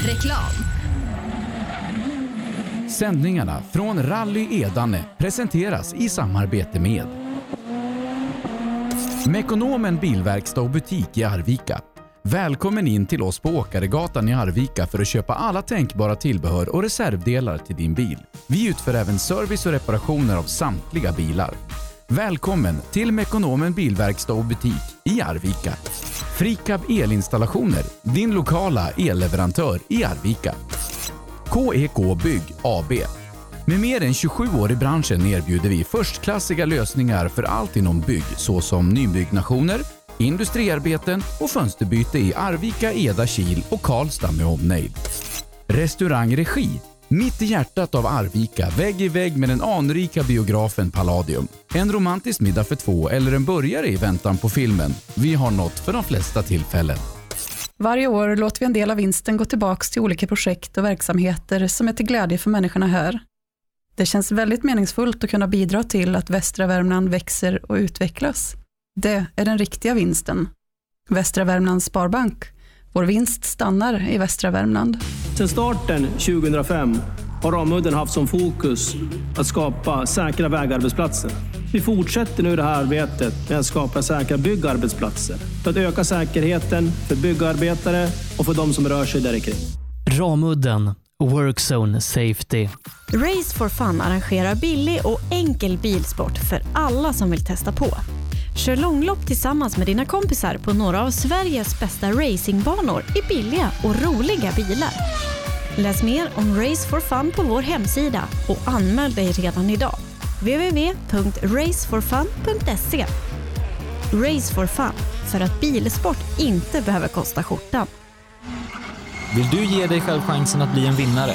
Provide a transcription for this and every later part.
Reklam. Sändningarna från Rally Edane presenteras i samarbete med Mekonomen Bilverkstad och butik i Arvika. Välkommen in till oss på Åkaregatan i Arvika för att köpa alla tänkbara tillbehör och reservdelar till din bil. Vi utför även service och reparationer av samtliga bilar. Välkommen till Mekonomen Bilverkstad och butik i Arvika. Frikab Elinstallationer, din lokala elleverantör i Arvika. KEK Bygg AB. Med mer än 27 år i branschen erbjuder vi förstklassiga lösningar för allt inom bygg såsom nybyggnationer, industriarbeten och fönsterbyte i Arvika, Eda, Kil och Karlstad med omnejd. Restaurang Regi. Mitt i hjärtat av Arvika, vägg i vägg med den anrika biografen Palladium. En romantisk middag för två eller en burgare i väntan på filmen. Vi har något för de flesta tillfällen. Varje år låter vi en del av vinsten gå tillbaka till olika projekt och verksamheter som är till glädje för människorna här. Det känns väldigt meningsfullt att kunna bidra till att västra Värmland växer och utvecklas. Det är den riktiga vinsten. Västra Värmlands Sparbank. Vår vinst stannar i västra Värmland. Sedan starten 2005 har Ramudden haft som fokus att skapa säkra vägarbetsplatser. Vi fortsätter nu det här arbetet med att skapa säkra byggarbetsplatser för att öka säkerheten för byggarbetare och för de som rör sig där kring. Ramudden Workzone Safety. Race for Fun arrangerar billig och enkel bilsport för alla som vill testa på. Kör långlopp tillsammans med dina kompisar på några av Sveriges bästa racingbanor i billiga och roliga bilar. Läs mer om Race for Fun på vår hemsida och anmäl dig redan idag. www.raceforfun.se Race for Fun, för att bilsport inte behöver kosta skjortan. Vill du ge dig själv chansen att bli en vinnare?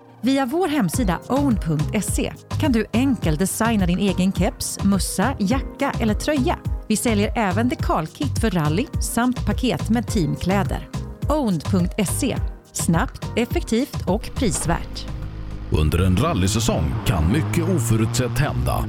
Via vår hemsida own.se kan du enkelt designa din egen keps, mussa, jacka eller tröja. Vi säljer även dekalkit för rally samt paket med teamkläder. Own.se Snabbt, effektivt och prisvärt. Under en rallysäsong kan mycket oförutsett hända.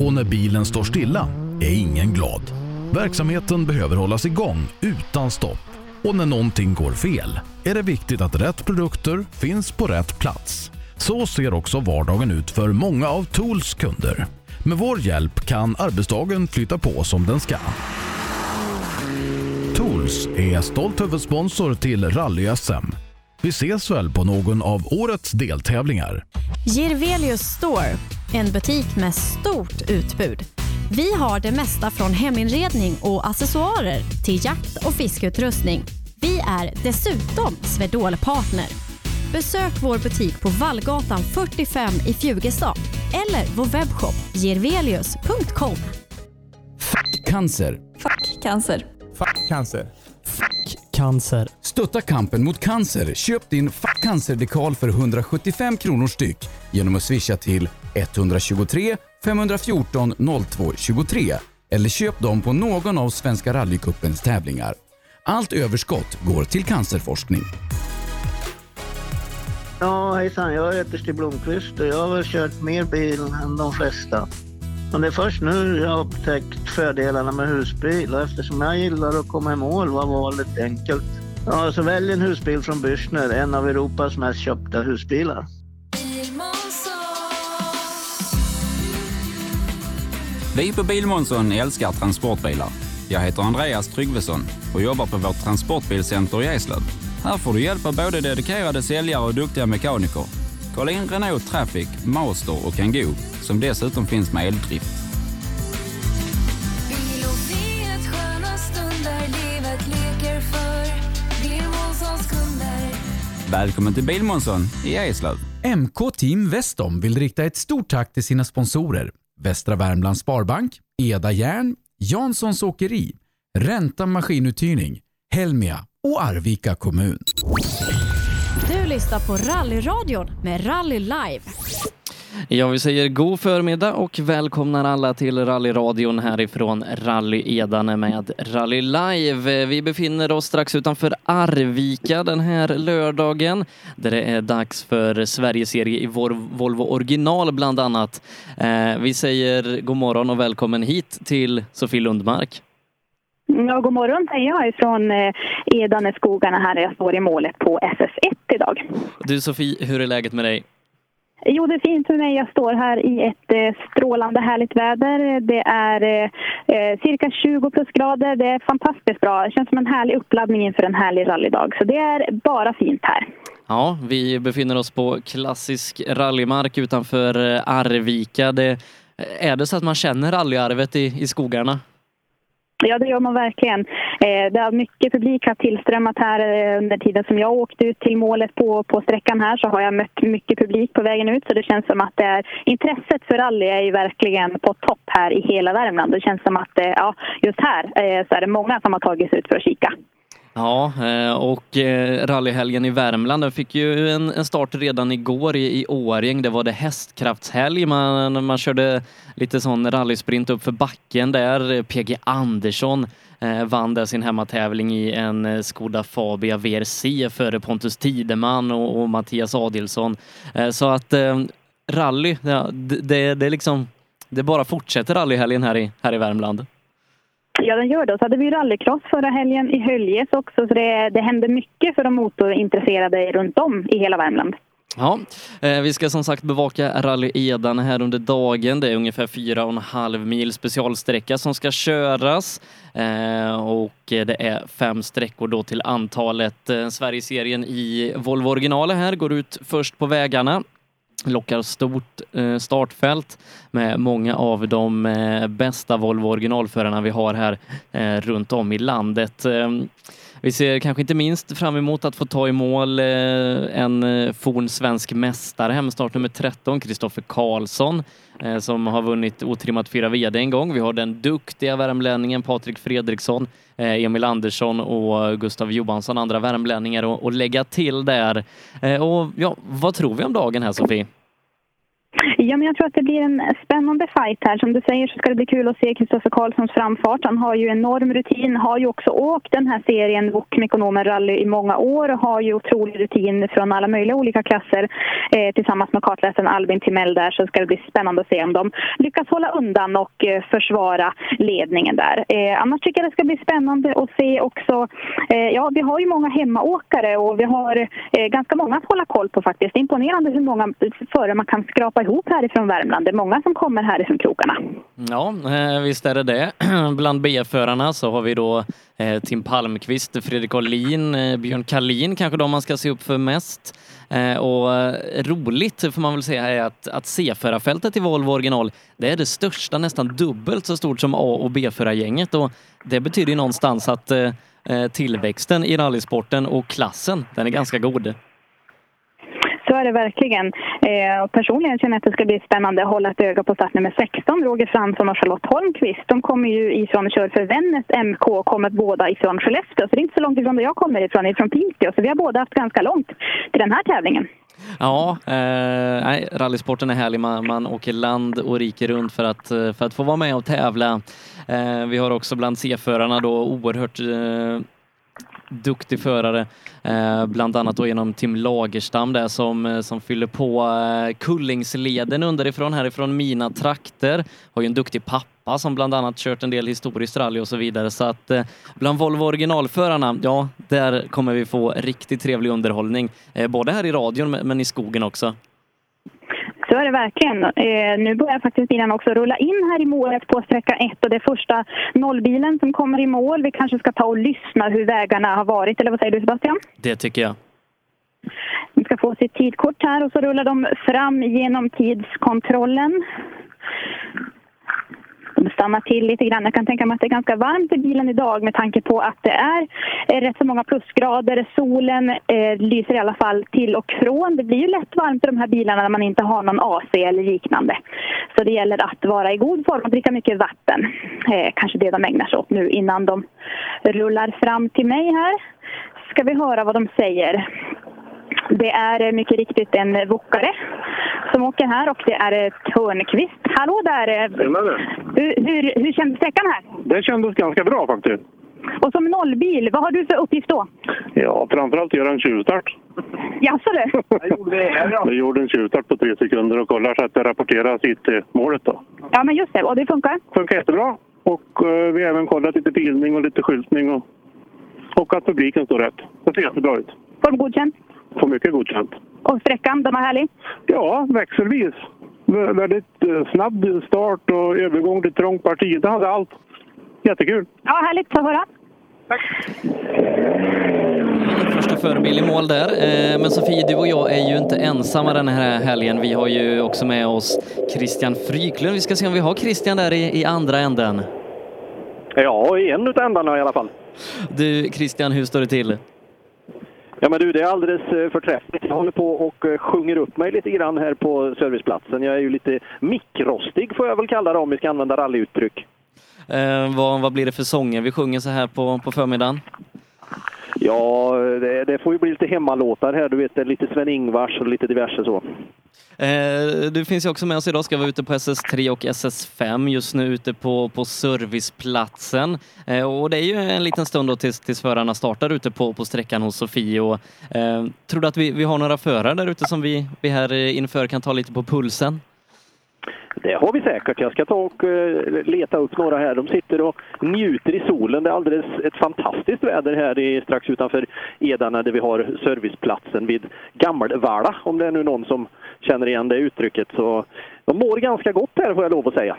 Och när bilen står stilla är ingen glad. Verksamheten behöver hållas igång utan stopp. Och när någonting går fel är det viktigt att rätt produkter finns på rätt plats. Så ser också vardagen ut för många av Tools kunder. Med vår hjälp kan arbetsdagen flytta på som den ska. Tools är stolt huvudsponsor till Rally-SM. Vi ses väl på någon av årets deltävlingar. Girvelius Store, en butik med stort utbud. Vi har det mesta från heminredning och accessoarer till jakt och fiskeutrustning. Vi är dessutom Swedol-partner. Besök vår butik på Vallgatan 45 i Fjugestad eller vår webbshop girvelius.com. Cancer. Fuck cancer. Fuck cancer. Cancer. Stötta kampen mot cancer. Köp din Fuck cancer-dekal för 175 kronor styck genom att swisha till 123 514 02 23 eller köp dem på någon av Svenska rallycupens tävlingar. Allt överskott går till cancerforskning. Ja, hejsan. Jag heter Stig Blomqvist och jag har väl kört mer bil än de flesta. Men det är först nu jag har upptäckt fördelarna med husbil och eftersom jag gillar att komma i mål var valet enkelt. Ja, så välj en husbil från Bürstner, en av Europas mest köpta husbilar. Vi på Bilmånsson älskar transportbilar. Jag heter Andreas Tryggvesson och jobbar på vårt transportbilcenter i Eslöv. Här får du hjälp av både dedikerade säljare och duktiga mekaniker. Kolla in Renault Traffic, Master och Kangoo som dessutom finns med eldrift. Välkommen till Bilmånsson i Eslöv. MK Team Vestom vill rikta ett stort tack till sina sponsorer Västra Värmlands Sparbank, Eda Järn, Janssons Åkeri, Ränta Maskinuthyrning, Helmia och Arvika kommun. Du lyssnar på Rallyradion med Rally Live. Ja, vi säger god förmiddag och välkomnar alla till rallyradion härifrån Rally Edane med Rally Live. Vi befinner oss strax utanför Arvika den här lördagen där det är dags för Sverigeserie i Volvo original bland annat. Eh, vi säger god morgon och välkommen hit till Sofie Lundmark. Ja, god morgon säger jag ifrån eh, Edaneskogarna här där jag står i målet på SS1 idag. Du Sofie, hur är läget med dig? Jo, det är fint för mig. Jag står här i ett eh, strålande härligt väder. Det är eh, eh cirka 20 plusgrader. Det är fantastiskt bra. Det känns som en härlig uppladdning inför en härlig rallydag. Så det är bara fint här. Ja, vi befinner oss på klassisk rallymark utanför Arvika. Det, är det så att man känner rallyarvet i, i skogarna? Ja, det gör man verkligen. Eh, det har mycket publik har tillströmmat här eh, under tiden som jag åkte ut till målet på, på sträckan här så har jag mött mycket publik på vägen ut så det känns som att det är, intresset för rally är ju verkligen på topp här i hela Värmland. Det känns som att eh, ja, just här eh, så är det många som har tagit sig ut för att kika. Ja, eh, och eh, rallyhelgen i Värmland den fick ju en, en start redan igår i, i Årjäng. Det var det hästkraftshelg. Man, man körde lite sån rallysprint upp för backen där. PG Andersson eh, vann där sin hemmatävling i en eh, Skoda Fabia VRC före Pontus Tideman och, och Mattias Adilsson. Eh, så att eh, rally, ja, det, det, det, liksom, det bara fortsätter rallyhelgen här i, här i Värmland. Ja, den gör det. Och Så hade vi rallycross förra helgen i Höljes också, så det, det hände mycket för de motorintresserade runt om i hela Värmland. Ja, eh, vi ska som sagt bevaka Rally Edan här under dagen. Det är ungefär fyra och en halv mil specialsträcka som ska köras eh, och det är fem sträckor då till antalet. Eh, Sverigeserien i Volvo original här går ut först på vägarna lockar stort eh, startfält med många av de eh, bästa Volvo originalförarna vi har här eh, runt om i landet. Ehm, vi ser kanske inte minst fram emot att få ta i mål eh, en eh, forn svensk mästare, hemstart nummer 13, Kristoffer Karlsson, eh, som har vunnit otrimmat fyra VD en gång. Vi har den duktiga värmlänningen Patrik Fredriksson, Emil Andersson och Gustav Johansson, andra värmlänningar att lägga till där. Och ja, vad tror vi om dagen här Sofie? Ja, men jag tror att det blir en spännande fight här. Som du säger så ska det bli kul att se Kristoffer Karlssons framfart. Han har ju enorm rutin, har ju också åkt den här serien Wok Mekonomen Rally i många år och har ju otrolig rutin från alla möjliga olika klasser eh, tillsammans med kartläsaren Albin Timell där så ska det bli spännande att se om de lyckas hålla undan och eh, försvara ledningen där. Eh, annars tycker jag det ska bli spännande att se också. Eh, ja, vi har ju många hemmaåkare och vi har eh, ganska många att hålla koll på faktiskt. Imponerande hur många eh, före man kan skrapa ihop härifrån Värmland. Det är många som kommer härifrån krokarna. Ja, eh, visst är det det. Bland B-förarna så har vi då eh, Tim Palmqvist, Fredrik Olin, eh, Björn Kalin kanske de man ska se upp för mest. Och roligt får man väl säga är att, att C-förarfältet i Volvo original, det är det största, nästan dubbelt så stort som A och B-förargänget och det betyder ju någonstans att tillväxten i rallysporten och klassen, den är ganska god gör det verkligen. Eh, personligen känner jag att det ska bli spännande att hålla ett öga på startnummer 16, Roger Fransson och Charlotte Holmqvist. De kommer ju ifrån och kör för Vännäs MK och kommer båda ifrån Skellefteå. Så det är inte så långt ifrån där jag kommer ifrån, ifrån Piteå. Så vi har båda haft ganska långt till den här tävlingen. Ja, eh, nej, rallysporten är härlig. Man, man åker land och rike runt för att, för att få vara med och tävla. Eh, vi har också bland C-förarna då oerhört eh, duktig förare, eh, bland annat då genom Tim Lagerstam där som, eh, som fyller på eh, Kullingsleden underifrån, härifrån mina trakter. Har ju en duktig pappa som bland annat kört en del historiskt rally och så vidare. Så att bland Volvo originalförarna, ja, där kommer vi få riktigt trevlig underhållning. Både här i radion men i skogen också. Så är det verkligen. Eh, nu börjar faktiskt bilen också rulla in här i målet på sträcka 1 och det är första nollbilen som kommer i mål. Vi kanske ska ta och lyssna hur vägarna har varit, eller vad säger du Sebastian? Det tycker jag. Vi ska få sitt tidkort här och så rullar de fram genom tidskontrollen. De stannar till lite grann. Jag kan tänka mig att det är ganska varmt i bilen idag med tanke på att det är eh, rätt så många plusgrader. Solen eh, lyser i alla fall till och från. Det blir ju lätt varmt i de här bilarna när man inte har någon AC eller liknande. Så det gäller att vara i god form och dricka mycket vatten. Eh, kanske det de ägnar sig åt nu innan de rullar fram till mig här. Ska vi höra vad de säger. Det är eh, mycket riktigt en wokare som åker här och det är eh, Törnqvist. Hallå där! eh, Hur, hur, hur kändes sträckan här? Det kändes ganska bra faktiskt. Och som nollbil, vad har du för uppgift då? Ja, framförallt göra en tjuvstart. Jaså du? Jag gjorde en tjuvstart på tre sekunder och kollar så att det rapporterar sitt till målet då. Ja, men just det. Och det funkar? Funkar jättebra. Och eh, vi har även kollat lite filmning och lite skyltning och, och att publiken står rätt. Det ser jättebra ut. Godkänt? Får mycket godkänt. Och sträckan, den var härlig? Ja, växelvis. Vä- Väldigt eh, snabb start och övergång till trångt parti. Det hade allt. Jättekul. Ja, härligt att höra. Första förebild i mål där. Eh, Men Sofie, du och jag är ju inte ensamma den här helgen. Vi har ju också med oss Christian Fryklund. Vi ska se om vi har Christian där i, i andra änden. Ja, i en utav ändarna i alla fall. Du Christian, hur står det till? Ja men du, det är alldeles eh, förträffligt. Jag håller på och eh, sjunger upp mig lite grann här på serviceplatsen. Jag är ju lite mikrostig får jag väl kalla det om vi ska använda rallyuttryck. Eh, vad, vad blir det för sånger vi sjunger så här på, på förmiddagen? Ja, det, det får ju bli lite hemmalåtar här. Du vet, lite Sven-Ingvars och lite diverse så. Eh, du finns ju också med oss idag, ska vara ute på SS3 och SS5, just nu ute på, på serviceplatsen. Eh, och det är ju en liten stund då tills, tills förarna startar ute på, på sträckan hos Sofie. Och, eh, tror du att vi, vi har några förare där ute som vi, vi här eh, inför kan ta lite på pulsen? Det har vi säkert. Jag ska ta och eh, leta upp några här. De sitter och njuter i solen. Det är alldeles ett fantastiskt väder här i, strax utanför Edane där vi har serviceplatsen vid Gammelvalla, om det är nu någon som känner igen det uttrycket. Så de mår ganska gott här får jag lov att säga.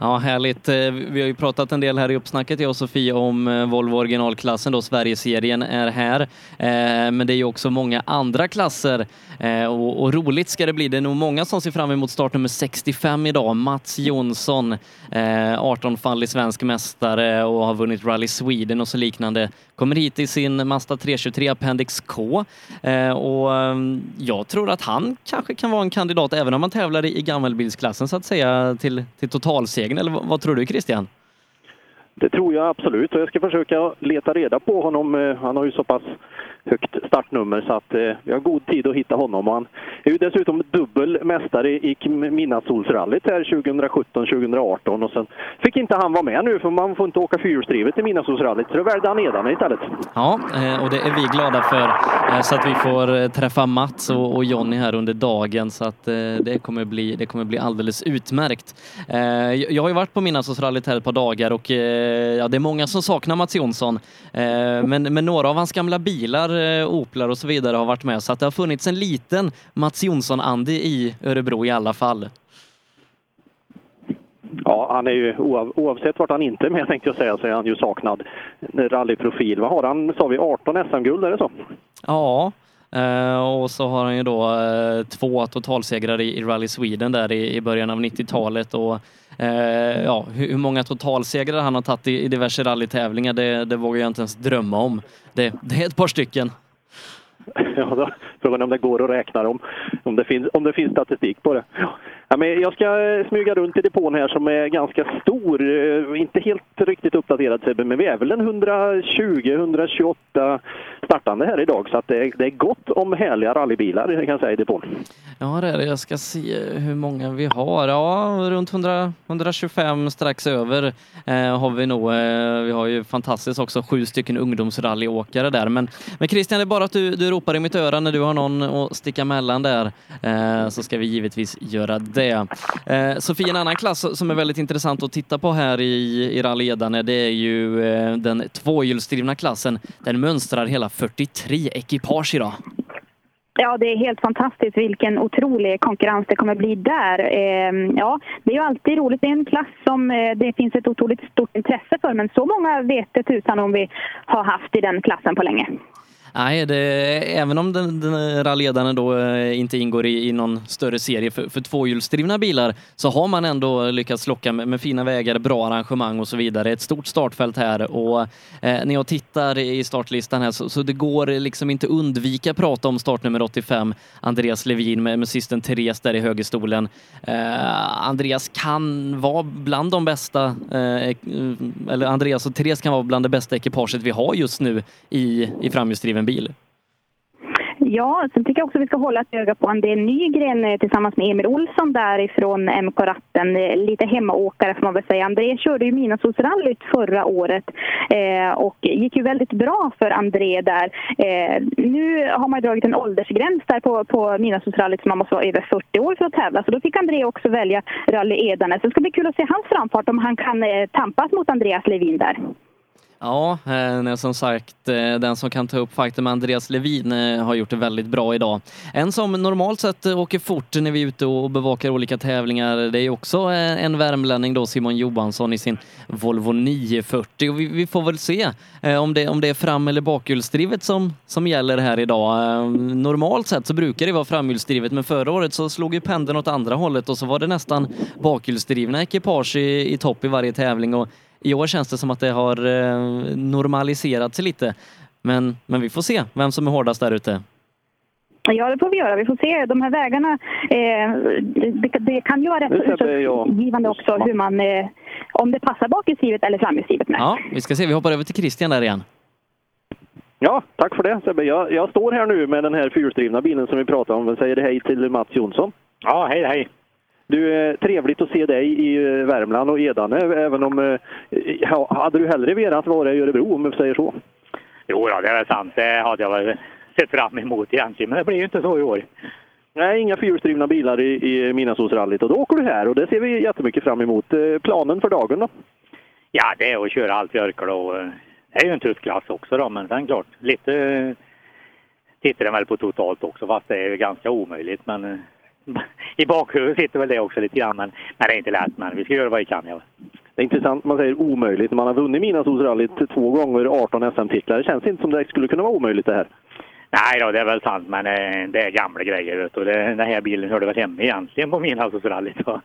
Ja, härligt. Eh, vi har ju pratat en del här i uppsnacket, jag och Sofie, om eh, Volvo originalklassen då, Sverigeserien är här. Eh, men det är ju också många andra klasser och, och roligt ska det bli. Det är nog många som ser fram emot startnummer 65 idag. Mats Jonsson, 18-fallig svensk mästare och har vunnit Rally Sweden och så liknande. Kommer hit i sin Mazda 323 Appendix K eh, och mm, jag tror att han kanske kan vara en kandidat även om han tävlar i, gammelbilsklassen så att säga till, till totalsegern. Eller vad, vad tror du Christian? Det tror jag absolut och jag ska försöka leta reda på honom. Eh, han har ju så pass högt startnummer så att eh, vi har god tid att hitta honom. Han är ju dessutom dubbel mästare i Midnattssolsrallyt här 2017-2018 och sen fick inte han vara med nu för man får inte åka fyrhjulsdrivet i Midnattssolsrallyt så då väljer han Edane istället. Ja, eh, och det är vi glada för eh, så att vi får eh, träffa Mats och och Jonny här under dagen så att det kommer bli, det kommer bli alldeles utmärkt. Jag har ju varit på Midnattssolsrallyt här ett par dagar och ja, det är många som saknar Mats Jonsson. Men, men några av hans gamla bilar, eh, Oplar och så vidare, har varit med så att det har funnits en liten Mats Jonsson-andi i Örebro i alla fall. Ja, han är ju oav, oavsett vart han inte är med tänkte jag säga så är han ju saknad rallyprofil. Vad har han, sa vi, 18 SM-guld, är det så? Ja, Eh, och så har han ju då eh, två totalsegrar i, i Rally Sweden där i, i början av 90-talet och eh, ja, hur, hur många totalsegrar han har tagit i, i diverse rallytävlingar det, det vågar jag inte ens drömma om. Det, det är ett par stycken. Ja, då, frågan är om det går att räkna dem, om det finns, om det finns statistik på det. Ja, men jag ska smyga runt i depån här som är ganska stor. Inte helt riktigt uppdaterad Sebbe, men vi är väl en 120-128 startande här idag. Så att det, är, det är gott om härliga rallybilar kan jag säga i depån. Ja, det är det. Jag ska se hur många vi har. Ja, runt 100, 125 strax över eh, har vi nog. Eh, vi har ju fantastiskt också sju stycken ungdomsrallyåkare där. Men, men Christian, det är bara att du, du ropar i mitt öra när du har någon att sticka emellan där eh, så ska vi givetvis göra det. Eh, Sofie, en annan klass som är väldigt intressant att titta på här i, i Rally Edane, det är ju eh, den tvåhjulsdrivna klassen. Den mönstrar hela 43 ekipage idag. Ja, det är helt fantastiskt vilken otrolig konkurrens det kommer bli där. Eh, ja, det är ju alltid roligt. Det är en klass som eh, det finns ett otroligt stort intresse för, men så många vet det tusan om vi har haft i den klassen på länge. Nej, det, även om den, den rallyledaren då eh, inte ingår i, i någon större serie för, för tvåhjulsdrivna bilar så har man ändå lyckats locka med, med fina vägar, bra arrangemang och så vidare. Ett stort startfält här och eh, när jag tittar i startlistan här så, så det går liksom inte undvika prata om startnummer 85, Andreas Levin med, med systern Therese där i högerstolen. Eh, Andreas kan vara bland de bästa, eh, eller Andreas och Therese kan vara bland det bästa ekipaget vi har just nu i, i framhjulsdriven bil. Ja, sen tycker jag också att vi ska hålla ett öga på André Nygren eh, tillsammans med Emil Olsson därifrån MK-ratten. Eh, lite hemmaåkare får man väl säga. André körde ju Midnattssolsrallyt förra året eh, och gick ju väldigt bra för André där. Eh, nu har man dragit en åldersgräns där på, på Midnattssolsrallyt så man måste vara över 40 år för att tävla. Så då fick André också välja Rally Edane. Så det ska bli kul att se hans framfart om han kan eh, tampas mot Andreas Levin där. Ja, eh, som sagt, eh, den som kan ta upp fighten med Andreas Levin eh, har gjort det väldigt bra idag. En som normalt sett åker fort när vi är ute och bevakar olika tävlingar, det är också en värmlänning då, Simon Johansson i sin Volvo 940 och vi, vi får väl se om det, om det är fram eller bakhjulsdrivet som, som gäller här idag. Normalt sett så brukar det vara framhjulsdrivet, men förra året så slog ju pendeln åt andra hållet och så var det nästan bakhjulsdrivna ekipage i, i topp i varje tävling och i år känns det som att det har eh, normaliserats lite. Men, men vi får se vem som är hårdast där ute. Ja, det får vi göra. Vi får se. De här vägarna, eh, det, det, kan ju vara rätt utslagsgivande också hur man, eh, om det passar bakhjulsdrivet eller framhjulsdrivet mest. Ja, vi ska se. Vi hoppar över till Christian där igen. Ja, tack för det Sebbe. Jag, jag står här nu med den här fyrhjulsdrivna bilen som vi pratade om. Jag säger hej till Mats Jonsson. Ja, hej hej. Du, trevligt att se dig i eh, Värmland och Edane, även om... Eh, hade du hellre velat vara i Örebro, om vi säger så? Jo, ja, det är sant. Det hade jag väl sett fram emot egentligen, men det blir ju inte så i år. Nej, inga fyrhjulsdrivna bilar i, i Midnattssolsrallyt och då åker du här och det ser vi jättemycket fram emot. Eh, planen för dagen då? Ja, det är att köra allt Björkle och det är ju en tuff klass också då, men sen klart, lite tittar den väl på totalt också, fast det är ganska omöjligt. Men i bakhuvudet sitter väl det också lite grann. Men, men det är inte lätt. Men vi ska göra vad vi kan. Ja. Det är intressant, man säger omöjligt. Man har vunnit Midnattssolsrallyt två gånger, 18 SM-titlar. Det känns inte som det skulle kunna vara omöjligt det här. Nej då, det är väl sant, men eh, det är gamla grejer. Vet du. Den här bilen hörde väl hemma egentligen på Midnattssolsrallyt. Och,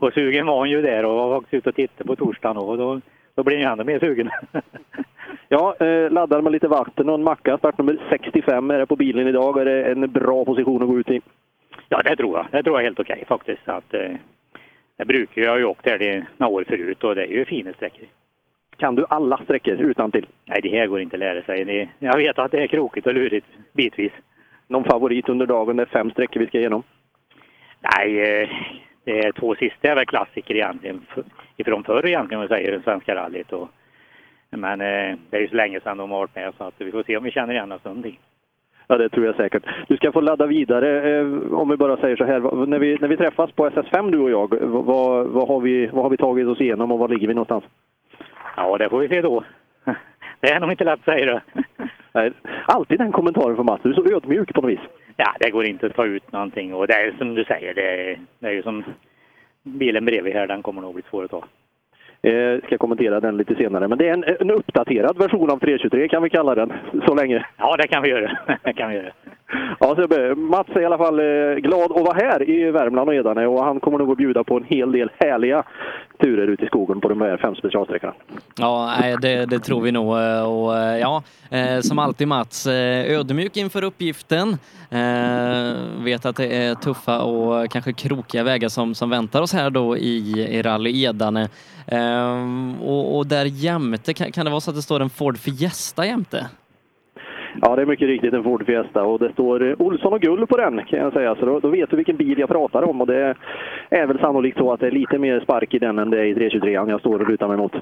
och sugen var hon ju där och var faktiskt ute och tittade på torsdagen och då, då blir han ännu mer sugen. ja, eh, laddar med lite vatten och en macka. Startnummer 65 är det på bilen idag. Är det en bra position att gå ut i? Ja, det tror jag. Det tror jag är helt okej faktiskt. Att, eh, det brukar jag ju åkt där några år förut och det är ju fina sträckor. Kan du alla sträckor utan till? Nej, det här går inte att lära sig. Det, jag vet att det är krokigt och lurigt bitvis. Någon favorit under dagen? Det är fem sträckor vi ska igenom. Nej, eh, det är två sista är väl klassiker egentligen. Ifrån förr egentligen, om man säger, det svenska rallyt. Och, men eh, det är ju så länge sedan de har varit med så att vi får se om vi känner igen oss någonting. Ja, det tror jag säkert. Du ska få ladda vidare, eh, om vi bara säger så här. När vi, när vi träffas på SS5, du och jag, vad, vad, har vi, vad har vi tagit oss igenom och var ligger vi någonstans? Ja, det får vi se då. Det är nog inte lätt, säger du. Nej, alltid den kommentaren från Mats. Du är så ödmjuk på något vis. Ja, det går inte att ta ut någonting. Och det är som du säger, det är, det är ju som bilen bredvid här, den kommer nog bli svår att ta. Eh, ska kommentera den lite senare. Men det är en, en uppdaterad version av 323 kan vi kalla den, så länge. Ja, det kan vi göra. det kan vi göra. Ja, så Mats är i alla fall eh, glad att vara här i Värmland och Edane eh, och han kommer nog att bjuda på en hel del härliga turer ute i skogen på de här fem specialsträckorna. Ja, det, det tror vi nog. Eh, och ja, som alltid Mats, ödmjuk inför uppgiften. Vet att det är tuffa och kanske krokiga vägar som, som väntar oss här då i, i Rally Edane. Ehm, och, och där jämte, kan, kan det vara så att det står en Ford Fiesta jämte? Ja, det är mycket riktigt en Ford Fiesta och det står eh, Olsson och Gull på den kan jag säga. Så då, då, vet du vilken bil jag pratar om och det är väl sannolikt så att det är lite mer spark i den än det är i 323 jag står och lutar mig mot.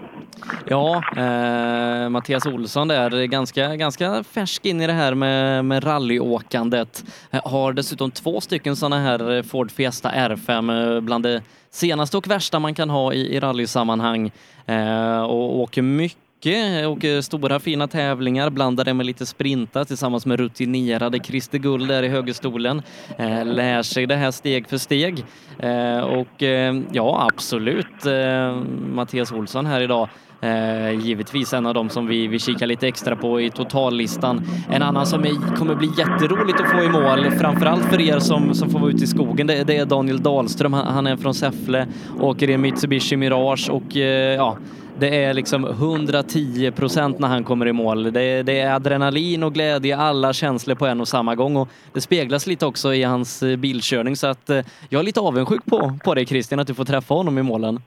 Ja, eh, Mattias Olsson där, ganska, ganska färsk in i det här med, med rallyåkandet. Eh, har dessutom två stycken sådana här Ford Fiesta R5 eh, bland det senaste och värsta man kan ha i, i rallysammanhang eh, och åker mycket mycket, åker eh, stora fina tävlingar, blandar det med lite sprinta tillsammans med rutinerade Christer Gull där i högerstolen. Eh, lär sig det här steg för steg. Eh, och eh, ja, absolut eh, Mattias Olsson här idag Eh, givetvis en av dem som vi, vi kikar lite extra på i totallistan. En annan som är, kommer bli jätteroligt att få i mål, framförallt för er som, som får vara ute i skogen, det, det är Daniel Dahlström. Han, han är från Säffle, åker i en Mitsubishi Mirage och eh, ja, det är liksom 110 procent när han kommer i mål. Det, det, är adrenalin och glädje, alla känslor på en och samma gång och det speglas lite också i hans eh, bilkörning så att eh, jag är lite avundsjuk på, på dig Christian att du får träffa honom i målen.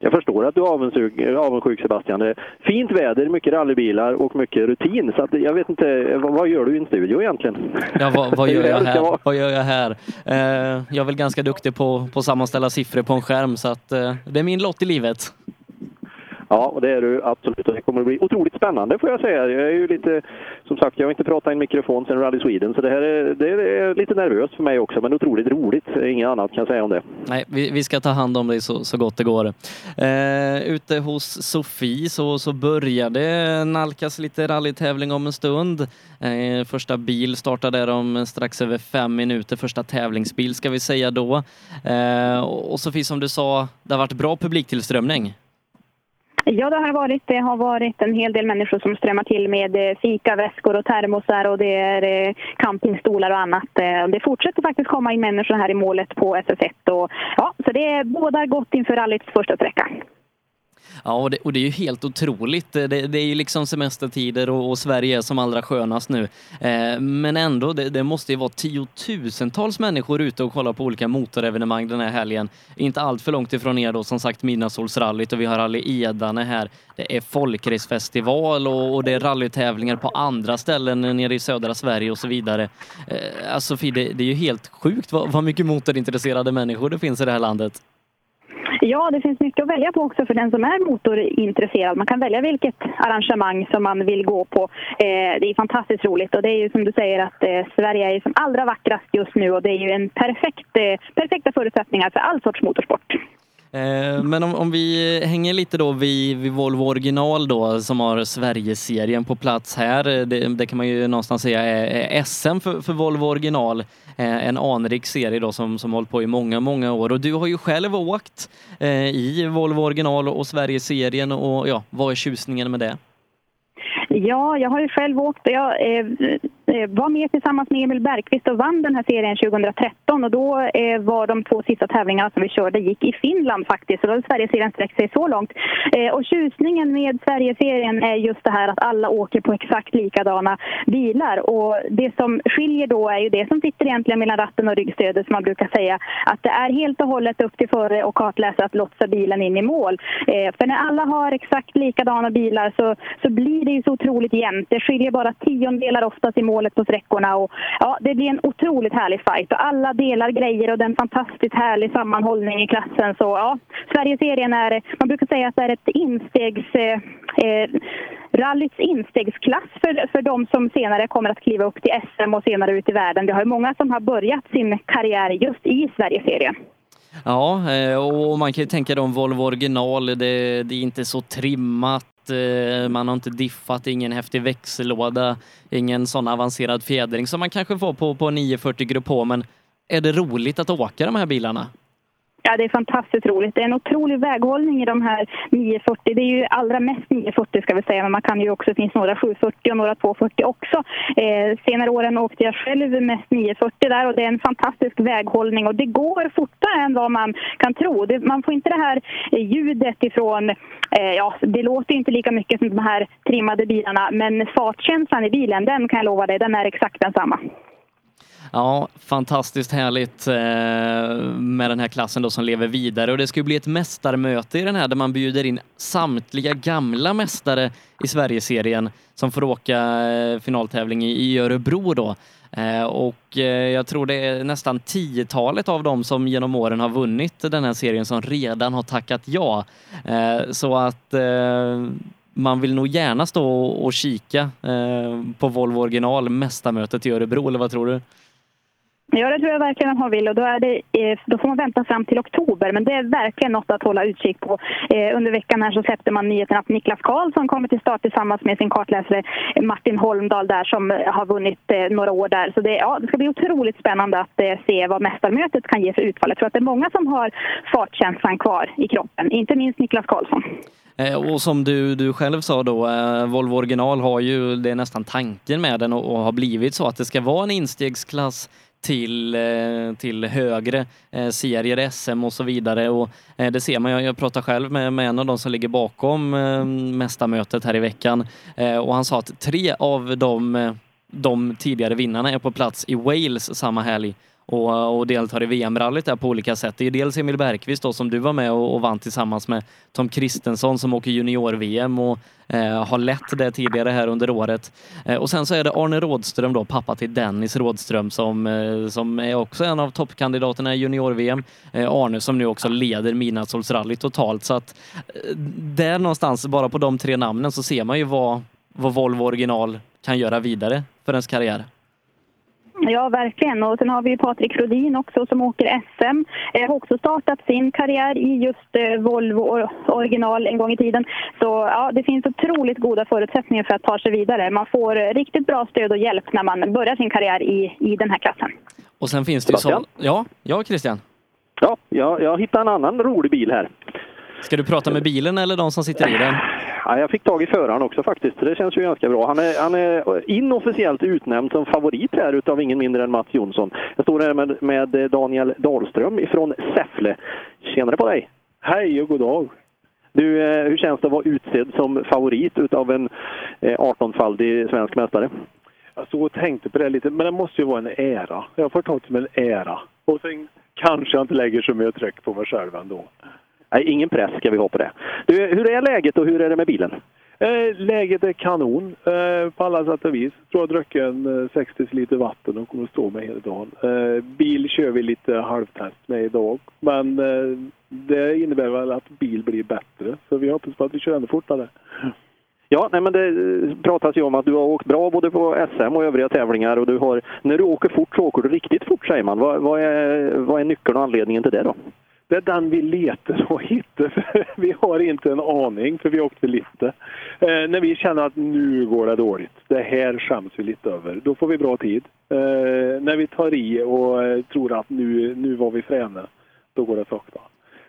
Jag förstår att du är avundsjuk, avundsjuk Sebastian. Det är fint väder, mycket rallybilar och mycket rutin. Så att jag vet inte, vad, vad gör du i en studio egentligen? Ja, vad, vad gör jag här? Vad gör jag här? Eh, jag är väl ganska duktig på, på att sammanställa siffror på en skärm så att eh, det är min lott i livet. Ja, och det är du absolut. Och det kommer att bli otroligt spännande får jag säga. Jag är ju lite, som sagt, jag har inte pratat i en mikrofon sedan Rally Sweden, så det här är, det är lite nervöst för mig också, men otroligt roligt. Inget annat kan jag säga om det. Nej, vi, vi ska ta hand om dig så, så gott det går. Eh, ute hos Sofie så, så det nalkas lite rallytävling om en stund. Eh, första bil startar där om strax över fem minuter. Första tävlingsbil ska vi säga då. Eh, och Sofie, som du sa, det har varit bra publiktillströmning. Ja, det har varit. Det har varit en hel del människor som strömmar till med fika, fikaväskor och termosar och det är eh, campingstolar och annat. Eh, det fortsätter faktiskt komma in människor här i målet på SS1 och ja, så det bådar gott inför rallyts första sträcka. Ja, och det, och det, är ju helt otroligt. Det, det är ju liksom semestertider och, och, Sverige är som allra skönast nu. Eh, men ändå, det, det, måste ju vara tiotusentals människor ute och kollar på olika motorevenemang den här helgen. Inte allt för långt ifrån er då, som sagt Midnattssolsrallyt och vi har Rally Edane här. Det är folkracefestival och, och det är rallytävlingar på andra ställen nere i södra Sverige och så vidare. Eh, alltså, det, det är ju helt sjukt vad, vad mycket motorintresserade människor det finns i det här landet. Ja, det finns mycket att välja på också för den som är motorintresserad. Man kan välja vilket arrangemang som man vill gå på. Eh, det är fantastiskt roligt och det är ju som du säger att eh, Sverige är som allra vackrast just nu och det är ju en perfekt, eh, perfekta förutsättningar för all sorts motorsport. Eh, men om, om, vi hänger lite då vid, vid Volvo original då som har Sverigeserien på plats här. Eh, det, det, kan man ju någonstans säga är, är SM för, för, Volvo original. Eh, en anrik serie då som, som hållit på i många, många år. Och du har ju själv åkt eh, i Volvo original och Sverigeserien och ja, vad är tjusningen med det? Ja, jag har ju själv åkt och jag eh, Eh, var med tillsammans med Emil Bergqvist och vann den här serien 2013 och då eh, var de två sista tävlingarna som vi körde gick i Finland faktiskt. Så då hade Sverigeserien sträckt sig så långt. Eh, och tjusningen med Sverigeserien är just det här att alla åker på exakt likadana bilar och det som skiljer då är ju det som sitter egentligen mellan ratten och ryggstödet som man brukar säga att det är helt och hållet upp till förare och kartläsare att lotsa bilen in i mål. För när alla har exakt likadana bilar så, så blir det ju så otroligt jämnt. Det skiljer bara tiondelar oftast i mål målet på sträckorna. Och, ja, det blir en otroligt härlig fight och alla delar grejer och det är en fantastiskt härlig sammanhållning i klassen. Så ja, Sverigeserien är, man brukar säga att det är ett instegs... Eh, eh, rallyts instegsklass för, för de som senare kommer att kliva upp till SM och senare ut i världen. Det har ju många som har börjat sin karriär just i Sverigeserien. Ja, eh, och man kan ju tänka då om Volvo original, det, det är inte så trimmat Eh, man har inte diffat, ingen häftig växellåda, ingen sån avancerad fjädring som man kanske får på, på 940 Grupp H. Men är det roligt att åka de här bilarna? Ja, det är fantastiskt roligt. Det är en otrolig väghållning i de här 940. Det är ju allra mest 940 ska vi säga, men man kan ju också, det finns några 740 och några 240 också. Eh, senare åren åkte jag själv mest 940 där och det är en fantastisk väghållning och det går fortare än vad man kan tro. Det, man får inte det här ljudet ifrån, eh, ja, det låter inte lika mycket som de här trimmade bilarna, men fartkänslan i bilen, den kan jag lova dig, den är exakt densamma. Ja, fantastiskt härligt eh, med den här klassen då som lever vidare och det ska bli ett mästarmöte i den här där man bjuder in samtliga gamla mästare i Sverigeserien som får åka eh, finaltävling i Örebro då. Eh, och jag tror det är nästan tiotalet av dem som genom åren har vunnit den här serien som redan har tackat ja. Så att man vill nog gärna stå och kika på Volvo original mästarmötet i Örebro, eller vad tror du? Ja, det tror jag verkligen han vill och då, är det, eh, då får man vänta fram till oktober. Men det är verkligen något att hålla utkik på. Eh, under veckan här så släppte man nyheten att Niklas Karlsson kommer till start tillsammans med sin kartläsare Martin Holmdahl där som eh, har vunnit några år där. Så det, ja, det ska bli otroligt spännande att se vad mästarmötet kan ge för utfall. Jag tror att det är många som har fartkänslan kvar i kroppen, inte minst Niklas Karlsson. Och som du, du själv sa då, Volvo original har ju, det är nästan tanken med den och, och har blivit så att det ska vara en instegsklass till, eh, till högre eh, serier, SM och så vidare. Och eh, det ser man, jag, jag pratar själv med, med en av de som ligger bakom mästarmötet här i veckan. Och han sa att tre av de, de tidigare vinnarna är på plats i Wales samma helg och, eh, och deltar i VM-rallyt där på olika sätt. Det är dels Emil Bergqvist då, som du var med och, och vann tillsammans med Tom Kristensson som åker junior-VM och eh, har lett det tidigare här under året. Eh, och sen så är det Arne Rådström då, pappa till Dennis Rådström som, eh, som är också en av toppkandidaterna i junior-VM. Eh, Arne som nu också leder midnattssolsrallyt totalt så att eh, där någonstans, bara på de tre namnen så ser man ju vad, vad Volvo original kan göra vidare för ens karriär. Ja, verkligen. Och sen har vi Patrik Rodin också som åker SM. Eh, har också startat sin karriär i just eh, Volvo original en gång i tiden. Så ja, det finns otroligt goda förutsättningar för att ta sig vidare. Man får eh, riktigt bra stöd och hjälp när man börjar sin karriär i, i den här klassen. Och sen finns det ju så... Ja, ja Christian? Ja, jag, jag hittade en annan rolig bil här. Ska du prata med bilen eller de som sitter i den? Ja, jag fick tag i föraren också faktiskt. Det känns ju ganska bra. Han är, han är inofficiellt utnämnd som favorit här utav ingen mindre än Mats Jonsson. Jag står här med, med Daniel Dahlström ifrån Säffle. Tjenare på dig! Hej och god dag! Du, eh, hur känns det att vara utsedd som favorit utav en 18-faldig eh, svensk mästare? Jag stod och tänkte på det lite, men det måste ju vara en ära. Jag får ta det som en ära. Och sen kanske jag inte lägger så mycket tryck på mig själv ändå. Nej, ingen press ska vi ha på det. Du, hur är läget och hur är det med bilen? Eh, läget är kanon eh, på alla sätt och vis. Jag tror jag druckit en eh, 60 liter vatten och kommer att stå med hela dagen. Eh, bil kör vi lite halvtest med idag. Men eh, det innebär väl att bil blir bättre. Så vi hoppas på att vi kör ännu fortare. Ja, nej, men det pratas ju om att du har åkt bra både på SM och övriga tävlingar. Och du har, när du åker fort så åker du riktigt fort säger man. Vad, vad, är, vad är nyckeln och anledningen till det då? Det är den vi letar och hittar. vi har inte en aning, för vi åkte lite. Eh, när vi känner att nu går det dåligt, det här skäms vi lite över, då får vi bra tid. Eh, när vi tar i och eh, tror att nu, nu var vi fräna, då går det sakta.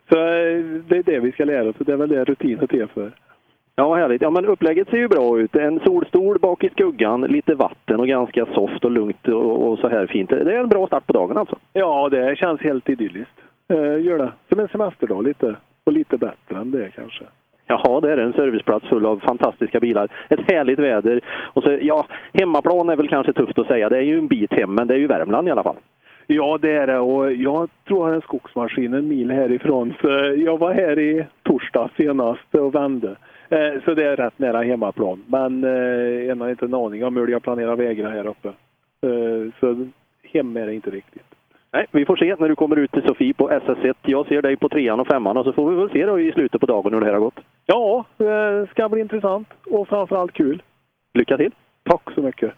Så eh, det är det vi ska lära oss och det är väl det rutinen är för. Ja, härligt. Ja, men upplägget ser ju bra ut. En solstol bak i skuggan, lite vatten och ganska soft och lugnt och, och så här fint. Det är en bra start på dagen alltså? Ja, det känns helt idylliskt eh, gör det. Som en semesterdag lite. Och lite bättre än det kanske. Jaha, det är en serviceplats full av fantastiska bilar. Ett härligt väder. Och så, ja, hemmaplan är väl kanske tufft att säga. Det är ju en bit hem, men det är ju Värmland i alla fall. Ja, det är det. Och jag tror jag har en skogsmaskin en mil härifrån. Så jag var här i torsdag senast och vände. Eh, så det är rätt nära hemmaplan. Men eh, en har inte en aning om hur jag planerar vägarna här uppe. Eh, så hem är det inte riktigt. Nej, vi får se när du kommer ut till Sofie på SS1. Jag ser dig på trean och femman och så får vi väl se då i slutet på dagen hur det här har gått. Ja, det ska bli intressant och framförallt kul. Lycka till! Tack så mycket!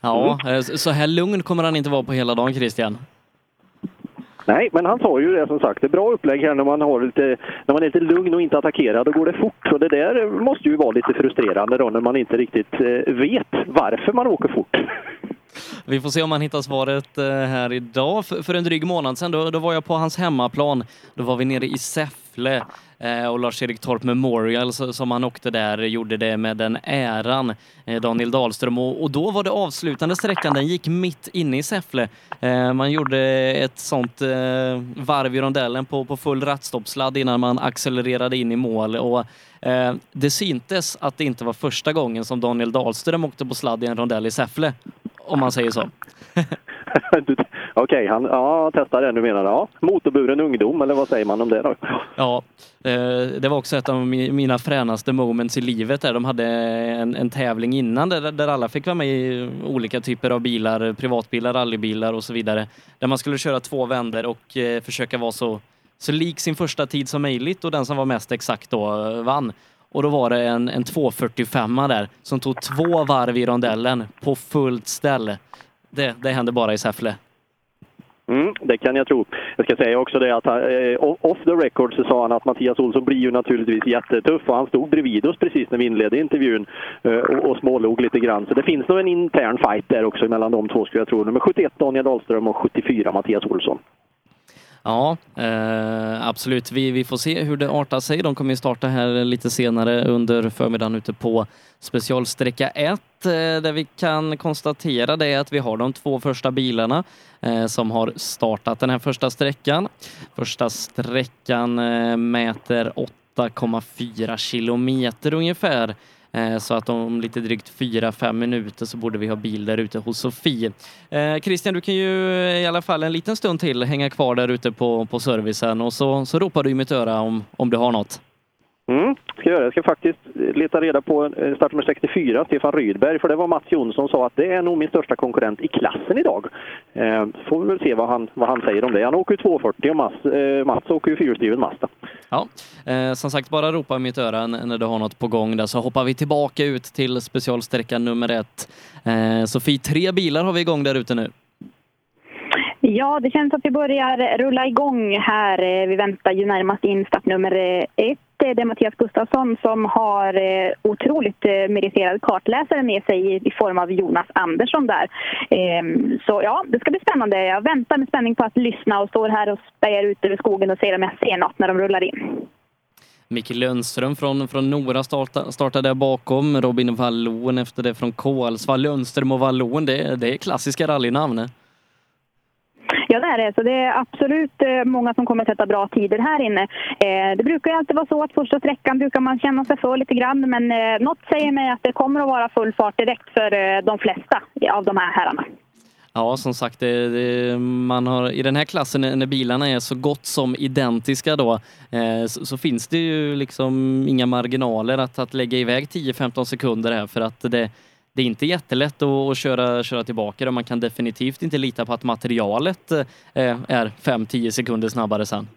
Ja, mm. så här lugn kommer han inte vara på hela dagen, Christian. Nej, men han sa ju det som sagt. Det är bra upplägg här när man, har lite, när man är lite lugn och inte attackerad. Då går det fort. Och det där måste ju vara lite frustrerande då när man inte riktigt eh, vet varför man åker fort. Vi får se om han hittar svaret eh, här idag. För en dryg månad sedan då, då var jag på hans hemmaplan. Då var vi nere i Säffle eh, och Lars-Erik Torp Memorial som han åkte där gjorde det med den äran, eh, Daniel Dahlström. Och, då var det avslutande sträckan, den gick mitt inne i Säffle. Man gjorde ett sånt varv i rondellen på, på full rattstoppsladd innan man accelererade in i mål. Och det syntes att det inte var första gången som Daniel Dahlström åkte på sladd i en rondell i Säffle om man säger så. Okej, okay, han ja, testar det du menar. Ja. Motorburen ungdom, eller vad säger man om det då? Ja, eh, det var också ett av mina fränaste moments i livet. Där. De hade en, en tävling innan där, där alla fick vara med i olika typer av bilar, privatbilar, rallybilar och så vidare. Där man skulle köra två vänder och eh, försöka vara så, så lik sin första tid som möjligt och den som var mest exakt då eh, vann. Och då var det en, en 245 där som tog två varv i rondellen på fullt ställe. Det, det hände bara i Säffle. Mm, det kan jag tro. Jag ska säga också det att eh, off the record så sa han att Mattias Olsson blir ju naturligtvis jättetuff och han stod bredvid oss precis när vi inledde intervjun eh, och, och smålog lite grann. Så det finns nog en intern fight där också mellan de två skulle jag tro. Nummer 71 Daniel Dahlström och 74 Mattias Olsson. Ja, eh, absolut. Vi, vi får se hur det artar sig. De kommer ju starta här lite senare under förmiddagen ute på specialsträcka 1 eh, där vi kan konstatera det att vi har de två första bilarna eh, som har startat den här första sträckan. Första sträckan eh, mäter 8,4 kilometer ungefär. Eh, så att om lite drygt 4-5 minuter så borde vi ha bil där ute hos Sofie. Eh, Christian, du kan ju eh, i alla fall en liten stund till hänga kvar där ute på, på servicen och så, så ropar du i mitt öra om, om du har något. Mm, ska jag göra. Jag ska faktiskt leta reda på eh, startnummer 64, Stefan Rydberg, för det var Mats Jonsson som sa att det är nog min största konkurrent i klassen idag. Eh, får vi väl se vad han, vad han säger om det. Han åker ju 240 och Mats, eh, Mats åker ju fyrhjulsdriven Mazda. Ja, eh, som sagt, bara ropa i mitt öra när du har något på gång där så hoppar vi tillbaka ut till specialsträcka nummer ett. Eh, Sofie, tre bilar har vi igång där ute nu. Ja, det känns att vi börjar rulla igång här. Eh, vi väntar ju närmast in startnummer eh, ett. Eh, det är Mattias Gustafsson som har otroligt meriterad kartläsare med sig i form av Jonas Andersson där. Ehm, så ja, det ska bli spännande. Jag väntar med spänning på att lyssna och står här och spejar ut över skogen och ser om jag ser något när de rullar in. Micke Lundström från, från Nora starta, startade där bakom. Robin Wallon efter det från Kolsva. Lundström och Wallon, det, det är klassiska rallynamn. Ja, det är det. Så det är absolut eh, många som kommer att sätta bra tider här inne. Eh, det brukar ju alltid vara så att första sträckan brukar man känna sig för lite grann, men eh, något säger mig att det kommer att vara full fart direkt för de flesta av de här herrarna. Ja, som sagt, det, det, man har, i den här klassen när bilarna är så gott som identiska då, eh, så, så, finns det ju liksom inga marginaler att, att lägga iväg 10-15 sekunder här för att det, det är inte jättelätt att, köra, köra tillbaka det. Man kan definitivt inte lita på att materialet eh, är 5-10 sekunder snabbare sen.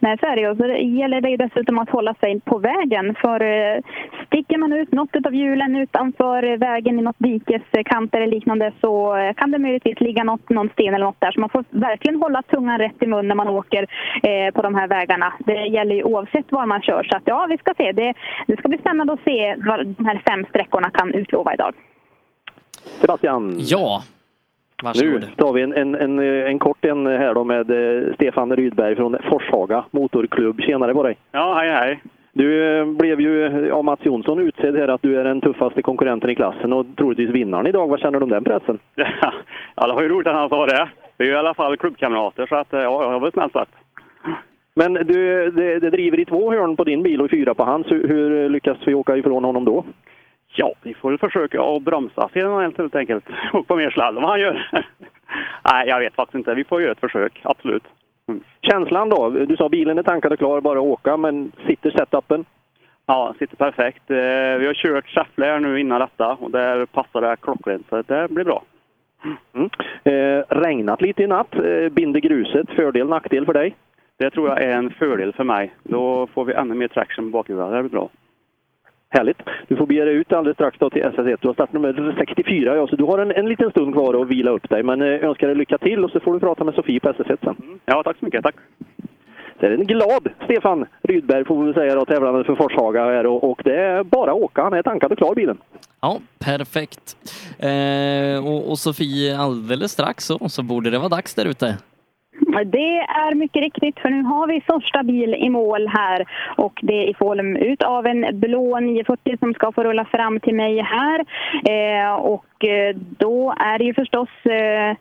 Nej, så är det. Och så gäller det dessutom att hålla sig på vägen. För eh, sticker man ut något av hjulen utanför vägen i något dikeskant eller liknande så eh, kan det möjligtvis ligga något, någon sten eller något där. Så man får verkligen hålla tungan rätt i mun när man åker eh, på de här vägarna. Det gäller ju oavsett var man kör. Så att, ja, vi ska se. Det, det ska bli spännande att se vad de här fem sträckorna kan utlova idag. Sebastian. Ja, Varsågod. Nu tar vi en, en, en, en kort en här då med eh, Stefan Rydberg från Forshaga Motorklubb. Tjenare på dig! Ja, hej hej! Du eh, blev ju av Mats Jonsson utsedd här att du är den tuffaste konkurrenten i klassen och troligtvis vinnaren idag. Vad känner du om den pressen? Ja, det var ju roligt att han sa det. Vi är ju i alla fall klubbkamrater så att, ja, jag har väl snällt sagt. Men du, det, det, driver i två hörn på din bil och fyra på hans. Hur, hur lyckas vi åka ifrån honom då? Ja, vi får väl försöka att bromsa sedan helt enkelt. Och på mer slalom vad han gör. Nej, jag vet faktiskt inte. Vi får göra ett försök, absolut. Mm. Känslan då? Du sa bilen är tankad och klar, bara att åka, men sitter setupen? Ja, sitter perfekt. Eh, vi har kört Säffle nu innan detta och där passar det klockrent, så det blir bra. Mm. Eh, regnat lite i natt. Eh, binder gruset. Fördel, nackdel för dig? Det tror jag är en fördel för mig. Då får vi ännu mer traction på bakhjulet. Det blir bra. Härligt. Du får bege dig ut alldeles strax då till SS1. Du har startnummer 64, ja, så du har en, en liten stund kvar att vila upp dig. Men eh, önskar dig lycka till och så får du prata med Sofie på SS1 sen. Mm. Ja, tack så mycket. Tack. Det är en glad Stefan Rydberg får vi säga då, tävlande för Forshaga här och, och, det är bara att åka. Han är tankad och klar bilen. Ja, perfekt. Eh, och, och Sofie, alldeles strax så, så borde det vara dags där ute. Det är mycket riktigt, för nu har vi första bil i mål här och det är i form ut av en blå 940 som ska få rulla fram till mig här. Eh, och eh, då är det ju förstås eh,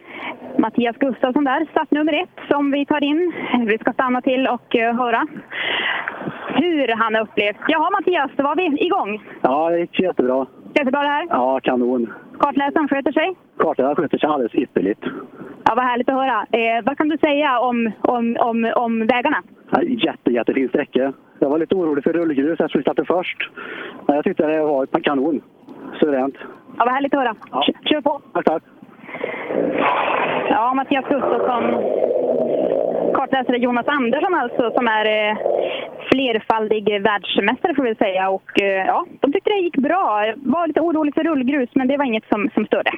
Mattias Gustafsson där, startnummer ett, som vi tar in. Vi ska stanna till och eh, höra hur han har upplevt. Jaha Mattias, då var vi igång. Ja, det gick jättebra. Jättebra det här? Ja, kanon. Kartläsaren sköter sig? Kartläsaren sköter sig alldeles ypperligt. Ja, vad härligt att höra. Eh, vad kan du säga om, om, om, om vägarna? Jätte, jättefin sträcka. Jag var lite orolig för rullgrus eftersom vi startade först. Men jag tyckte det var kanon. Suveränt. Ja, vad härligt att höra. Ja. Kör på! Tack, tack. Ja, Mattias Gustafsson. Kartläsare Jonas Andersson alltså, som är eh, flerfaldig världsmästare får vi säga. Och eh, ja, de tyckte det gick bra. Jag var lite orolig för rullgrus, men det var inget som, som störde.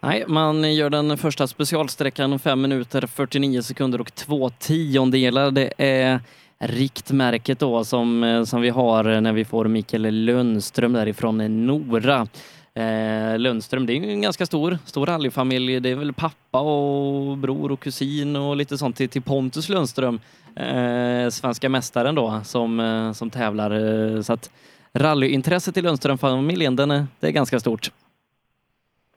Nej, man gör den första specialsträckan 5 minuter 49 sekunder och två tiondelar. Det är riktmärket då som, eh, som vi har när vi får Mikael Lundström därifrån eh, Nora. Eh, Lundström, det är ju en ganska stor, stor rallyfamilj. Det är väl pappa och bror och kusin och lite sånt till, till Pontus Lundström, eh, svenska mästaren då, som, eh, som tävlar. Eh, så att rallyintresset i Lundström-familjen, den är, det är ganska stort.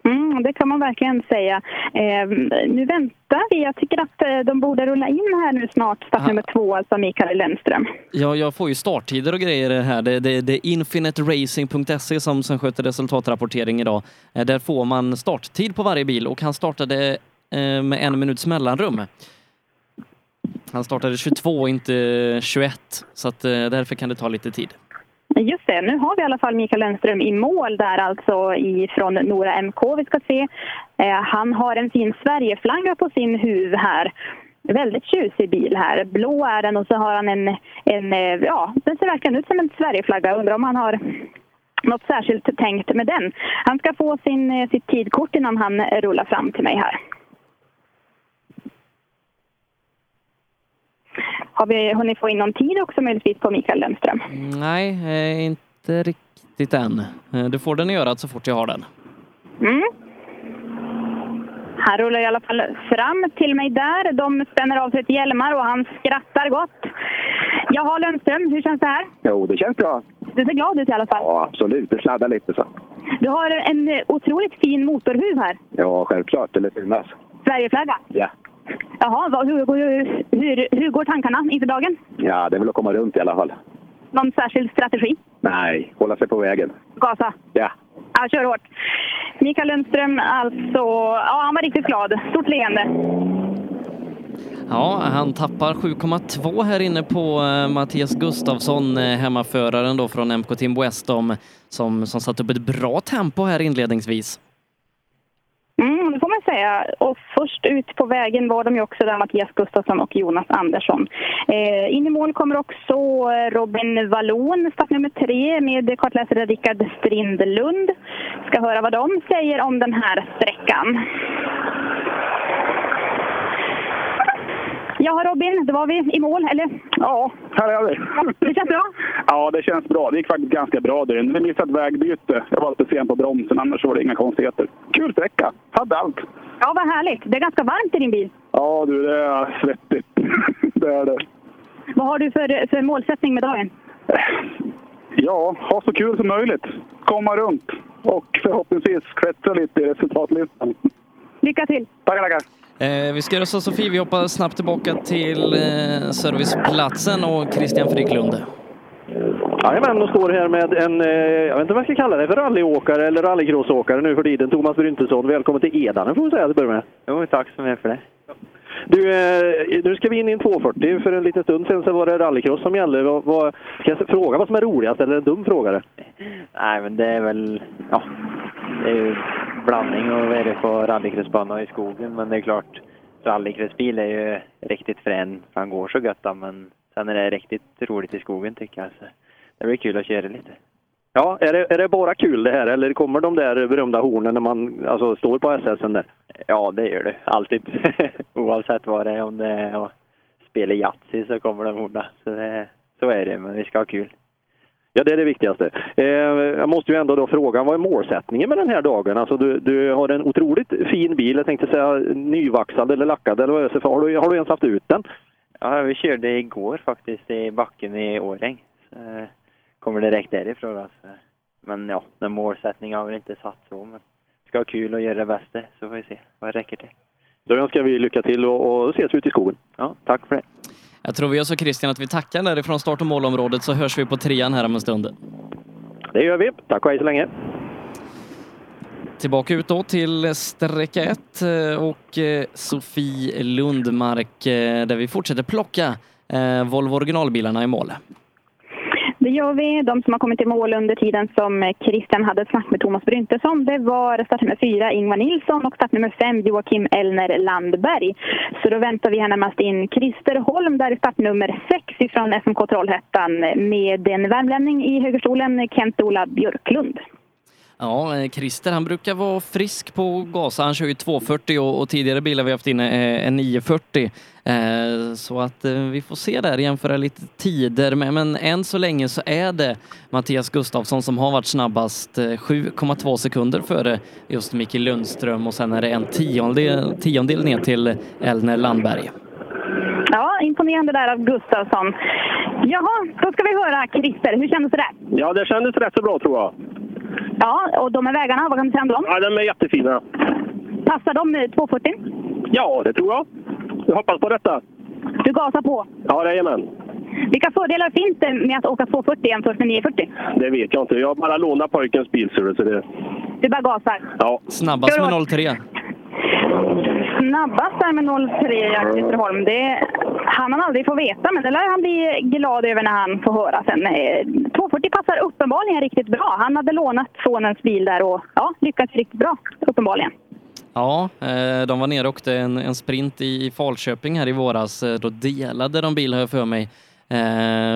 Mm, det kan man verkligen säga. Eh, nu väntar vi. Jag tycker att eh, de borde rulla in här nu snart, startnummer två, alltså Mikael Lennström. Ja, jag får ju starttider och grejer här. Det, det, det är infinitracing.se som, som sköter resultatrapportering idag. Eh, där får man starttid på varje bil och han startade eh, med en minuts mellanrum. Han startade 22, inte 21, så att, eh, därför kan det ta lite tid. Just det, nu har vi i alla fall Mikael Lennström i mål där alltså ifrån Nora MK vi ska se. Eh, han har en fin Sverigeflagga på sin huv här. Väldigt tjusig bil här. Blå är den och så har han en, en eh, ja, den ser verkligen ut som en Sverigeflagga. Undrar om han har något särskilt tänkt med den. Han ska få sin, eh, sitt tidkort innan han rullar fram till mig här. Har vi hunnit få in någon tid också möjligtvis på Mikael Lennström? Nej, eh, inte riktigt än. Eh, Du får den i örat så fort jag har den. Mm. Han rullar i alla fall fram till mig där. De spänner av sig ett hjälmar och han skrattar gott. Jaha Lundström, hur känns det här? Jo, det känns bra. Du ser glad ut i alla fall. Ja, absolut. Det sladdar lite så. Du har en otroligt fin motorhuv här. Ja, självklart. Det lär finnas. Sverigeflagga. Ja. Jaha, vad, hur, hur, hur, hur går tankarna inför dagen? Ja, det är väl att komma runt i alla fall. Någon särskild strategi? Nej, hålla sig på vägen. Gasa? Ja. Ja, kör hårt. Mikael Lundström, alltså, ja, han var riktigt glad. Stort leende. Ja, han tappar 7,2 här inne på eh, Mattias Gustafsson, eh, hemmaföraren då från MK Team Westom, som, som satt upp ett bra tempo här inledningsvis. Mm, det får man säga. Och först ut på vägen var de ju också där Mattias Gustafsson och Jonas Andersson. Eh, in i mål kommer också eh, Robin Wallon, startnummer tre, med kartläsare Rickard Strindlund. Ska höra vad de säger om den här sträckan. Jaha Robin, då var vi i mål, eller? Ja, här är vi. Det känns bra? Ja, det känns bra. Det gick faktiskt ganska bra inne. Vi missade ett vägbyte. Jag var lite sen på bromsen, annars var det inga konstigheter. Kul sträcka. Hade allt. Ja, vad härligt. Det är ganska varmt i din bil. Ja du, det är svettigt. det är det. Vad har du för, för målsättning med dagen? Ja, ha så kul som möjligt. Komma runt och förhoppningsvis klättra lite i resultatlistan. Lycka till! Tackar, tackar. Eh, vi ska göra så Sofie, vi hoppar snabbt tillbaka till eh, serviceplatsen och Christian Fryklund. Jajamän, och står här med en, eh, jag vet inte vad jag ska kalla det för rallyåkare eller rallycrossåkare nu för tiden. Thomas Bryntesson, välkommen till Edane får vi säga till att börja med. Jo, tack så mycket för det. Du, eh, nu ska vi in i en 240. För en liten stund sedan så var det rallycross som gällde. Vad, vad, ska jag fråga vad som är roligast eller en dum fråga? det? Nej, men det är väl, ja, det är ju blandning och vad är det på rallycrossbana och i skogen. Men det är klart, rallycrossbil är ju riktigt frän för han går så gött men sen är det riktigt roligt i skogen tycker jag. Så det blir kul att köra lite. Ja, är det, är det bara kul det här eller kommer de där berömda hornen när man alltså, står på SS där? Ja, det gör det. Alltid. Oavsett vad det är, om det är att spela Yatzy så kommer de horna. Så, det, så är det, men vi ska ha kul. Ja, det är det viktigaste. Eh, jag måste ju ändå då fråga, vad är målsättningen med den här dagen? Alltså, du, du har en otroligt fin bil, jag tänkte säga nyvaxad eller lackad, eller vad är det för? Har du, har du ens haft ut den? Ja, vi körde igår faktiskt i backen i Årjäng. Så, eh, kommer direkt därifrån. Alltså. Men ja, den målsättningen har vi inte satt så. Men ska ha kul och göra det bästa, så får vi se vad det räcker till. Då önskar vi lycka till och, och ses ute i skogen. Ja, tack för det. Jag tror vi gör så Christian att vi tackar därifrån start och målområdet så hörs vi på trean här om en stund. Det gör vi. Tack och hej så länge. Tillbaka ut då till sträcka 1 och eh, Sofie Lundmark eh, där vi fortsätter plocka eh, Volvo originalbilarna i mål. Det gör vi. De som har kommit i mål under tiden som Christian hade ett snack med Thomas Bryntesson, det var startnummer fyra Ingvar Nilsson och startnummer fem Joakim Elner Landberg. Så då väntar vi här närmast in Christer Holm där i startnummer sex ifrån SMK Trollhättan med en värmlänning i högerstolen, Kent-Ola Björklund. Ja, eh, Christer han brukar vara frisk på gasa. Han kör ju 240 och, och tidigare bilar vi haft inne är, är 940. Eh, så att eh, vi får se där, jämföra lite tider. Men, men än så länge så är det Mattias Gustafsson som har varit snabbast. Eh, 7,2 sekunder före just Micke Lundström och sen är det en tiondel, tiondel ner till Elner Landberg. Ja, imponerande där av Gustafsson. Jaha, då ska vi höra Christer. Hur kändes det där? Ja, det kändes rätt så bra tror jag. Ja, och de här vägarna, vad kan du säga om dem? Ja, de är jättefina. Passar de eh, 240? Ja, det tror jag. Jag hoppas på detta. Du gasar på. Ja, jajamän. Vilka fördelar finns det med att åka 240 jämfört med 940? Det vet jag inte. Jag har bara lånat pojkens bil, så det... Du bara gasar. Ja. Snabbast med 03. Snabbast där med 03, Jack Ytterholm. Det han han aldrig få veta, men det lär han bli glad över när han får höra sen. Eh, 240 passar uppenbarligen riktigt bra. Han hade lånat sonens bil där och ja, lyckats riktigt bra, uppenbarligen. Ja, eh, de var nere och åkte en, en sprint i Falköping här i våras. Eh, då delade de bil har jag för mig,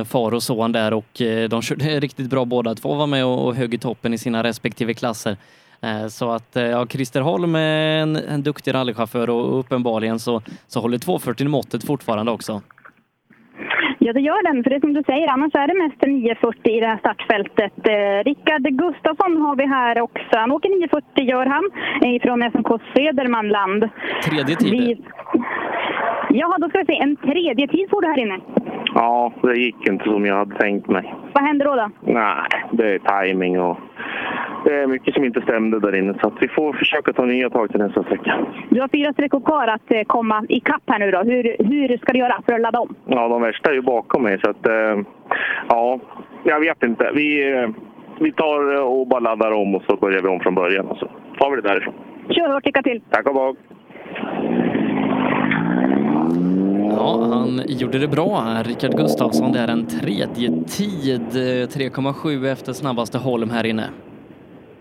far och son där och de körde riktigt bra båda två, var med och högg i toppen i sina respektive klasser. Eh, så att eh, ja, Christer Holm är en, en duktig rallychaufför och uppenbarligen så, så håller 240 måttet fortfarande också. Ja, det gör den. För det är som du säger, annars är det mest 940 i det här startfältet. Eh, Rickard Gustafsson har vi här också. Han åker 940 gör han, eh, från SMK Södermanland. Tredje tid. Vi... Jaha, då ska vi se. En tredje tid får du här inne. Ja, det gick inte som jag hade tänkt mig. Vad händer då? då? Nej, det är timing och det är mycket som inte stämde där inne. Så att vi får försöka ta nya tag till nästa sträcka. Du har fyra sträckor kvar att eh, komma ikapp här nu då. Hur, hur ska du göra för att ladda om? Ja, de värsta är ju bakom mig. Så att, eh, ja, jag vet inte. Vi, eh, vi tar eh, och bara laddar om och så börjar vi om från början. Och så tar vi det därifrån. Kör hårt, lycka till! Tack och bock! Ja, han gjorde det bra här. Rickard Gustafsson, det är en tredje tid, eh, 3,7 efter snabbaste Holm här inne.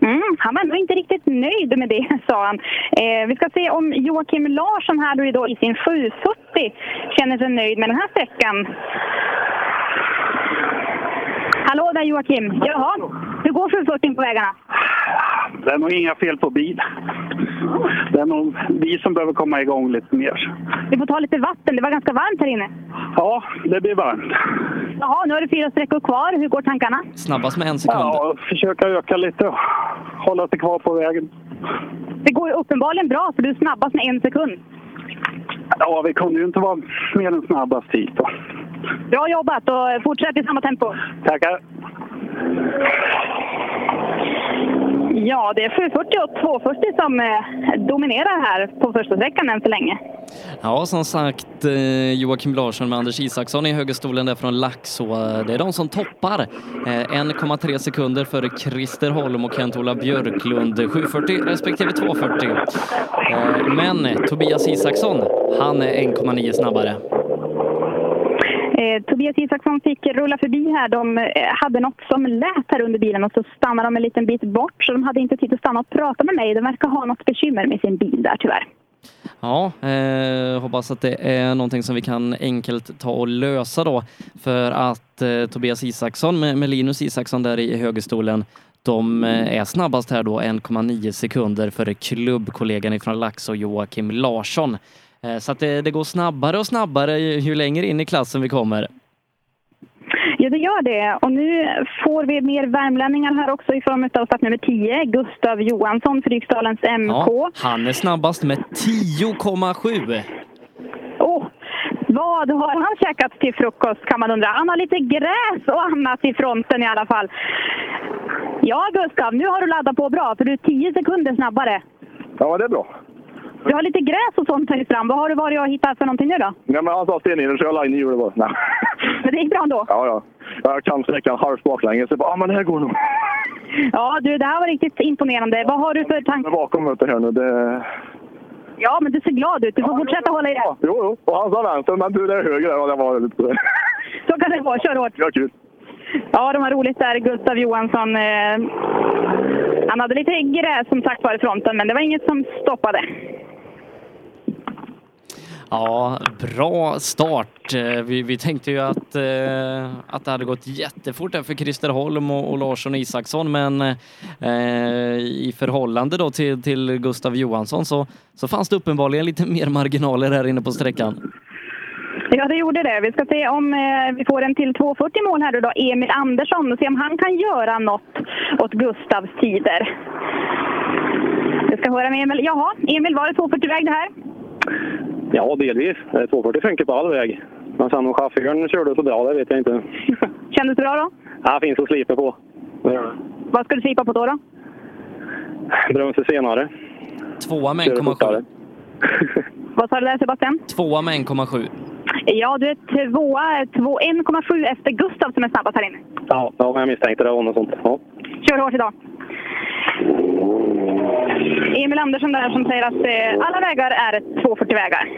Mm, han var nog inte riktigt nöjd med det, sa han. Eh, vi ska se om Joakim Larsson här då idag i sin 740 känner sig nöjd med den här sträckan. Hallå där Joakim! Jaha, hur går 740 på vägarna? Det är nog inga fel på bil. Det är nog vi som behöver komma igång lite mer. Vi får ta lite vatten, det var ganska varmt här inne. Ja, det blir varmt. Jaha, nu har du fyra sträckor kvar. Hur går tankarna? Snabbast med en sekund. Ja, försöka öka lite och hålla sig kvar på vägen. Det går ju uppenbarligen bra, för du är snabbast med en sekund. Ja, vi kunde ju inte vara mer än snabbast hit då. Bra jobbat och fortsätt i samma tempo. Tackar! Ja, det är 740 och 240 som eh, dominerar här på första sträckan än så länge. Ja, som sagt, eh, Joakim Larsson med Anders Isaksson i högerstolen där från Laxå. Det är de som toppar. Eh, 1,3 sekunder före Christer Holm och Kent-Ola Björklund. 740 respektive 240. Eh, men Tobias Isaksson, han är 1,9 snabbare. Eh, Tobias Isaksson fick rulla förbi här. De eh, hade något som lät här under bilen och så stannade de en liten bit bort. Så de hade inte tid att stanna och prata med mig. De verkar ha något bekymmer med sin bil där tyvärr. Ja, eh, hoppas att det är någonting som vi kan enkelt ta och lösa då. För att eh, Tobias Isaksson med, med Linus Isaksson där i högerstolen, de eh, är snabbast här då 1,9 sekunder före klubbkollegan ifrån Laxå Joakim Larsson. Eh, så att det, det går snabbare och snabbare ju, ju längre in i klassen vi kommer. Ja, det gör det. Och nu får vi mer värmlänningar här också i form av startnummer 10, Gustav Johansson, Fryksdalens MK. Ja, han är snabbast med 10,7. Åh, vad har han käkat till frukost kan man undra. Han har lite gräs och annat i fronten i alla fall. Ja, Gustav, nu har du laddat på bra för du är 10 sekunder snabbare. Ja, det är bra. Du har lite gräs och sånt tagit fram. Vad har du varit och hittat för någonting nu då? Ja, men han sa stenhjulen så jag la in i hjulet bara. Nej. Men det gick bra ändå? Ja, ja. Jag kan sträckan halvt baklänges. Så jag bara, ja men det här går nog. Ja, du, det här var riktigt imponerande. Vad har du för tankar? Bakom möter här nu, det... Ja, men du ser glad ut. Du får fortsätta hålla i det. Jo, jo. Och han sa vänster, men du det är höger. Ja, det var lite... Så kan det vara. Kör hårt. Ja, kul. Ja, de har roligt där. Gustav Johansson. Eh, han hade lite gräs som sagt var i fronten, men det var inget som stoppade. Ja, bra start. Eh, vi, vi tänkte ju att, eh, att det hade gått jättefort där för Christer Holm och, och Larsson Isaksson, men eh, i förhållande då till, till Gustav Johansson så, så fanns det uppenbarligen lite mer marginaler här inne på sträckan. Ja, det gjorde det. Vi ska se om eh, vi får en till 2.40 mål här då, Emil Andersson och se om han kan göra något åt Gustavs tider. Vi ska höra med Emil. Jaha, Emil, var det 2.40-väg det här? Ja, delvis. Eh, 240 funkar på all väg. Men sen om chauffören körde så bra, det vet jag inte. Kändes det bra då? Ja, finns att slipa på. Det. Vad ska du slipa på då? då? Bromsar senare. Tvåa med Kör 1,7. fortare. Vad sa du där Sebastian? Tvåa med 1,7. Ja, du är tvåa, två- 1,7 efter Gustav som är snabbast här inne. Ja, ja, jag misstänkte det var något sånt. Ja. Kör hårt idag. Emil Andersson där som säger att eh, alla vägar är 240-vägar.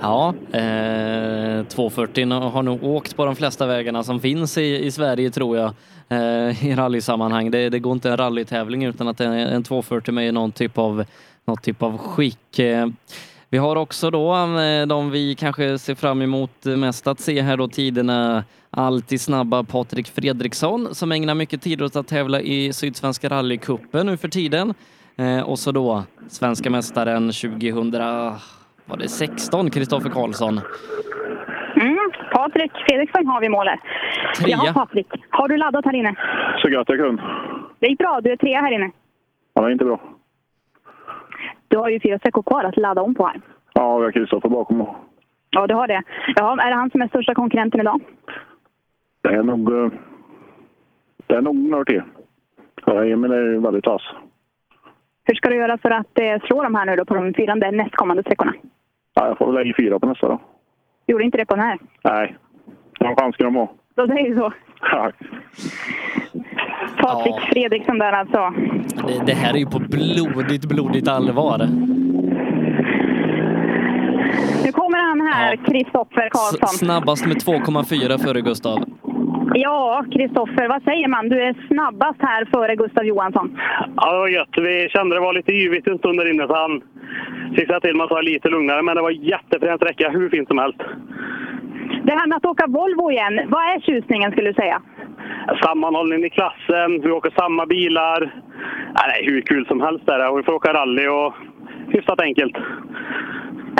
Ja, eh, 240 har nog åkt på de flesta vägarna som finns i, i Sverige tror jag eh, i rallysammanhang. Det, det går inte en rallytävling utan att en, en 240 med någon typ av, någon typ av skick. Eh, vi har också då eh, de vi kanske ser fram emot mest att se här då tiderna alltid snabba Patrik Fredriksson som ägnar mycket tid åt att tävla i Sydsvenska rallycupen nu för tiden. Eh, och så då svenska mästaren 2000 var det 16, Kristoffer Karlsson. Mm. Patrik Fredriksson har vi i målet. Trea. Ja, Patrik. Har du laddat här inne? Så gott jag kunde. Det gick bra. Du är trea här inne. Ja, det är inte bra. Du har ju fyra sträckor kvar att ladda om på här. Ja, vi har Kristoffer bakom. Ja, du har det. Ja, är det han som är största konkurrenten idag? Det är nog... eh, Det är nog några till. Ja, Emil är väldigt vass. Hur ska du göra för att eh, slå de här nu då på de fyra nästkommande sträckorna? Ja, jag får väl lägga fyra på nästa då. Gjorde inte det på den här? Nej. De chans ska de ha. Då säger vi så. Ja. Patrik Fredriksson där alltså. Det, det här är ju på blodigt, blodigt allvar. Nu kommer han här, Kristoffer Karlsson. S- snabbast med 2,4 före Gustav. Ja, Kristoffer, vad säger man? Du är snabbast här före Gustav Johansson. Ja, det var gött. Vi kände det var lite yvigt en stund där inne så han fixade till att ta lite lugnare. Men det var jättefränt sträcka, hur fint som helst. Det här med att åka Volvo igen, vad är tjusningen skulle du säga? Sammanhållning i klassen, vi åker samma bilar. Det är hur kul som helst där. Och vi får åka rally och hyfsat enkelt.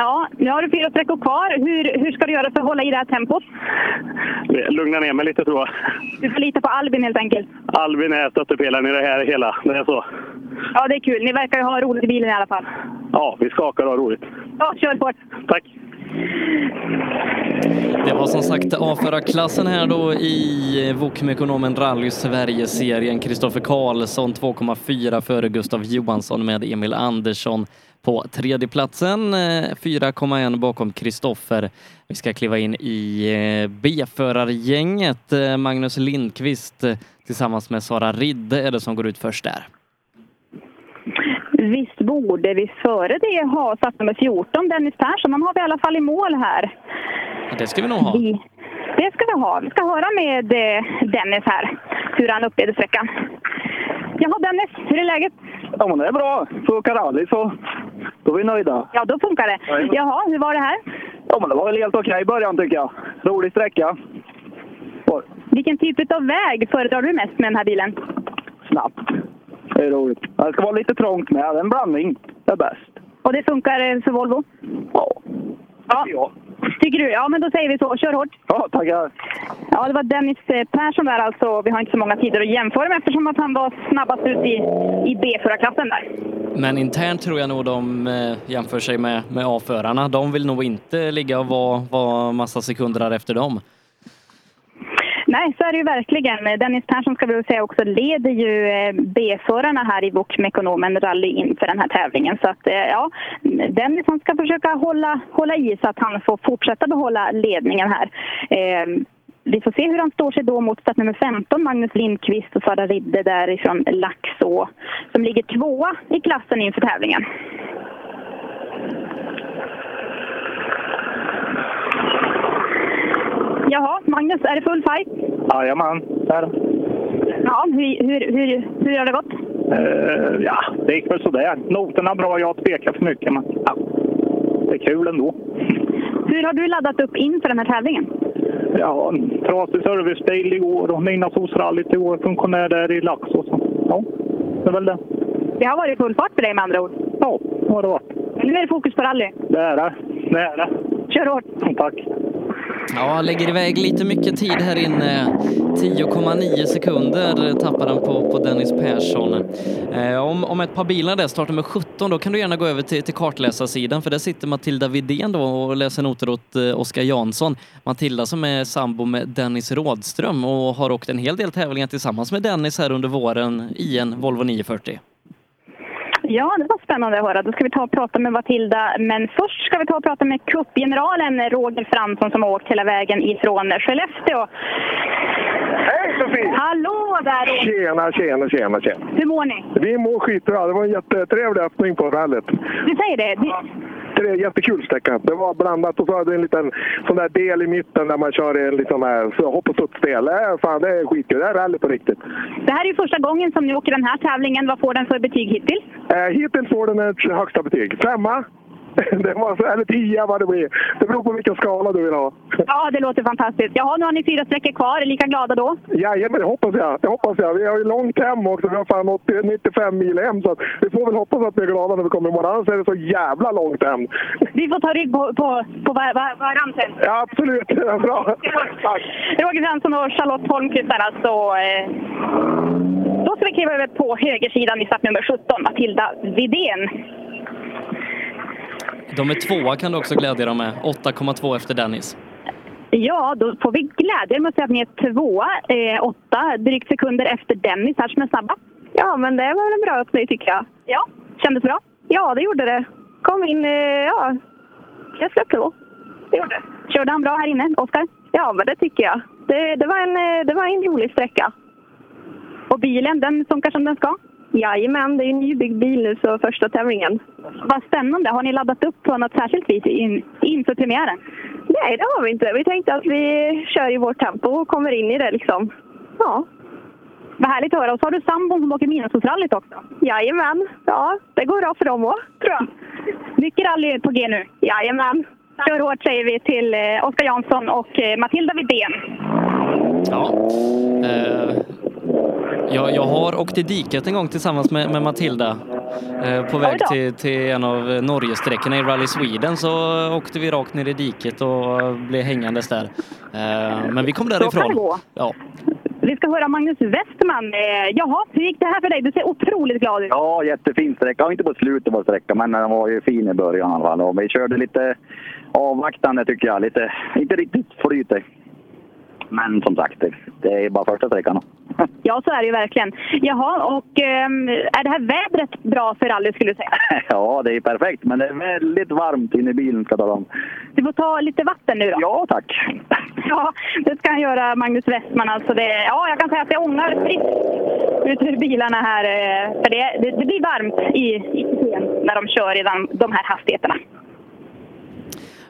Ja, nu har du fyra sträckor kvar. Hur, hur ska du göra för att hålla i det här tempot? Lugna ner mig lite tror jag. Du får lita på Albin helt enkelt. Albin är stöttepelaren i det här hela. Det är så. Ja, det är kul. Ni verkar ju ha roligt i bilen i alla fall. Ja, vi skakar och har roligt. Ja, kör hårt. Tack. Det var som sagt avförarklassen här då i Wokmekonomen Rally Sverige-serien. Kristoffer Karlsson 2,4 före Gustav Johansson med Emil Andersson på tredjeplatsen. eh, 4,1 bakom Kristoffer. Vi ska kliva in i eh, B-förargänget. Eh, Magnus Lindqvist eh, tillsammans med Sara Ridde är det som går ut först där. Visst borde vi före det ha satt nummer 14, Dennis Persson. Han har vi i alla fall i mål här. Det ska vi nog ha. Det ska vi ha. Vi ska höra med eh, Dennis här hur han upplevde sträckan. Jaha Dennis, hur är läget? Ja, men det är bra. Åka rally så då är vi nöjda. Ja, då funkar det. Jaha, hur var det här? Ja, men det var väl helt okej i början tycker jag. Rolig sträcka. Vilken typ av väg föredrar du mest med den här bilen? Snabbt. Det är roligt. Det ska vara lite trångt med. En blandning är bäst. Och det funkar eh, för Volvo? Ja. Ja. Tycker du? Ja, men då säger vi så. Kör hårt. Ja, tackar. Ja, det var Dennis eh, Persson där alltså. Vi har inte så många tider att jämföra med eftersom att han var snabbast ut i, i B-förarklassen där. Men internt tror jag nog de eh, jämför sig med, med A-förarna. De vill nog inte ligga och vara, vara massa sekunder efter dem. Nej, så är det ju verkligen. Dennis Persson ska vi väl säga också leder ju eh, B-förarna här i Wok-Mekonomen Rally inför den här tävlingen. Så att eh, ja, Dennis han ska försöka hålla, hålla i så att han får fortsätta behålla ledningen här. Eh, vi får se hur han står sig då mot startnummer 15, Magnus Lindqvist och Sara Ridde därifrån Laxå, som ligger tvåa i klassen inför tävlingen. Jaha, Magnus, är det full fight? Jajamän, det. Ja, hur, hur, hur, hur har det gått? Eh, ja, det gick väl sådär. Noterna bra, jag tvekar för mycket. Men, ja. det är kul ändå. Hur har du laddat upp inför den här tävlingen? Ja, trasig servicebil igår och Midnattssolsrallyt igår. Funktionär där i Laxå. Ja, det är väl det. Det har varit full fart för dig med andra ord? Ja, det har det varit. Men nu är det fokus på rally. Det är det. Det är det. Kör hårt! Tack. Ja, lägger iväg lite mycket tid här inne. Eh, 10,9 sekunder tappar den på, på Dennis Persson. Eh, om, om ett par bilar där startar med 17, då kan du gärna gå över till, till kartläsarsidan, för där sitter Matilda Vidén då och läser noter åt eh, Oskar Jansson. Matilda som är sambo med Dennis Rådström och har åkt en hel del tävlingar tillsammans med Dennis här under våren i en Volvo 940. Ja, det var spännande att höra. Då ska vi ta och prata med Matilda. Men först ska vi ta och prata med cupgeneralen Roger Fransson som har åkt hela vägen ifrån Skellefteå. Hej Sofie! Hallå där! Tjena, tjena, tjena, tjena. Hur mår ni? Vi mår skitbra. Det var en jättetrevlig öppning på rallyt. Du säger det? det... Det är jättekul sträcka. Det var blandat och så hade en liten sån där del i mitten där man kör en här, så hopp och studsdel. Är, fan, det är skitkul. Det är rally på riktigt. Det här är ju första gången som ni åker den här tävlingen. Vad får den för betyg hittills? Eh, hittills får den ett högsta betyg. Femma. Det var så, eller tia vad det blir. Det beror på vilken skala du vill ha. Ja, det låter fantastiskt. Jaha, nu har ni fyra sträckor kvar. Är lika glada då? Jajamän, det hoppas jag. Det hoppas jag. Vi har ju långt hem också. Vi har fan 80, 95 mil hem. Så vi får väl hoppas att vi är glada när vi kommer imorgon. Annars är det så jävla långt hem. Vi får ta rygg på, på, på var, var, varann sen. Ja, absolut. Bra. Tack. Roger Fransson och Charlotte Holmqvist där alltså. Eh, då ska vi kliva över på högersidan i startnummer 17, Matilda Vidén. De är tvåa kan du också glädja dig med, 8,2 efter Dennis. Ja, då får vi glädja med att säga att ni är tvåa, eh, åtta drygt sekunder efter Dennis här som är snabba. Ja, men det var en bra öppning tycker jag. Ja, kändes bra? Ja, det gjorde det. Kom in, eh, ja, jag släppte då. Det gjorde det. Körde han bra här inne, Oskar? Ja, men det tycker jag. Det, det, var en, eh, det var en rolig sträcka. Och bilen, den funkar som den ska? Jajamän, det är en nybyggd bil nu så första tävlingen. Vad spännande! Har ni laddat upp på något särskilt vis in, inför premiären? Nej, det har vi inte. Vi tänkte att vi kör i vårt tempo och kommer in i det liksom. Ja. Vad härligt att höra. Och så har du sambon som åker Midnattssolsrallyt också. Jajamän. Ja, det går bra för dem också, tror jag. Mycket rally på G nu. Jajamän. Kör hårt säger vi till eh, Oskar Jansson och eh, Matilda Widén. Ja. Eh, jag, jag har åkt i diket en gång tillsammans med, med Matilda. Eh, på väg till, till en av Norgesträckorna i Rally Sweden så åkte vi rakt ner i diket och blev hängandes där. Eh, men vi kom därifrån. Ja. Vi ska höra Magnus Westman. Eh, jaha, hur gick det här för dig? Du ser otroligt glad ut. Ja, jättefin sträcka. Ja, inte på slutet på sträckan, men den var ju fin i början i alla fall. Och vi körde lite avvaktande tycker jag. Lite, inte riktigt flytet. Men som sagt, det, är bara första sträckan. Ja, så är det ju verkligen. Jaha, och ehm, är det här vädret bra för rally skulle du säga? Ja, det är perfekt. Men det är väldigt varmt inne i bilen ska jag tala om. Du får ta lite vatten nu då. Ja, tack. Ja, det ska han göra, Magnus Westman. Alltså det, ja, jag kan säga att det ångar friskt ut ur bilarna här. eh, För det, det, det blir varmt i, i när de kör i de, de här hastigheterna.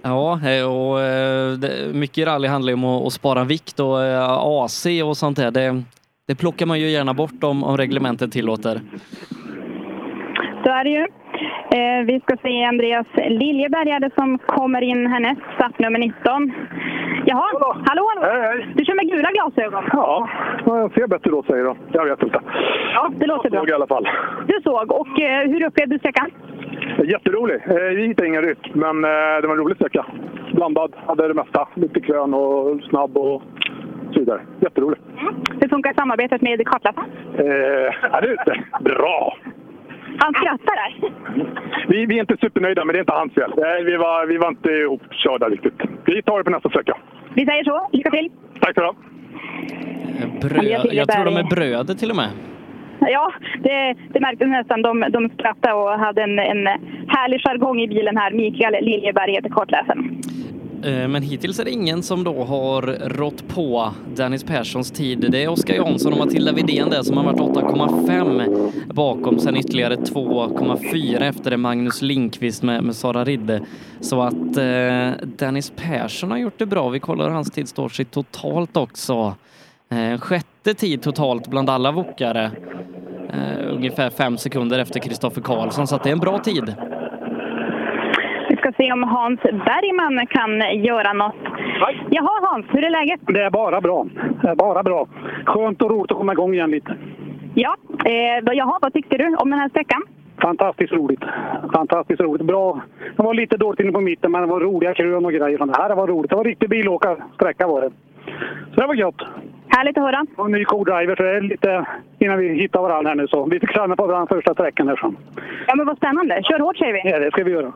Ja, eh, och eh, mycket rally handlar ju om att, spara vikt och eh, AC och sånt där. Det, det plockar man ju gärna bort om, om reglementet tillåter. Så är det ju. Eh, vi ska se Andreas Liljeberg som kommer in härnäst, startnummer 19. Jaha, hallå, hallå. Du kör med gula glasögon? Ja, jag ser bättre då säger du. Jag vet inte. Ja, det låter bra. Jag i alla fall. Du såg. Och eh, hur upplevde du sträckan? Jätterolig. Eh, Vi hittade ingen rytm, men eh, det var en rolig sträcka. Blandad, hade det mesta. Lite krön och snabb och så vidare. Jätterolig. Hur funkar samarbetet med kartläsaren? Eh, det är bra. Han skrattar där. Vi, vi är inte supernöjda, men det är inte hans fel. Vi var, vi var inte ihopkörda riktigt. Vi tar det på nästa sträcka. Vi säger så. Lycka till! Tack så du ha. Jag tror de är bröder till och med. Ja, det, det märktes nästan. De, de skrattade och hade en, en härlig jargong i bilen här. Mikael Liljeberg heter kartläsaren. Eh, men hittills är det ingen som då har rått på Dennis Perssons tid. Det är Oskar Jansson och Matilda Widén där som har varit 8,5 bakom. Sen ytterligare 2,4 efter det Magnus Linkvist med, med Sara Ridde. Så att eh, Dennis Persson har gjort det bra. Vi kollar hur hans tid står sig totalt också. Eh, sjätte tid totalt bland alla wokare. Eh, ungefär fem sekunder efter Kristoffer Karlsson, så att det är en bra tid. Vi ska se om Hans Bergman kan göra något. Jaha Hans, hur är läget? Det är bara bra. Det är bara bra. Skönt och roligt att komma igång igen lite. Ja, eh, jaha, vad tyckte du om den här sträckan? Fantastiskt roligt. Fantastiskt roligt. Bra. Det var lite dåligt inne på mitten, men det var roliga krön och grejer. Det här var roligt. Det var riktig bilåkarsträcka var det. Så det var gött. Härligt att höra. Och en ny co-driver, så det är lite innan vi hittar varandra här nu. Så vi fick känna på varandra första sträckan här. Så. Ja, men vad spännande. Kör hårt säger vi. Ja, det ska vi göra.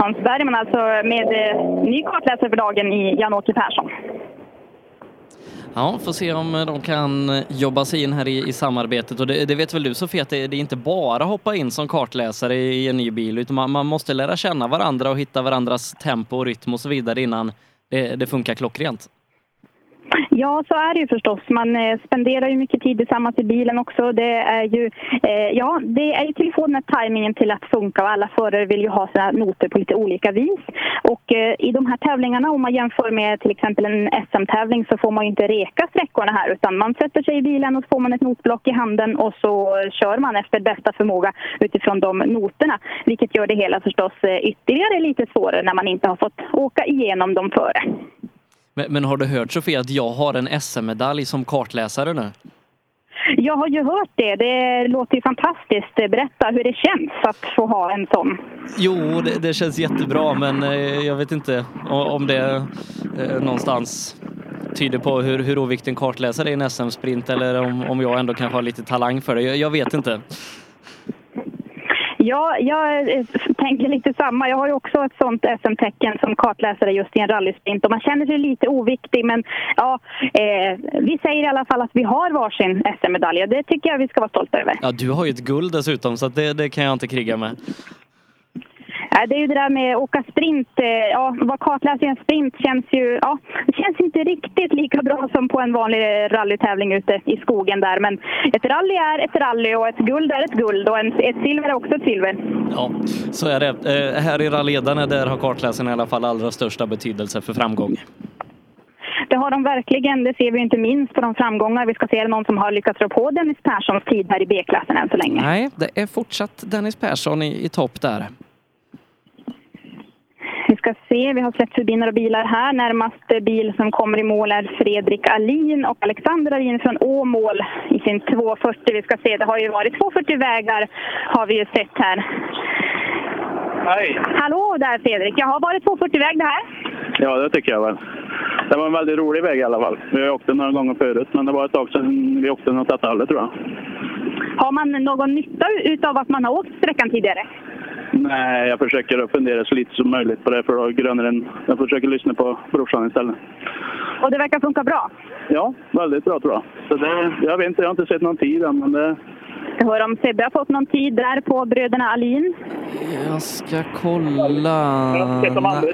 Hans Bergman alltså med eh, ny kartläsare för dagen i Jan-Åke Persson. Ja, får se om eh, de kan eh, jobba sig in här i, i samarbetet. Och det, det, vet väl du Sofie, att det, det är inte bara hoppa in som kartläsare i en ny bil, utan man, man måste lära känna varandra och hitta varandras tempo och rytm och så vidare innan det, det funkar klockrent. Ja, så är det ju förstås. Man eh, spenderar ju mycket tid tillsammans i bilen också. Det är ju, eh, ja, det är ju till få den här tajmingen till att funka och alla förare vill ju ha sina noter på lite olika vis. Och eh, i de här tävlingarna, om man jämför med till exempel en SM-tävling så får man ju inte reka sträckorna här utan man sätter sig i bilen och så får man ett notblock i handen och så kör man efter bästa förmåga utifrån de noterna. Vilket gör det hela förstås eh, ytterligare lite svårare när man inte har fått åka igenom dem före. Men, men har du hört Sofie att jag har en SM-medalj som kartläsare nu? Jag har ju hört det. Det låter ju fantastiskt. Berätta hur det känns att få ha en sån. Jo, det, det känns jättebra, men eh, jag vet inte om det eh, någonstans tyder på hur, hur oviktig en kartläsare är i en SM-sprint eller om, om jag ändå kanske har lite talang för det. Jag, jag vet inte. Ja, jag eh, tänker lite samma. Jag har ju också ett sånt SM-tecken som kartläsare just i en rallysprint och man känner sig lite oviktig men ja, eh, vi säger i alla fall att vi har varsin SM-medalj och det tycker jag vi ska vara stolta över. Ja, du har ju ett guld dessutom så det, det kan jag inte kriga med. Ja, det är ju det där med att åka sprint. eh, Ja, vad kartläsare i en sprint känns ju... Ja, det känns inte riktigt lika bra som på en vanlig rallytävling ute i skogen där. Men ett rally är ett rally och ett guld är ett guld och ett silver är också ett silver. Ja, så är det. Eh, här i rallyledarna där har kartläsaren i alla fall allra största betydelse för framgång. Det har de verkligen. Det ser vi inte minst på de framgångar. Vi ska se någon som har lyckats rå på Dennis Perssons tid här i B-klassen än så länge. Nej, det är fortsatt Dennis Persson i, i topp där. Vi ska se, vi har släppt förbi några bilar här. Närmaste bil som kommer i mål är Fredrik Alin och Alexander Alin från Åmål i sin 240. Vi ska se, det har ju varit 240-vägar har vi ju sett här. Hej! Hallå där Fredrik! Jag har varit 240-väg det här. Ja, det tycker jag väl. Det var en väldigt rolig väg i alla fall. Vi har åkt den några gånger förut, men det var ett tag sedan vi åkte den åt detta hållet tror jag. Har man någon nytta utav att man har åkt sträckan tidigare? Nej, jag försöker att fundera så lite som möjligt på det för att gröna den. Jag försöker lyssna på brorsan istället. Och det verkar funka bra? Ja, väldigt bra tror jag. Så det, jag vet inte, jag har inte sett någon tid än, men det... Jag hör om Sebbe har fått någon tid där på bröderna Alin. Jag ska kolla.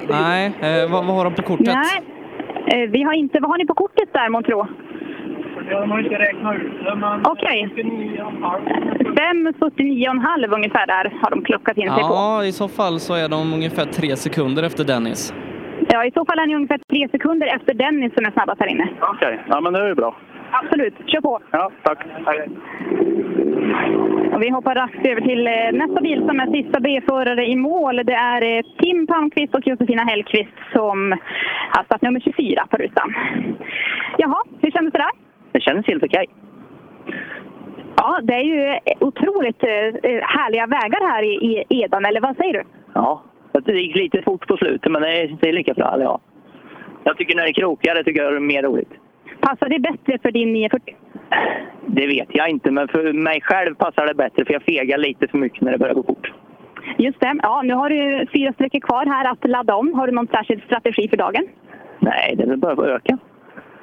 Nej, eh, vad, vad har de på kortet? Nej, eh, vi har inte. Vad har ni på kortet där, månntro? Jag har inte räknat ut det, men... 5.49,5 ungefär där har de klockat in sig på. Ja, i så fall så är de ungefär tre sekunder efter Dennis. Ja, i så fall är ni ungefär tre sekunder efter Dennis som är snabbast här inne. Okej, ja men det är ju bra. Absolut, kör på! Ja, tack. Hej. Och vi hoppar raskt över till eh, nästa bil som är sista B-förare i mål. Det är eh, Tim Palmqvist och Josefina Hellqvist som har startnummer 24 på rutan. Jaha, hur kändes det där? Det kändes helt okej. Ja, det är ju otroligt eh, härliga vägar här i, Edan, eller vad säger du? Ja, det gick lite fort på slutet, men det är, lika bra. Ja. Jag tycker när det är krokigare tycker jag det är mer roligt. Passar det bättre för din 940? Det vet jag inte, men för mig själv passar det bättre för jag fegar lite för mycket när det börjar gå fort. Just det. Ja, nu har du fyra sträckor kvar här att ladda om. Har du någon särskild strategi för dagen? Nej, det är väl bara att öka.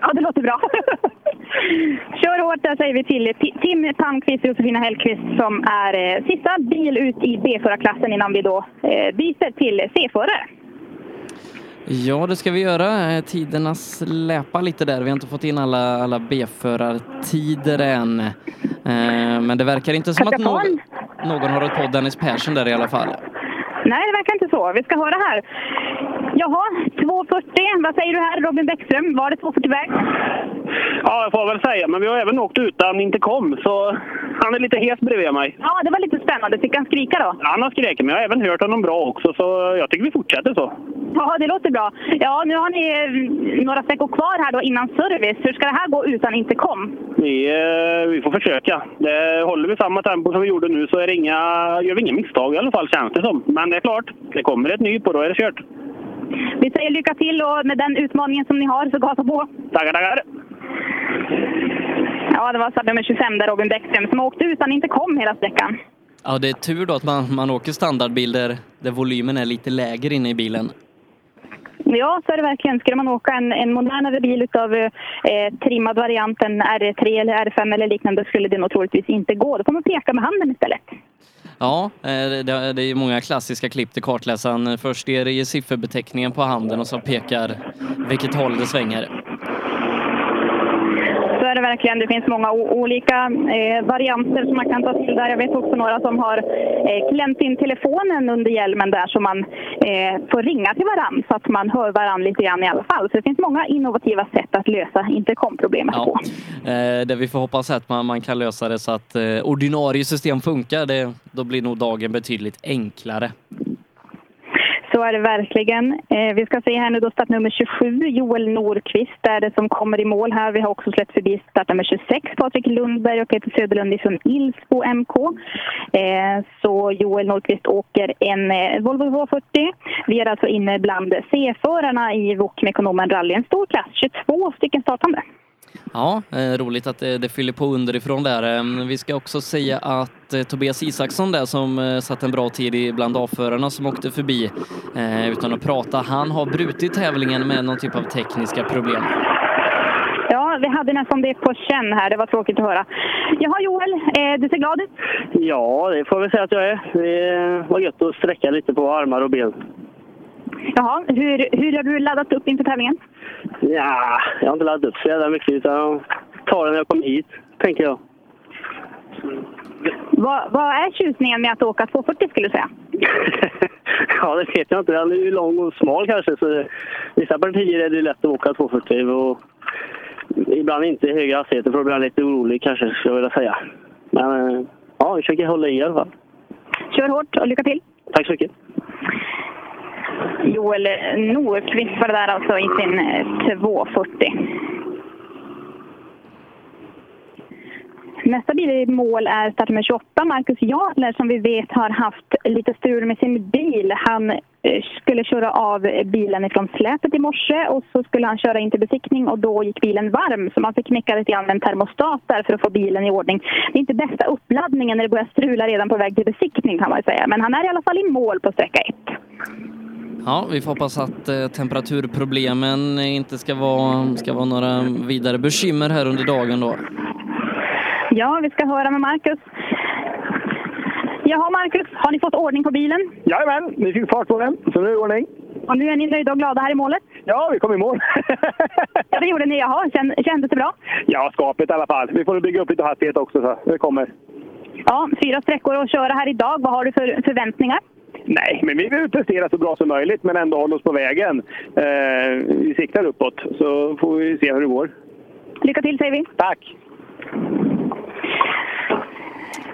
Ja, det låter bra. Kör hårt där säger vi till Tim Palmqvist och Josefina Hellqvist som är eh, sista bil ut i B-förarklassen innan vi då eh, byter till C-förare. Ja, det ska vi göra. Eh, Tiderna släpar lite där. Vi har inte fått in alla, alla B-förartider än. Eh, men det verkar inte som att någon, någon har ett på Dennis Persson där i alla fall. Nej, det verkar inte så. Vi ska höra här. Jaha, 2.40. Vad säger du här, Robin Bäckström? Var det 2.40 väg? Ja, jag får väl säga. Men vi har även åkt utan intercom, så han är lite hes bredvid mig. Ja, det var lite spännande. Fick han skrika då? Han har skrikit, men jag har även hört honom bra också, så jag tycker vi fortsätter så. Ja, det låter bra. Ja, nu har ni eh, några sträckor kvar här då innan service. Hur ska det här gå utan intercom? Vi, eh, vi får försöka. Det, håller vi samma tempo som vi gjorde nu så är det inga, gör vi inga misstag i alla fall, känns det som. Men det är klart, det kommer ett nyp och då är det kört. Vi säger lycka till och med den utmaningen som ni har, så gasa på. Tackar, tackar! Ja, det var startnummer 25 där, Robin Bäckström, som åkte utan intercom hela sträckan. Ja, det är tur då att man, man åker standardbil där, där volymen är lite lägre inne i bilen. Ja, så är det verkligen. Skulle man åka en, en modernare bil utav eh, trimmad varianten R3 eller R5 eller liknande skulle det nog troligtvis inte gå. Då får man peka med handen istället. Ja, eh, det, det är många klassiska klipp till kartläsaren. Först är det sifferbeteckningen på handen och så pekar vilket håll det svänger. Är det verkligen. Det finns många olika eh, varianter som man kan ta till där. Jag vet också några som har eh, klämt in telefonen under hjälmen där så man eh, får ringa till varann så att man hör varann lite grann i alla fall. Så det finns många innovativa sätt att lösa intercomproblemet ja. på. Eh, det vi får hoppas att man, man kan lösa det så att eh, ordinarie system funkar. Det, då blir nog dagen betydligt enklare. Så är det verkligen. Eh, vi ska se här nu då startnummer 27, Joel Norqvist, är det som kommer i mål här. Vi har också släppt förbi startnummer 26, Patrik Lundberg och Peter Söderlund från Ilsbo MK. Eh, så Joel Norqvist åker en eh, Volvo 240. Vi är alltså inne bland C-förarna i Wok Rally, en stor klass, 22 stycken startande. Ja, eh, roligt att det, det fyller på underifrån där. Eh, Vi ska också säga att eh, Tobias Isaksson där som eh, satt en bra tid i bland A-förarna som åkte förbi eh, utan att prata, han har brutit tävlingen med någon typ av tekniska problem. Ja, vi hade nästan det på känn här. Det var tråkigt att höra. Jaha, Joel, eh, du ser glad ut? Ja, det får vi säga att jag är. Det var gött att sträcka lite på armar och ben. Jaha, hur, hur har du laddat upp inför tävlingen? Ja, jag har inte laddat upp så jävla mycket utan jag tar det när jag kommer hit, tänker jag. Vad, vad är tjusningen med att åka 240 skulle du säga? Ja, det vet jag inte. Den är ju lång och smal kanske så vissa partier är det lätt att åka 240 och ibland inte i höga hastigheter för då blir jag lite orolig kanske, skulle jag vilja säga. Men eh, ja, vi försöker hålla i i alla fall. Kör hårt och lycka till! Tack så mycket. Joel Norqvist var det där alltså i sin eh, 240. Nästa bil i mål är startnummer 28, Marcus Jarler, som vi vet har haft lite strul med sin bil. Han eh, skulle köra av bilen ifrån släpet i morse och så skulle han köra in till besiktning och då gick bilen varm så man fick knäcka lite grann med en termostat där för att få bilen i ordning. Det är inte bästa uppladdningen när det börjar strula redan på väg till besiktning kan man säga, men han är i alla fall i mål på sträcka 1. Ja, vi får hoppas att eh, temperaturproblemen inte ska vara, ska vara några vidare bekymmer här under dagen då. Ja, vi ska höra med Marcus. Jaha, Marcus, har ni fått ordning på bilen? Jajamän, vi fick fart på den, så nu är det ordning. Och nu är ni nöjda och glada här i målet? Ja, vi kom i mål. Ja, det gjorde ni. Jaha, kändes det bra? Ja, skapligt i alla fall. Vi får bygga upp lite hastighet också, så det kommer. Ja, fyra sträckor att köra här idag. Vad har du för förväntningar? Nej, men vi vill prestera så bra som möjligt, men ändå hålla oss på vägen. Eh, vi siktar uppåt, så får vi se hur det går. Lycka till säger vi. Tack!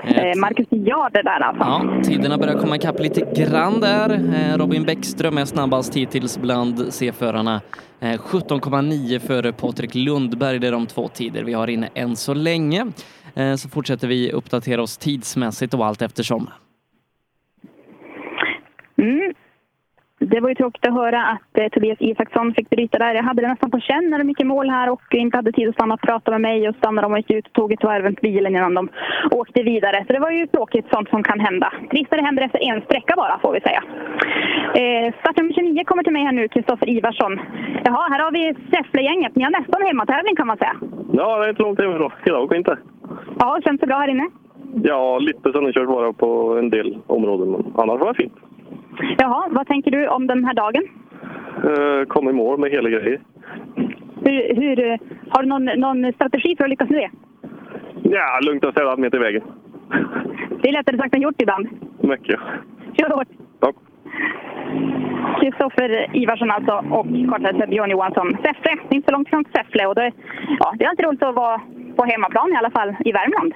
Eh, Marcus Jarder där alltså. Ja, tiderna börjar komma ikapp lite grann där. Eh, Robin Bäckström är snabbast hittills bland C-förarna. Eh, 17,9 före Patrik Lundberg. Det är de två tider vi har inne än så länge. Eh, Så fortsätter vi uppdatera oss tidsmässigt och allt eftersom. Mm. Det var ju tråkigt att höra att eh, Tobias Isaksson fick bryta där. Jag hade det nästan på känn när de gick i mål här och inte hade tid att stanna och prata med mig och stanna de och gick ut och tog ett varv runt bilen innan de åkte vidare. Så det var ju tråkigt sånt som kan hända. Trist när det händer efter en sträcka bara får vi säga. Eh, startnummer 29 kommer till mig här nu, Kristoffer Ivarsson. Jaha, här har vi Säffle-gänget. Ni har nästan hemmatävling kan man säga. Ja, det är inte långt hemifrån. Idag inte. Ja, känns det bra här inne? Ja, lite sönderkört bara på en del områden, men annars var det fint. Jaha, vad tänker du om den här dagen? Eh, kom i mål med hela grejer. Hur, hur, har du någon, någon strategi för att lyckas med det? Ja, lugnt och städat med till vägen. Det är lättare sagt än gjort ibland. Mycket. Kör hårt! Ja. Kristoffer Ivarsson alltså och kartläsare Björn Johansson. Säffle, inte så långt från Säffle och det, ja, det är alltid roligt att vara på hemmaplan i alla fall i Värmland.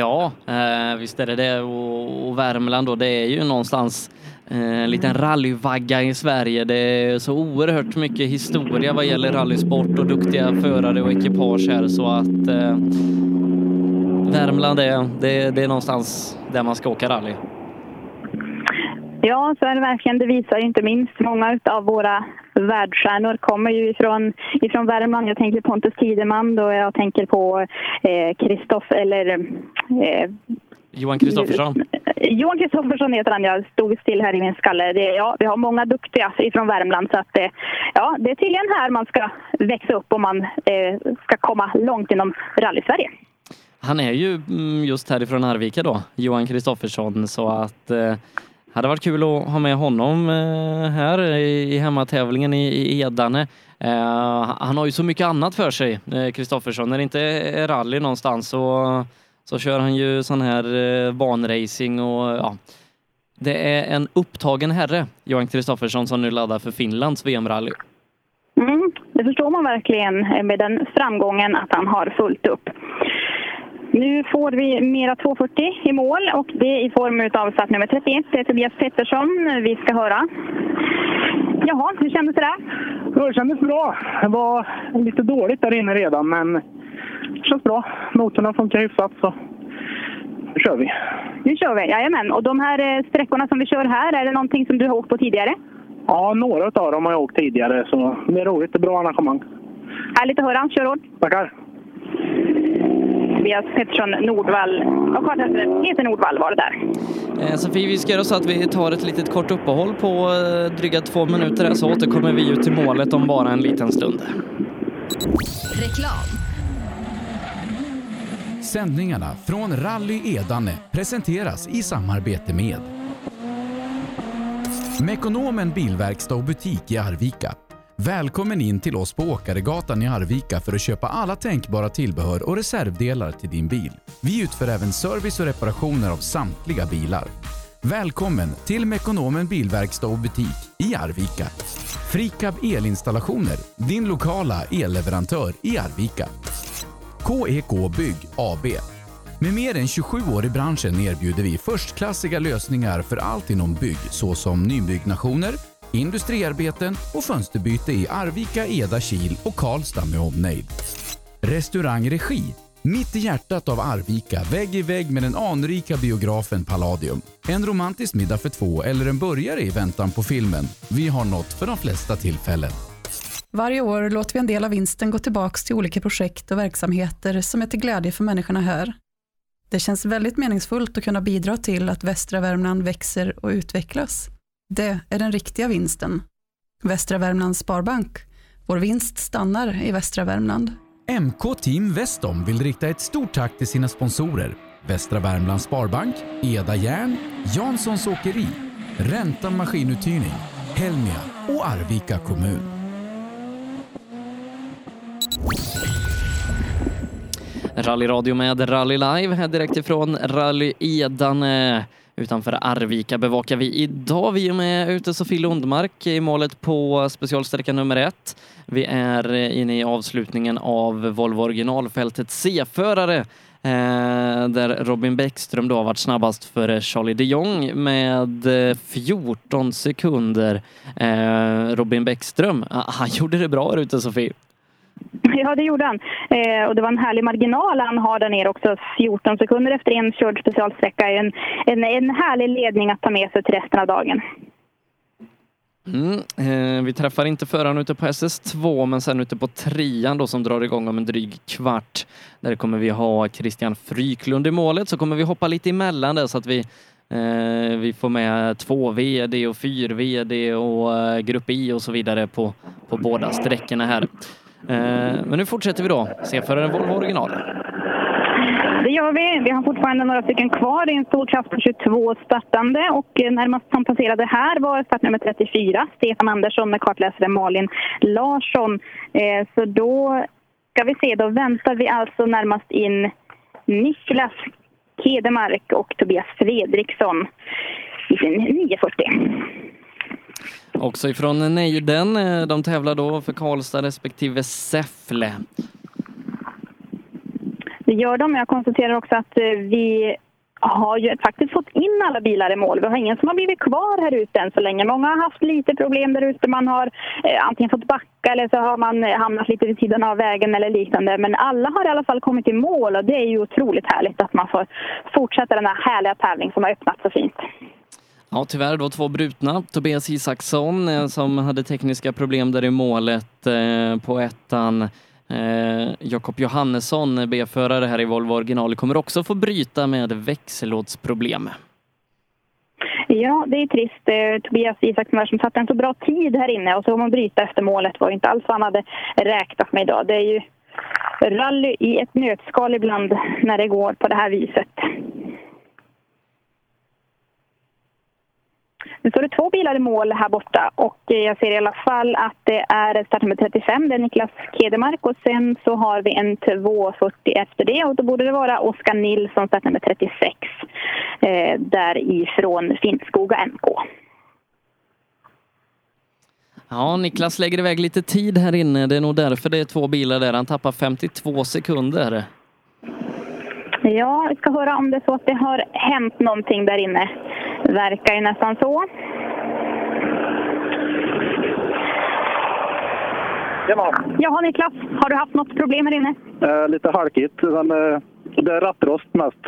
Ja, eh, visst är det det. Och, och Värmland då, det är ju någonstans eh, en liten rallyvagga i Sverige. Det är så oerhört mycket historia vad gäller rallysport och duktiga förare och ekipage här så att eh, Värmland är, det, det är någonstans där man ska åka rally. Ja, så är det verkligen. Det visar inte minst många av våra världsstjärnor kommer ju ifrån, ifrån Värmland. Jag tänker på Pontus Tideman och jag tänker på Kristoff eh, eller eh, Johan Kristoffersson. Johan Kristoffersson heter han. Jag stod still här i min skalle. Det, ja, vi har många duktiga ifrån Värmland så att, ja, det är tydligen här man ska växa upp om man eh, ska komma långt inom rally-Sverige. Han är ju mm, just härifrån Arvika då, Johan Kristoffersson, så att eh, hade varit kul att ha med honom eh, här i hemmatävlingen i Edane. Eh, han har ju så mycket annat för sig, eh, Kristoffersson. När det inte är rally någonstans så, så kör han ju sån här banracing och ja, det är en upptagen herre, Johan Kristoffersson, som nu laddar för Finlands VM-rally. Mm, det förstår man verkligen med den framgången att han har fullt upp. Nu får vi mera 240 i mål och det är i form av startnummer 31. Det är Tobias Pettersson vi ska höra. Jaha, hur kändes det där? Det kändes bra. Det var lite dåligt där inne redan, men det känns bra. Motorn funkar hyfsat, så nu kör vi. Nu kör vi, jajamän. Och de här eh, sträckorna som vi kör här, är det någonting som du har åkt på tidigare? Ja, några av dem har jag åkt tidigare, så det är roligt. Det är bra arrangemang. Härligt att höra. Kör hårt! Tackar! Tobias Pettersson Nordvall. Och kartläsare Peter Nordvall var det där. Eh, Sofie, vi ska göra så att vi tar ett litet kort uppehåll på eh, dryga två minuter här, så återkommer vi ut till målet om bara en liten stund. Reklam. Sändningarna från Rally Edane presenteras i samarbete med Mekonomen Bilverkstad och butik i Arvika Välkommen in till oss på Åkaregatan i Arvika för att köpa alla tänkbara tillbehör och reservdelar till din bil. Vi utför även service och reparationer av samtliga bilar. Välkommen till Mekonomen Bilverkstad och butik i Arvika. Frikab Elinstallationer, din lokala elleverantör i Arvika. KEK Bygg AB. Med mer än 27 år i branschen erbjuder vi förstklassiga lösningar för allt inom bygg såsom nybyggnationer, industriarbeten och fönsterbyte i Arvika, Eda, Kil och Karlstad med omnejd. Restaurang Regi, mitt i hjärtat av Arvika, vägg i vägg med den anrika biografen Palladium. En romantisk middag för två eller en burgare i väntan på filmen. Vi har något för de flesta tillfällen. Varje år låter vi en del av vinsten gå tillbaka till olika projekt och verksamheter som är till glädje för människorna här. Det känns väldigt meningsfullt att kunna bidra till att västra Värmland växer och utvecklas. Det är den riktiga vinsten. Västra Värmlands Sparbank. Vår vinst stannar i västra Värmland. MK Team Westom vill rikta ett stort tack till sina sponsorer Västra Värmlands Sparbank, Eda Järn, Janssons Åkeri, Ränta Maskinuthyrning, Helmia och Arvika kommun. Rallyradio med Rally Live här direkt ifrån Rally Edane. Utanför Arvika bevakar vi idag. Vi är med ute Sofie Lundmark i målet på specialsträcka nummer ett. Vi är inne i avslutningen av Volvo originalfältet C-förare eh, där Robin Bäckström då har varit snabbast för Charlie de Jong med eh, 14 sekunder. Eh, Robin Bäckström, han gjorde det bra här ute Sofie. Ja, det gjorde han. Eh, och det var en härlig marginal han har där nere också. 14 sekunder efter en körd specialsträcka. En, en, en härlig ledning att ta med sig till resten av dagen. Mm, eh, vi träffar inte föraren ute på SS2 men sen ute på trean då som drar igång om en dryg kvart. Där kommer vi ha Christian Fryklund i målet så kommer vi hoppa lite emellan där så att vi eh, vi får med två VD och fyra VD och eh, grupp I och så vidare på, på båda sträckorna här. Eh, men nu fortsätter vi då. Se för en Volvo original. Det gör vi. Vi har fortfarande några stycken kvar. Det är en stor klass på 22 startande och eh, närmast som passerade här var startnummer 34, Stefan Andersson med kartläsare Malin Larsson. Eh, så då ska vi se, då väntar vi alltså närmast in Niklas Kedemark och Tobias Fredriksson i sin 940. Också ifrån Nejden. Eh, de tävlar då för Karlstad respektive Säffle. Det gör de. Jag konstaterar också att eh, vi har ju faktiskt fått in alla bilar i mål. Vi har ingen som har blivit kvar här ute än så länge. Många har haft lite problem där ute. Man har eh, antingen fått backa eller så har man eh, hamnat lite vid sidan av vägen eller liknande. Men alla har i alla fall kommit i mål och det är ju otroligt härligt att man får fortsätta den här härliga tävlingen som har öppnat så fint. Ja, tyvärr då två brutna. Tobias Isaksson eh, som hade tekniska problem där i målet eh, på ettan. Eh, Jakob Johannesson, B-förare här i Volvo original, kommer också få bryta med växellådsproblem. Ja, det är trist. Eh, Tobias Isaksson som satte en så bra tid här inne och så får man bryta efter målet var inte alls vad han hade räknat med idag. Det är ju rally i ett nötskal ibland när det går på det här viset. Nu står det två bilar i mål här borta och eh, jag ser i alla fall att det är startnummer 35, det är Niklas Kedemark och sen så har vi en 240 efter det och då borde det vara Oskar Nilsson, startnummer 36, eh, därifrån Finnskoga MK. Ja, Niklas lägger iväg lite tid här inne. Det är nog därför det är två bilar där. Han tappar 52 sekunder. Ja, vi ska höra om det är så att det har hänt någonting där inne. Verkar ju nästan så. Jaha Niklas, har du haft något problem här inne? Eh, lite halkigt, men eh, det är rattrost mest.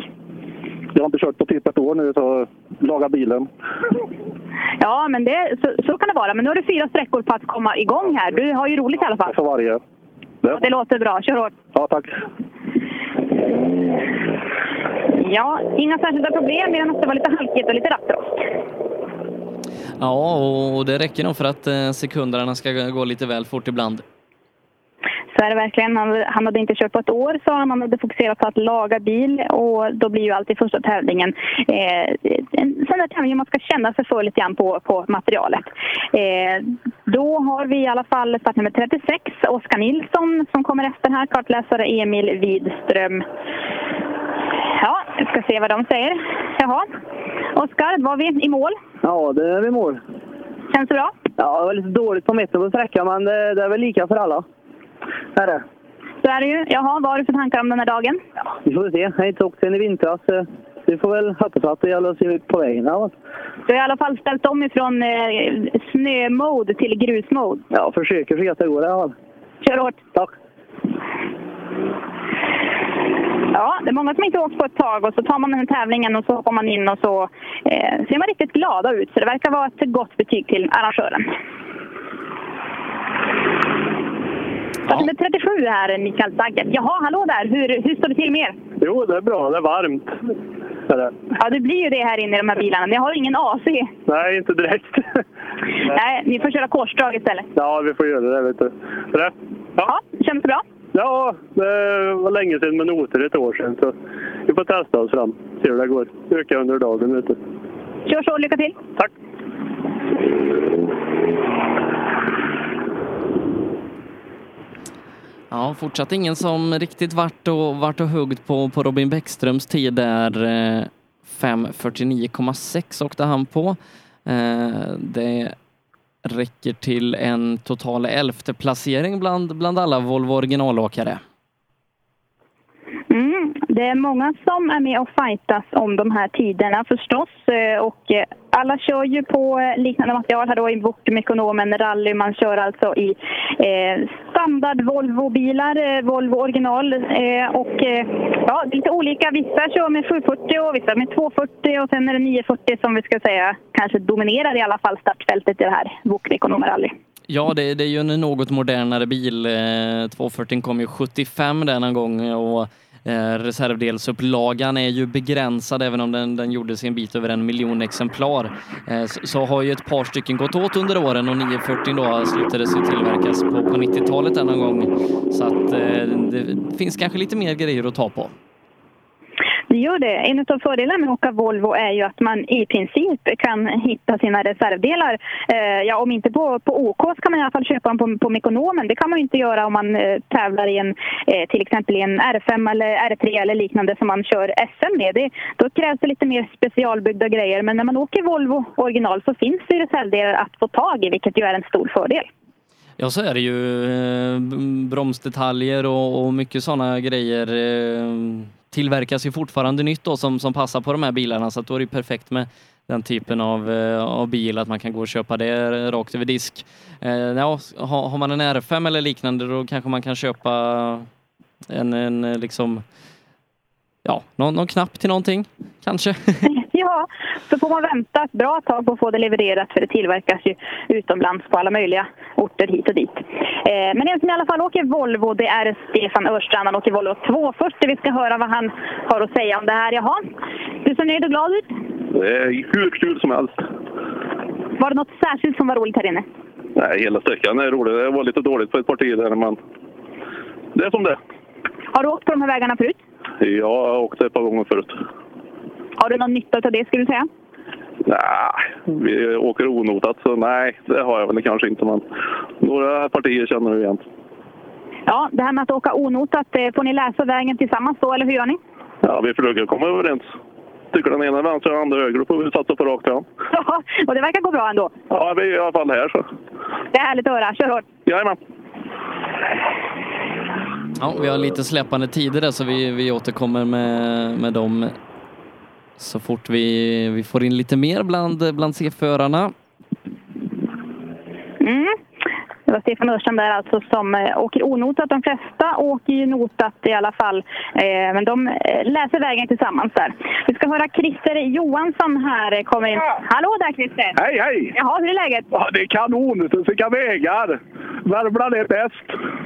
Jag har inte kört på typ ett år nu, så laga bilen. Ja, men det, så, så kan det vara. Men nu har du fyra sträckor på att komma igång här. Du har ju roligt i alla fall. För varje. Ja, det låter bra. Kör hårt. Ja, tack. Ja, inga särskilda problem mer än att det var lite halkigt och lite rattrost. Ja, och det räcker nog för att eh, sekunderna ska gå lite väl fort ibland. Så är det verkligen. Han, han hade inte kört på ett år sa han. Han hade fokuserat på att laga bil och då blir ju alltid första tävlingen eh, en sån där tävling man ska känna sig för lite grann på, på materialet. Eh, då har vi i alla fall startnummer 36, Oskar Nilsson som kommer efter här, kartläsare Emil Widström. Ja, jag ska se vad de säger. Jaha. Oskar, var vi i mål? Ja, det är vi i mål. Känns det bra? Ja, det var lite dåligt på mitten på sträckan, men det, det är väl lika för alla. Är det. Så är det ju. Jaha, vad har du för tankar om den här dagen? Vi får se. Jag har inte åkt sen i vintras. så Vi får väl hoppas att det gäller se på vägen. Ja. Du har i alla fall ställt om ifrån eh, snömode till grusmode. Ja, försöker så gott det går i alla fall. Kör hårt. Tack. Ja, det är många som inte åkt på ett tag och så tar man den här tävlingen och så hoppar man in och så eh, ser man riktigt glada ut. Så det verkar vara ett gott betyg till arrangören. Startnummer 37 här, Mikael Daggert. Jaha, hallå där! Hur, hur står det till med er? Jo, det är bra. Det är varmt. Ja, det blir ju det här inne i de här bilarna. Ni har ingen AC. Nej, inte direkt. Nej, ni får köra korsdrag istället. Ja, vi får göra det, vet du. Det. Ja, känns det bra? Ja, det var länge sedan med noter, ett år sedan. Så vi får testa oss fram, se hur det går. Öka under dagen, vet du. Kör så, lycka till! Tack! Ja, fortsatt ingen som riktigt vart och, vart och huggt på, på Robin Bäckströms tid där. Eh, 5.49,6 åkte han på. Eh, det räcker till en total elfte placering bland, bland alla Volvo originalåkare. Det är många som är med och fightas om de här tiderna förstås. Eh, och eh, alla kör ju på eh, liknande material här då i Bortum Rally. Man kör alltså i eh, standard Volvo-bilar, eh, Volvo original. Eh, och eh, ja, lite olika. Vissa kör med 740 och vissa med 240 och sen är det 940 som vi ska säga kanske dominerar i alla fall startfältet i det här Bortum Rally. Ja, det, det är ju en något modernare bil. 240 kom ju 75 denna gång och eh, reservdelsupplagan är ju begränsad även om den, den gjordes i en bit över en miljon exemplar. Eh, så, så har ju ett par stycken gått åt under åren och 940 då slutades ju tillverkas på, på 90-talet någon gång. Så att eh, det finns kanske lite mer grejer att ta på. Det gör det. En av fördelarna med att åka Volvo är ju att man i princip kan hitta sina reservdelar. Eh, ja, om inte på, på OK så kan man i alla fall köpa dem på, på Mekonomen. Det kan man ju inte göra om man eh, tävlar i en, eh, till exempel i en R5 eller R3 eller liknande som man kör SM med. Det, då krävs det lite mer specialbyggda grejer. Men när man åker Volvo original så finns det reservdelar att få tag i, vilket ju är en stor fördel. Ja, så är det ju. Eh, bromsdetaljer och, och mycket sådana grejer eh, tillverkas ju fortfarande nytt då som, som passar på de här bilarna så att då är det perfekt med den typen av, eh, av bil att man kan gå och köpa det rakt över disk. Eh, ja, har, har man en R5 eller liknande då kanske man kan köpa en, en eh, liksom ja, någon, någon knapp till någonting kanske. Ja, så får man vänta ett bra tag på att få det levererat för det tillverkas ju utomlands på alla möjliga orter hit och dit. Eh, men en som i alla fall åker Volvo det är Stefan Örstrand. Han åker Volvo 240. Vi ska höra vad han har att säga om det här. Jaha, du ser nöjd och glad ut? Det är hur kul som helst. Var det något särskilt som var roligt här inne? Nej, hela sträckan är rolig. Det var lite dåligt på ett parti där, men det är som det Har du åkt på de här vägarna förut? Jag har åkt ett par gånger förut. Har du någon nytta av det skulle du säga? Nej, vi åker onotat så nej, det har jag väl kanske inte. Men några partier känner du igen. Ja, det här med att åka onotat, eh, får ni läsa vägen tillsammans då eller hur gör ni? Ja, vi försöker komma överens. Tycker den ena vänster och den andra höger, då får vi satsa på rakt fram. Ja, och det verkar gå bra ändå. Ja, vi är i alla fall här så. Det är härligt att höra. Kör hårt! Jajamän! Ja, vi har lite släppande tider där så vi, vi återkommer med, med dem så fort vi, vi får in lite mer bland, bland C-förarna. Mm. Det var Stefan Örstrand där alltså som eh, åker onotat. De flesta åker ju notat i alla fall. Eh, men de eh, läser vägen tillsammans där. Vi ska höra Christer Johansson här kommer in. Hallå där Christer! Hej hej! Jaha, hur är läget? Ja, det är kanon! Vilka vägar! Värmland är bäst!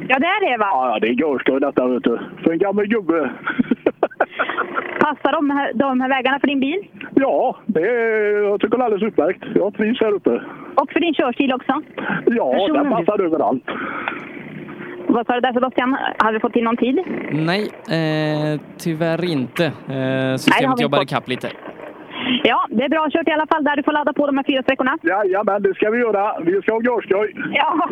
Ja, det är det va? Ja, det är görskoj detta vet du. För en gammal gubbe. Passar de här, de här vägarna för din bil? Ja, det är, jag tycker det är alldeles utmärkt. Jag trivs här uppe. Och för din körstil också? Ja, Personen den passar överallt. Vad sa du där Sebastian? Har vi fått in någon tid? Nej, eh, tyvärr inte. Eh, Nej, det systemet har vi jobbar ikapp lite. Ja, det är bra kört i alla fall där du får ladda på de här fyra sträckorna. Jajamän, det ska vi göra. Vi ska ha görskoj. Ja,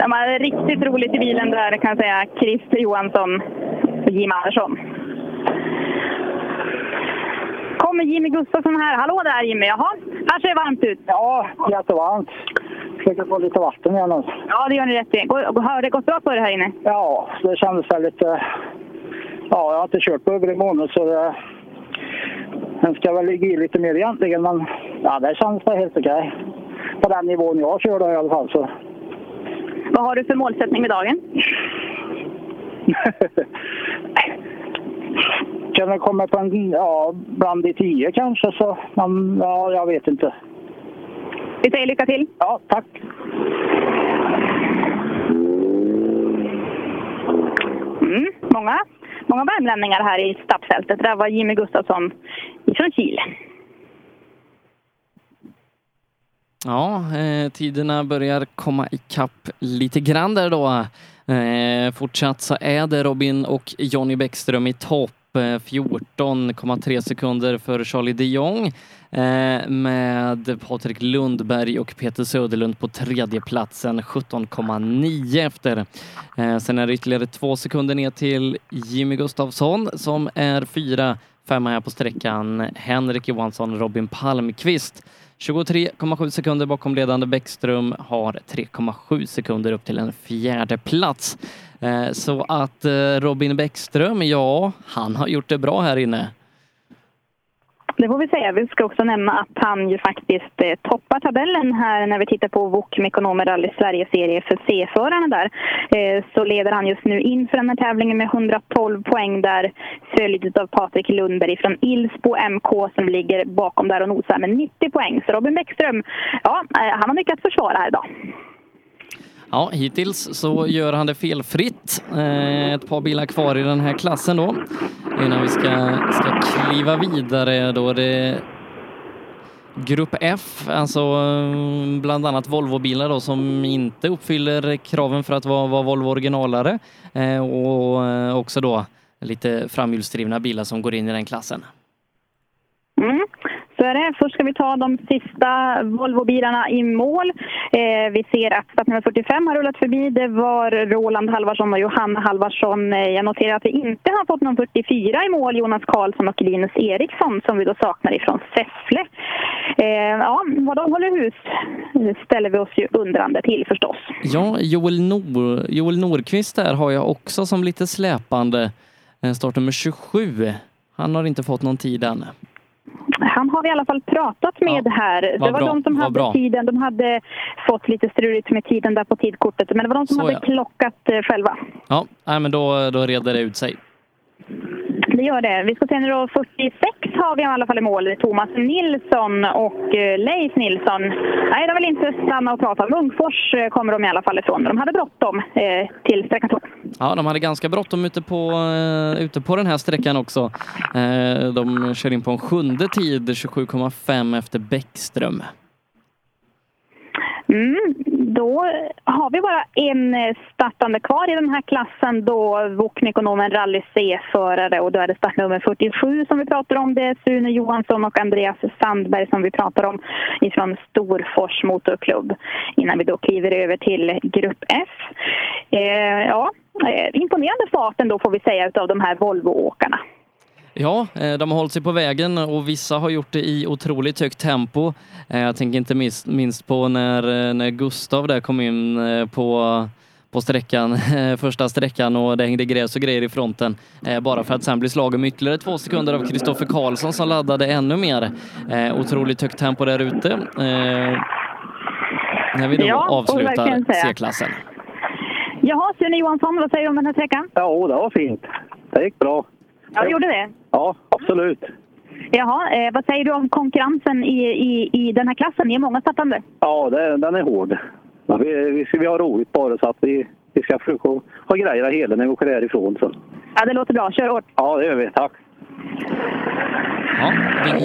de har riktigt roligt i bilen där kan jag säga. Christer Johansson och Jim Andersson. Kommer Jimmy Gustafsson här. Hallå där Jimmy! Jaha, här ser det varmt ut. Ja, jättevarmt. Försöker få lite vatten igen nu. Ja, det gör ni rätt i. Har det gått bra för dig här inne? Ja, det kändes väl lite... Ja, jag har inte kört på över en månad så det... Den ska väl ligga i lite mer egentligen, men ja, det känns väl helt okej. På den nivån jag kör då i alla fall så. Vad har du för målsättning med dagen? Kan det komma på en, ja, bland de tio kanske så, men ja, jag vet inte. Vi säger lycka till. Ja, tack. Mm, många, många värmlänningar här i startfältet. Det där var Jimmy Gustafsson från Kil. Ja, eh, tiderna börjar komma ikapp lite grann där då. Eh, fortsatt så är det Robin och Jonny Bäckström i topp. Eh, 14,3 sekunder för Charlie de Jong eh, med Patrik Lundberg och Peter Söderlund på tredje platsen 17,9 efter. Eh, sen är det ytterligare två sekunder ner till Jimmy Gustafsson som är fyra, femma här på sträckan. Henrik Johansson, Robin Palmqvist 23,7 sekunder bakom ledande Bäckström har 3,7 sekunder upp till en fjärde plats. Eh, så att eh, Robin Bäckström, ja, han har gjort det bra här inne. Det får vi säga. Vi ska också nämna att han ju faktiskt eh, toppar tabellen här när vi tittar på VOK Mekonomer Rally Sverige-serie för C-förarna där. Eh, så leder han just nu inför den här tävlingen med 112 poäng där följd av Patrik Lundberg från Ilsbo MK som ligger bakom där och nosar med 90 poäng. Så Robin Bäckström, ja, eh, han har mycket att försvara här idag. Ja, hittills så gör han det felfritt. Eh, Ett par bilar kvar i den här klassen då. Innan vi ska, ska kliva vidare då det Grupp F, alltså mm, bland annat Volvo-bilar då som inte uppfyller kraven för att vara, vara Volvo originalare. Eh, och eh, också då lite framhjulsdrivna bilar som går in i den klassen. Mm. Så är det. Först ska vi ta de sista Volvo-bilarna i mål. Eh, vi ser att startnummer 45 har rullat förbi. Det var Roland Halvarsson och Johanna Halvarsson. Eh, jag noterar att vi inte har fått någon 44 i mål, Jonas Karlsson och Linus Eriksson, som vi då saknar ifrån Säffle. Eh, ja, vad de håller hus ställer vi oss ju undrande till förstås. Ja, Joel, Nor Joel Norqvist där har jag också som lite släpande. Eh, startnummer 27. Han har inte fått någon tid än. Han har vi i alla fall pratat med här. Det var bra, de som vad hade bra. tiden. De hade fått lite struligt med tiden där på tidkortet. Men det var de som Så, hade ja. klockat eh, själva. Ja, nej, men då, då reder det ut sig. Det gör det. Vi ska se nu då 46 har vi i alla fall i mål. Thomas Nilsson och eh, Leif Nilsson. Nej, de vill inte stanna och prata. Munkfors eh, kommer de i alla fall ifrån. De hade bråttom eh, till sträckan 2. Ja, de hade ganska bråttom ute på, eh, ute på den här sträckan också. Eh, de kör in på en sjunde tid, 27,5 efter Bäckström. Mm, då har vi bara en eh, startande kvar i den här klassen då Woknekonomen Rally C-förare och då är det startnummer 47 som vi pratar om. Det är Sune Johansson och Andreas Sandberg som vi pratar om ifrån Storfors Motorklubb innan vi då kliver över till Grupp F. Eh, ja, eh, imponerande farten då får vi säga utav de här Volvo-åkarna. Ja, eh, de har hållit sig på vägen och vissa har gjort det i otroligt högt tempo. Eh, Jag tänker inte minst, minst på när, eh, när Gustav där kom in på, på sträckan, första sträckan och det hängde gräs och grejer i fronten. Bara för att sen bli slagen med ytterligare två sekunder av Kristoffer Karlsson som laddade ännu mer. Otroligt högt tempo där ute. När vi då Ja, avslutar. C-klassen. Jaha, Sune Johansson, vad säger du om den här sträckan? Ja, det var fint. Det gick bra. Ja, det gjorde det. Ja, absolut. Jaha, eh, vad säger du om konkurrensen i, i, i den här klassen? Ni är många startande. Ja, det, den är hård. Men vi, vi, ska, vi har roligt bara så att vi, vi ska försöka ha grejer hela när vi åker härifrån. Så. Ja, det låter bra. Kör hårt. Ja, det gör vi. Tack. Ja, vi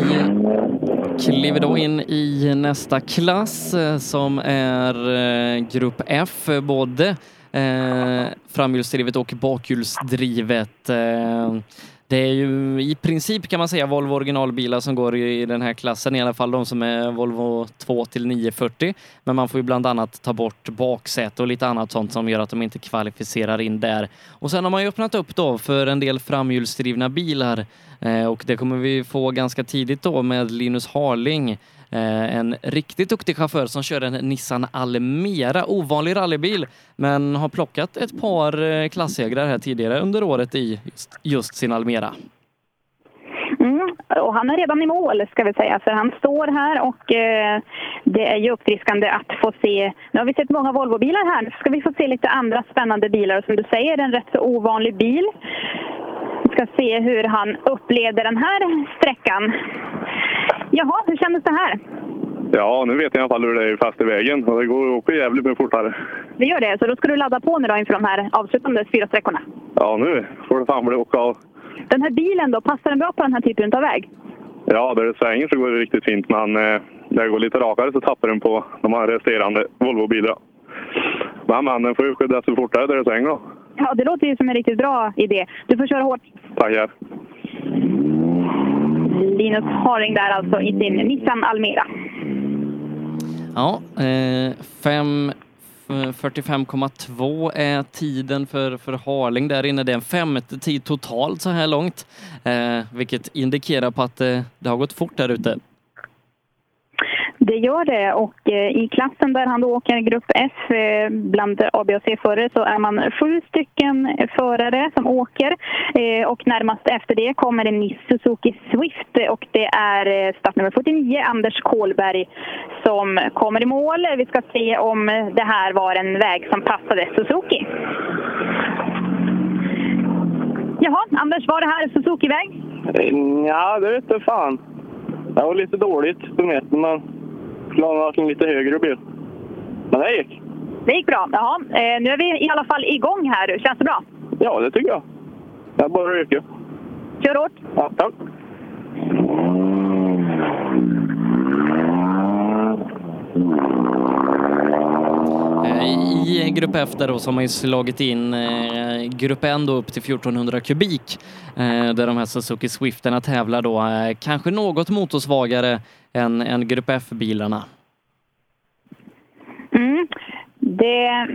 kliver då in i nästa klass eh, som är eh, Grupp F, både eh, framhjulsdrivet och bakhjulsdrivet. Eh, det är ju i princip kan man säga Volvo originalbilar som går i den här klassen, i alla fall de som är Volvo 2 till 940. Men man får ju bland annat ta bort baksäte och lite annat sånt som gör att de inte kvalificerar in där. Och sen har man ju öppnat upp då för en del framhjulsdrivna bilar eh, och det kommer vi få ganska tidigt då med Linus Harling. Eh, en riktigt duktig chaufför som kör en Nissan Almera, ovanlig rallybil, men har plockat ett par eh, klassegrar här tidigare under året i just, just sin Almera. Och han är redan i mål ska vi säga, för han står här och eh, det är ju uppfriskande att få se. Nu har vi sett många Volvobilar här, nu ska vi få se lite andra spännande bilar. Och som du säger, en rätt så ovanlig bil. Vi ska se hur han upplevde den här sträckan. Jaha, hur kändes det här? Ja, nu vet jag i alla fall hur det är fast i vägen. Och det går att åka jävligt mycket fortare. Det gör det, så då ska du ladda på nu då inför de här avslutande fyra sträckorna. Ja, nu får det fan bli åka av. Den här bilen då, passar den bra på den här typen av väg? Ja, där det svänger så går det riktigt fint. Men eh, när det går lite rakare så tappar den på de här resterande Volvo-bilarna. Men, men den får ju åka desto fortare där det svänger då. Ja, det låter ju som en riktigt bra idé. Du får köra hårt. Tackar. Linus Haring där alltså i sin Nissan Almera. Ja, eh, fem- 45,2 är tiden för, för Harling där inne. Det är en femte tid totalt så här långt, eh, vilket indikerar på att eh, det har gått fort där ute. Det gör det och eh, i klassen där han då åker grupp F eh, bland A, B och C-förare så är man sju stycken förare som åker eh, och närmast efter det kommer en Nissan Suzuki Swift och det är startnummer 49 Anders Kålberg som kommer i mål. Vi ska se om det här var en väg som passade Suzuki. Jaha, Anders, var det här Suzuki-väg? Ja, det vet fan. Det var lite dåligt på metern, men en lite högre bil. Men det gick. Det gick bra. Jaha, eh, nu är vi i alla fall igång här. Känns det bra? Ja, det tycker jag. Det är bara att ryka. Kör hårt. Ja, tack. Eh, i Grupp F där då så har man ju slagit in eh, Grupp N då upp till 1400 kubik eh, där de här Suzuki Swifterna tävlar då. Eh, kanske något motorsvagare än, än Grupp F-bilarna. Mm. Det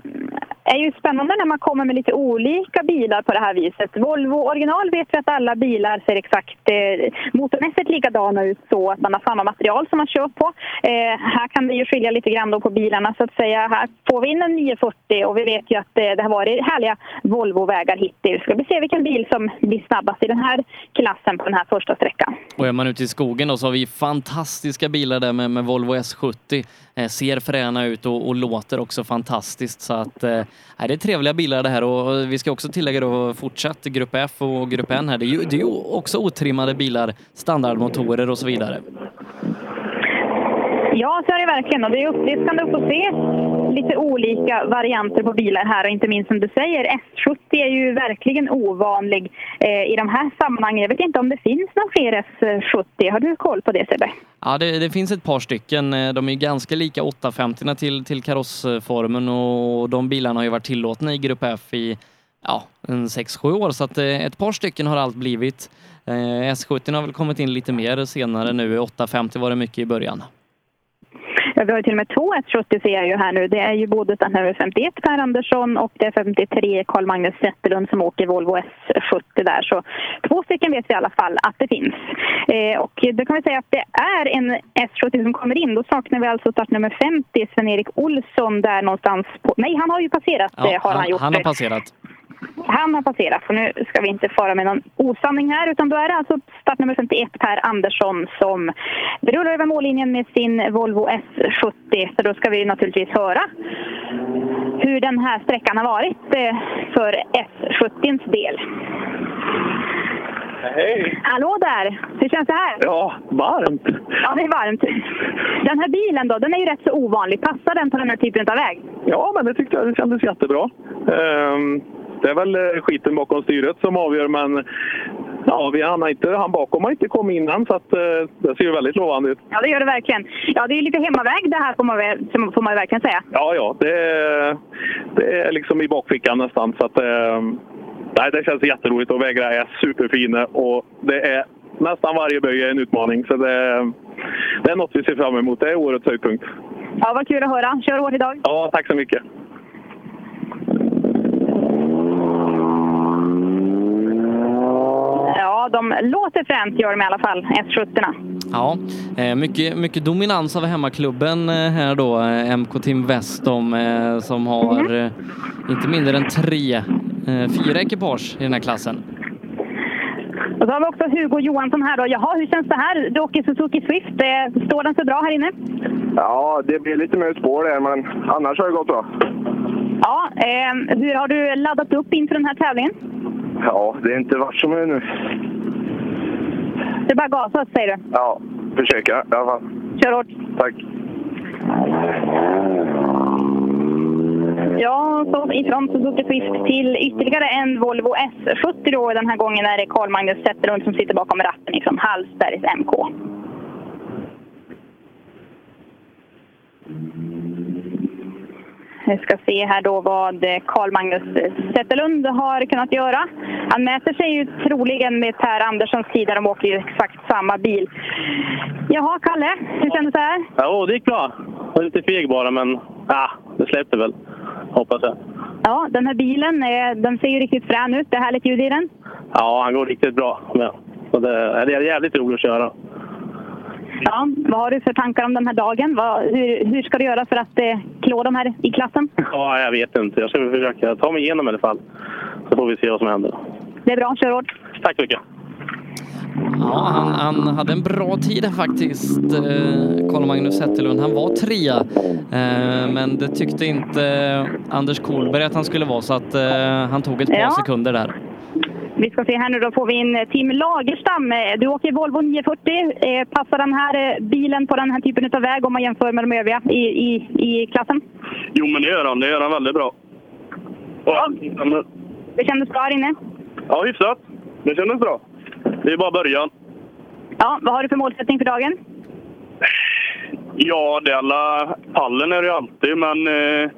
är ju spännande när man kommer med lite olika bilar på det här viset. Volvo original vet vi att alla bilar ser exakt eh, motormässigt likadana ut så att man har samma material som man kör på. Eh, här kan det ju skilja lite grann då på bilarna så att säga. Här får vi in en 940 och vi vet ju att eh, det har varit härliga Volvo-vägar hittills. Ska vi se vilken bil som blir snabbast i den här klassen på den här första sträckan. Och är man ute i skogen då så har vi fantastiska bilar där med, med Volvo S70. Eh, ser fräna ut och, och, låter också fantastiskt så att eh, Nej, det är trevliga bilar det här och vi ska också tillägga då fortsatt Grupp F och Grupp N här. Det är ju, det är ju också otrimmade bilar, standardmotorer och så vidare. Ja, så är det verkligen. Och det är uppfriskande att få se lite olika varianter på bilar här. Och inte minst som du säger, S70 är ju verkligen ovanlig eh, i de här sammanhangen. Jag vet inte om det finns någon fler S70. Har du koll på det Sebbe? Ja, det, det, finns ett par stycken. Eh, de är ganska lika 850 till, till karossformen och de bilarna har ju varit tillåtna i Grupp F i ja, en 6-7 år. Så att eh, ett par stycken har allt blivit. Eh, S70 har väl kommit in lite mer senare nu. 850 var det mycket i början. Vi har till och med två S70 ser jag ju här nu. Det är ju både den här 51 Per Andersson och det är 53 Carl Magnus Zetterlund som åker Volvo S70 där. Så två stycken vet vi i alla fall att det finns. Eh, och då kan vi säga att det är en S70 som kommer in. Då saknar vi alltså startnummer 50, Sven-Erik Olsson där någonstans. På... Nej, han har ju passerat. Ja, har han, han, gjort. han har passerat. Han har passerat, för nu ska vi inte fara med någon osanning här, utan då är det alltså startnummer 51 Per Andersson som rullar över mållinjen med sin Volvo S70. Så då ska vi naturligtvis höra hur den här sträckan har varit eh, för S70s del. Hej! Hallå där! Hur känns det här? Ja, varmt. Ja, det är varmt. Den här bilen då, den är ju rätt så ovanlig. Passar den på den här typen av väg? Ja, men det tyckte jag det kändes jättebra. Um, det är väl eh, skiten bakom styret som avgör, men ja, vi han, inte, han bakom har inte kommit innan så att, uh, det ser ju väldigt lovande ut. Ja, det gör det verkligen. Ja, det är lite hemmaväg det här får man, får man verkligen säga. Ja, ja. Det, det är liksom i bakfickan nästan. Så att, uh, Nej, det känns jätteroligt och vägarna är superfina och det är nästan varje böj är en utmaning. Så det, det är något vi ser fram emot. Det är årets höjdpunkt. Ja, vad kul att höra. Kör hårt idag. Ja, tack så mycket. Ja, de låter fränt gör de i alla fall, S70. Ja, eh, mycket, mycket dominans av hemmaklubben eh, här då, eh, MK Team Westom som har mm. inte mindre än tre, fyra ekipage i den här klassen. Och så har vi också Hugo Johansson här då. Jaha, hur känns det här? Du åker Suzuki Swift. Står den så bra här inne? Ja, det blir lite mer spår där, men annars har det gått bra. Ja, eh, hur har du laddat upp inför den här tävlingen? Ja, det är inte varit som nu. Det är bara gasa, säger du? Ja, försöka i alla fall. Kör hårt. Tack. Ja, så ifrån Suzuki Swift till ytterligare en Volvo S70 då. Den här gången är det Carl Magnus Zetterlund som sitter bakom ratten ifrån Hallsbergs MK. Vi ska se här då vad Carl Magnus Zetterlund har kunnat göra. Han mäter sig ju troligen med Per Anderssons tid, de åker ju exakt samma bil. Jaha, Kalle, hur kändes det här? Ja, det gick bra. Jag var lite feg bara, men ja, det släppte väl, hoppas jag. Ja, den här bilen, den ser ju riktigt frän ut. Det är härligt ljud i den. Ja, han går riktigt bra. Det, det är jävligt roligt att köra. Ja, vad har du för tankar om den här dagen? Vad, hur, hur ska du göra för att eh, klå de här i klassen? Ja, jag vet inte. Jag ska försöka ta mig igenom i alla fall. Så får vi se vad som händer. Det är bra. Kör hårt. Tack så mycket. Ja, han, han, hade en bra tid faktiskt, eh, Carl Magnus Zetterlund. Han var trea, eh, men det tyckte inte Anders Kolberg att han skulle vara, så att eh, han tog ett par Ja. sekunder där. Vi ska se här nu, då får vi in Tim Lagerstam. Eh, Du åker Volvo 940. Eh, Passar den här eh, bilen på den här typen av väg om man jämför med de övriga i, i, i klassen? Jo, men det gör han. Det gör han väldigt bra. Ja, men, Det kändes bra här inne? ja hyfsat. Det kändes bra. Det är bara början. Ja, vad har du för målsättning för dagen? Ja, det alla... Pallen är det ju alltid, men... Eh,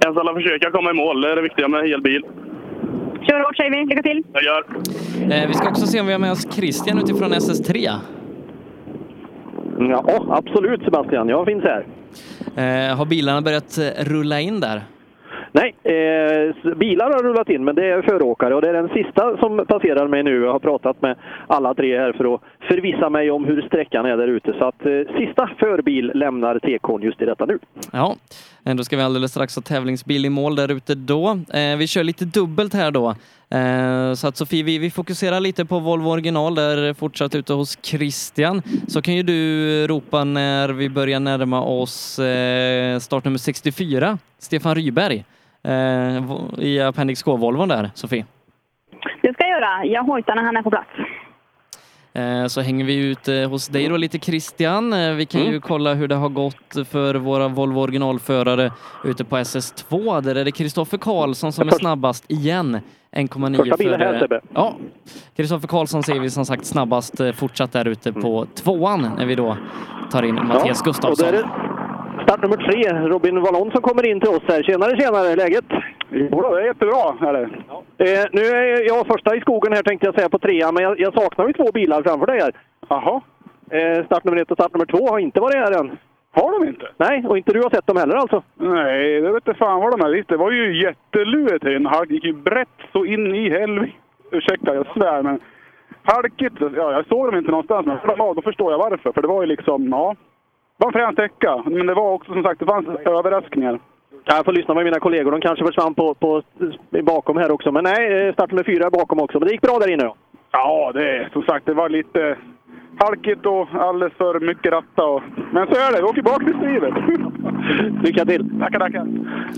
ska alla försöka komma i mål. Det är det viktiga med hel bil. Kör hårt säger vi. Lycka till! Jag gör. Eh, vi ska också se om vi har med oss Christian utifrån SS3. Ja, absolut Sebastian. Jag finns här. Eh, har bilarna börjat eh, rulla in där? Nej, eh, bilar har rullat in, men det är föråkare och det är den sista som passerar mig nu. Jag har pratat med alla tre här för att förvissa mig om hur sträckan är där ute. Så att eh, sista förbil lämnar TK'n just i detta nu. Ja, Eh, då ska vi alldeles strax ha tävlingsbil i mål där ute då. Eh, vi kör lite dubbelt här då. Eh, så att Sofie, vi, vi fokuserar lite på Volvo original där fortsatt ute hos Christian. Så kan ju du eh, ropa när vi börjar närma oss eh, startnummer 64, Stefan Ryberg, eh, i Appendix K-Volvon där, Sofie. Det ska jag göra. Jag hojtar när han är på plats. Eh, Så hänger vi ut eh, hos dig då lite Christian. Eh, Vi kan ju kolla hur det har gått för våra Volvo originalförare ute på SS2. Där är det Kristoffer Karlsson som är snabbast igen. 1,9 Första bilen här, före- Sebbe. Ja, Kristoffer Karlsson ser vi som sagt snabbast fortsatt där ute på tvåan när vi då tar in Mattias då Gustafsson. Det start nummer tre, Robin Wallon som kommer in till oss här. Tjenare, tjenare! Läget? Jo, det är jättebra. Är det. Eh, nu är jag första i skogen här tänkte jag säga på trean, men jag, jag saknar ju två bilar framför dig här. Jaha. Eh, start nummer ett och start nummer två har inte varit här än. Har de inte? Nej, och inte du har sett dem heller alltså? Nej, det vet inte fan vad de är. Visst, det var ju jätteluet här inne. Han gick ju brett så in i helvete. Ursäkta, jag svär, men halkigt. Ja, jag såg dem inte någonstans, men ja, då förstår jag varför. För det var ju liksom, ja. Var en frän sträcka, men det var också som sagt, det fanns överraskningar. Ja, Jag får lyssna med mina kollegor. De kanske försvann på, på, bakom här också. Men nej, eh, start nummer fyra bakom också. Men det gick bra där inne då. Ja, det som sagt, det var lite halkigt och alldeles för mycket ratta. Och... Men så är det, vi åker bakhjulsdrivet. Lycka till! Tackar, tackar.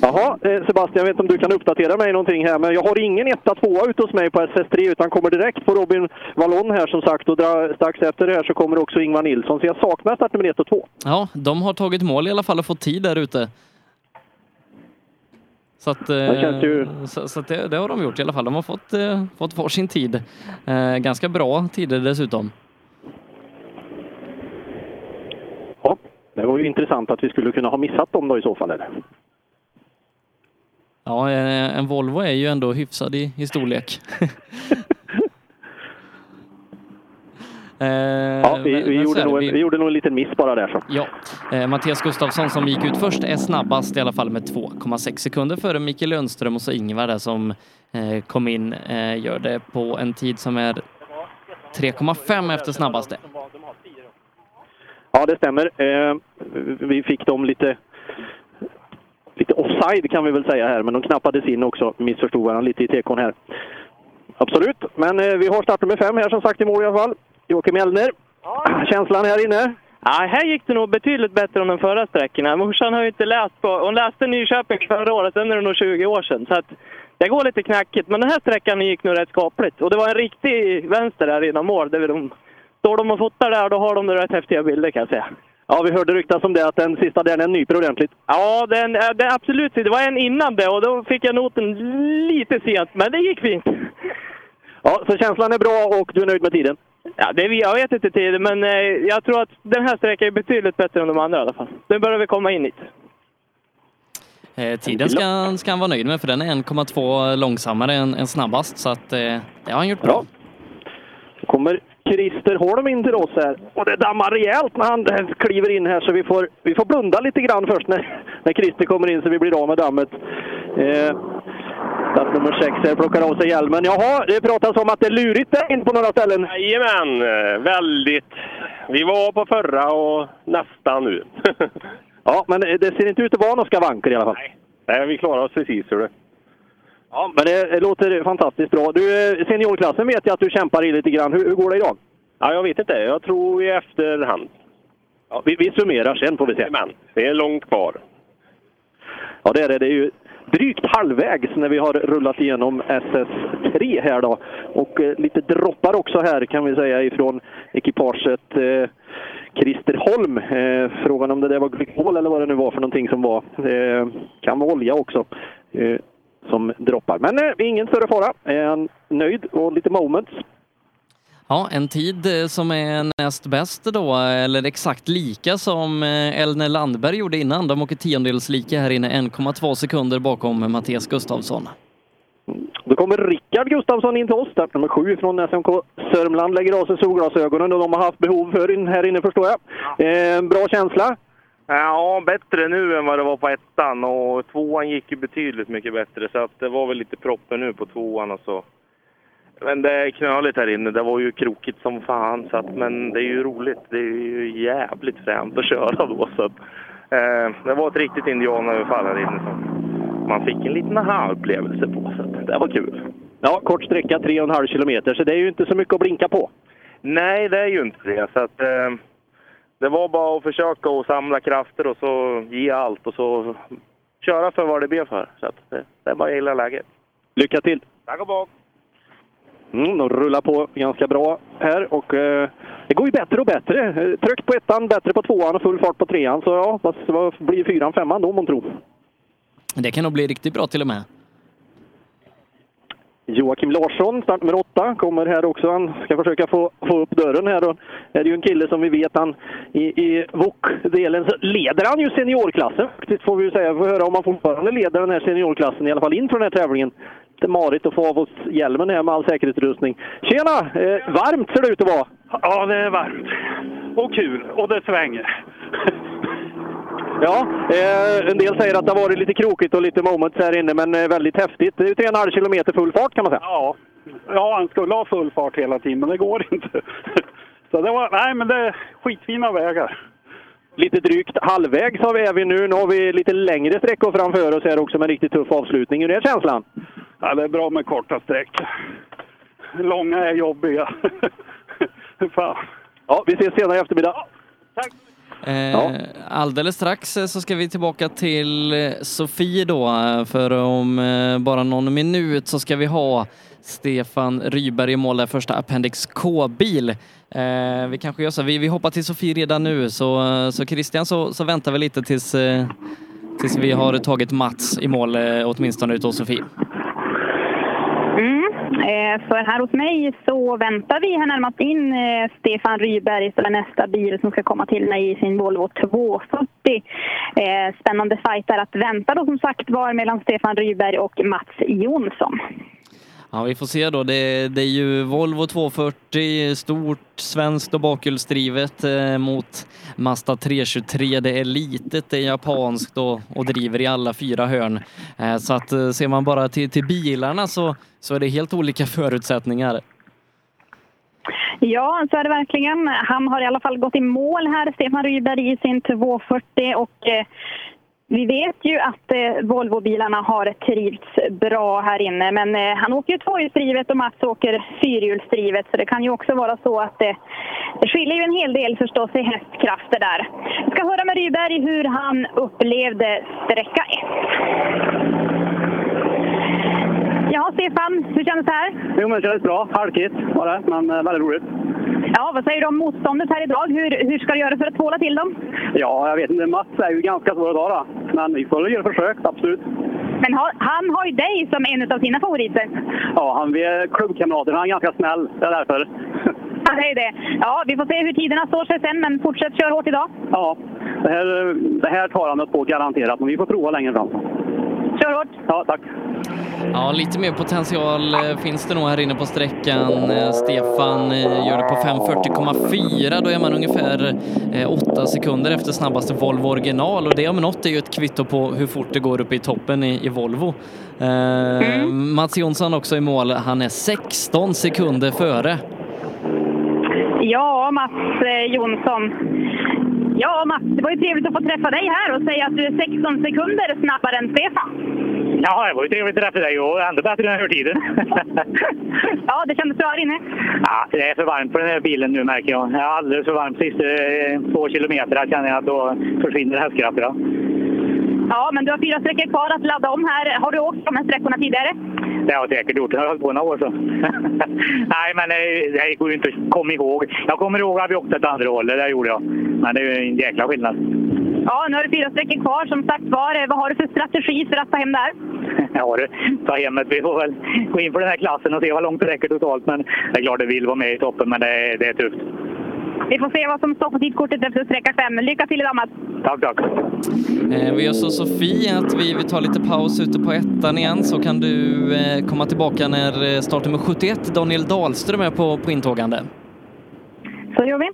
Jaha, eh, Sebastian, jag vet inte om du kan uppdatera mig någonting här, men jag har ingen etta, tvåa ute hos mig på SS3 utan kommer direkt på Robin Wallon här som sagt och strax efter det här så kommer också Ingvar Nilsson. Så jag saknar start nummer ett och två. Ja, de har tagit mål i alla fall och fått tid där ute. Så, att, eh, ju- så, så att det, det har de gjort i alla fall. De har fått, eh, fått varsin tid. Eh, ganska bra tider dessutom. Ja, det var ju intressant att vi skulle kunna ha missat dem då i så fall. Eller? Ja, en Volvo är ju ändå hyfsad i, i storlek. Eh, Ja, vi, vi, gjorde nog, Vi- en- vi gjorde nog en liten miss bara där så. Ja, eh, Mattias Gustafsson som gick ut först är snabbast i alla fall med 2,6 sekunder före Mikael Lundström och så Ingvar där som eh, kom in eh, gör det på en tid som är 3,5 efter snabbaste. Ja, det stämmer. Eh, vi fick dem lite, lite offside kan vi väl säga här, men de knappades in också. Missförstod varandra lite i tekon här. Absolut, men eh, vi har startnummer fem här som sagt i mål i alla fall. Joakim Elner. Känslan här inne? Ja, här gick det nog betydligt bättre än de förra sträckorna. Morsan har ju inte läst på... Hon läste Nyköping förra året, den är det nog 20 år sedan. Så att det går lite knackigt, men den här sträckan gick nog rätt skapligt. Och det var en riktig vänster där innan mål. Där de, står de och fotar där, då har de rätt häftiga bilder kan jag säga. Ja, vi hörde ryktas om det, att den sista där, den nyper ordentligt. Ja, den, eh, det, absolut. Det var en innan det och då fick jag noten lite sent, men det gick fint. Ja, så känslan är bra och du är nöjd med tiden? Ja, det, jag vet inte tiden, men eh, jag tror att den här sträckan är betydligt bättre än de andra i alla fall. Nu börjar vi komma in hit. Eh, tiden ska, han- ska han vara nöjd med för den är 1,2 långsammare än, än snabbast så att eh, det har han gjort bra. Så kommer Christer Holm in till oss här. Och det dammar rejält när han kliver in här så vi får, vi får blunda lite grann först när, när Christer kommer in så vi blir av med dammet. Eh, Start nummer sex här plockar av sig hjälmen. Jaha, det pratas om att det är lurigt där in på några ställen. Jajamän, väldigt. Vi var på förra och nästan nu. Ja, men det ser inte ut att vara några skavanker i alla fall. Nej, vi klarar oss precis. Hur det. Ja, men det, låter fantastiskt bra. Du, eh, seniorklassen vet jag att du kämpar i lite grann. Hur, hur går det idag? Ja, jag vet inte. Jag tror i efterhand. Ja, vi, vi summerar sen får vi se. Men det är långt kvar. Ja, det är det. Det är ju drygt halvvägs när vi har rullat igenom SS3 här då. Och eh, lite droppar också här kan vi säga ifrån ekipaget eh, Christer Holm. Eh, frågan om det där var glykol eller vad det nu var för någonting som var. Eh, kan vara olja också. Som droppar. Men eh, ingen större fara. Han nöjd och lite moments? Ja, en tid eh, som är näst bäst då, eller exakt lika som eh, Elner Landberg gjorde innan. De åker tiondels lika här inne, 1,2 sekunder bakom Mattias Gustafsson. Då kommer Rickard Gustafsson in till oss, start nummer sju från SMK Sörmland. Lägger av sig solglasögonen och de har haft behov för in, här inne förstår jag. Eh, bra känsla? Ja, bättre nu än vad det var på ettan och tvåan gick ju betydligt mycket bättre så att det var väl lite proppen nu på tvåan och så. Men det är knöligt här inne. Det var ju krokigt som fan så att, men det är ju roligt. Det är ju jävligt fränt att köra då så att, eh, det var ett riktigt indianöverfall här inne som man fick en liten aha-upplevelse på så att, det var kul. Ja, kort sträcka, 3,5 kilometer, så det är ju inte så mycket att blinka på. Nej, det är ju inte det. Så att, eh, det var bara att försöka att samla krafter och så ge allt och så köra för vad det ber för. Så att det, det är bara att gilla läget. Lycka till! Tack och bock! Mm, de rullar på ganska bra här och eh, det går ju bättre och bättre. Eh, Trögt på ettan, bättre på tvåan och full fart på trean. Så ja, vad, blir fyran, femman då månntro? Det kan nog bli riktigt bra till och med. Joakim Larsson, start nummer åtta, kommer här också. Han ska försöka få, få upp dörren här. Och det är ju en kille som vi vet han i, i VOK-delen så leder han ju seniorklassen. Det får vi ju säga. Vi får höra om han fortfarande leder den här seniorklassen, i alla fall inför den här tävlingen. Det är marigt att få av oss hjälmen här med all säkerhetsutrustning. Tjena! Eh, varmt ser det ut att vara. Ja, det är varmt. Och kul. Och det svänger. Ja, eh, en del säger att det har varit lite krokigt och lite moments här inne, men eh, väldigt häftigt. Det är ju 3,5 kilometer full fart kan man säga. Ja. ja, han skulle ha full fart hela tiden, men det går inte. Så det var, nej men det är skitfina vägar. Lite drygt halvvägs har vi är vi nu. Nu har vi lite längre sträckor framför oss här också med en riktigt tuff avslutning. Hur är känslan? Ja, det är bra med korta streck. Långa är jobbiga. Fan. Ja, vi ses senare i eftermiddag. Tack! Eh, alldeles strax eh, så ska vi tillbaka till eh, Sofie då, för om bara någon minut så ska vi ha Stefan Ryberg i mål där, första Appendix K-bil. Eh, vi kanske gör så, vi, vi hoppar till Sofie redan nu, så, så Christian så, så väntar vi lite tills, tills vi har tagit Mats i mål, åtminstone utav Sofie. Eh, för här hos mig så väntar vi här närmast in eh, Stefan Ryberg som är nästa bil som ska komma till mig i sin Volvo 240. Eh, spännande fight där att vänta då som sagt var mellan Stefan Ryberg och Mats Jonsson. Ja, vi får se då. Det, det är ju Volvo 240, stort svenskt och bakhjulsdrivet eh, mot Mazda 323. Det är litet, det är japanskt och, och driver i alla fyra hörn. Eh, så att eh, ser man bara till, till bilarna så, så är det helt olika förutsättningar. Ja, så är det verkligen. Han har i alla fall gått i mål här, Stefan Rydberg, i sin 240 och eh, vi vet ju att eh, Volvobilarna har trivts bra här inne, men eh, han åker ju tvåhjulsdrivet och Mats åker fyrhjulsdrivet, så det kan ju också vara så att eh, det skiljer ju en hel del förstås i hästkrafter där. Vi ska höra med Ryberg hur han upplevde sträcka 1. Ja, Stefan, hur kändes det här? Jo, men det kändes bra. Halkigt var det, men eh, väldigt roligt. Ja, vad säger du om motståndet här idag? Hur, hur ska du göra för att tvåla till dem? Ja, jag vet inte. Mats är ju ganska svår att ta då. Men vi får göra försök, absolut. Men har, han har ju dig som en av sina favoriter. Ja, han, vi är klubbkamrater. Han är ganska snäll. Det är därför. Det är det. Ja, vi får se hur tiderna står sig sen, men fortsätt köra hårt idag. Ja, det här, det här tar han på garanterat. Men vi får prova längre fram. Kör hårt! Ja, tack. Ja, lite mer potential eh, finns det nog här inne på sträckan. Eh, Stefan eh, gör det på 5.40,4. Då är man ungefär 8 sekunder efter snabbaste Volvo original och det om något är ju ett kvitto på hur fort det går upp i toppen i, i Volvo. Mm. Mats Jonsson också i mål. Han är 16 sekunder före. Ja, Mats Jonsson. Ja, Mats, det var ju trevligt att få träffa dig här och säga att du är 16 sekunder snabbare än Stefan. Ja, det var ju trevligt att träffa dig och ändå bättre än hörtiden. ja, det kändes bra här inne. Ja, det är för varmt på den här bilen nu märker jag. Det är alldeles för varmt sista eh, två kilometer känner jag att då försvinner hästkrafterna. Ja, men du har fyra sträckor kvar att ladda om här. Har du åkt de här sträckorna tidigare? Det har jag säkert gjort. Jag har hållit på några år så. Nej, men det, går ju inte att komma ihåg. Jag kommer ihåg att vi åkte åt andra hållet. Det gjorde jag. Men det är ju en jäkla skillnad. Ja, nu har du fyra sträckor kvar som sagt var. Vad har du för strategi för att ta hem det här? Ja du, ta hem det. Vi får väl gå in på den här klassen och se hur långt det räcker totalt. Men det är klart det vill vara med i toppen, men det är, det är tufft. Vi får se vad som står på tidkortet efter sträcka fem. Lycka till i dammet! Tack, tack. Eh, vi gör så Sofie att vi, vi tar lite paus ute på ettan igen så kan du eh, komma tillbaka när eh, startnummer 71 Daniel Dahlström är på, på intågande. Så gör vi.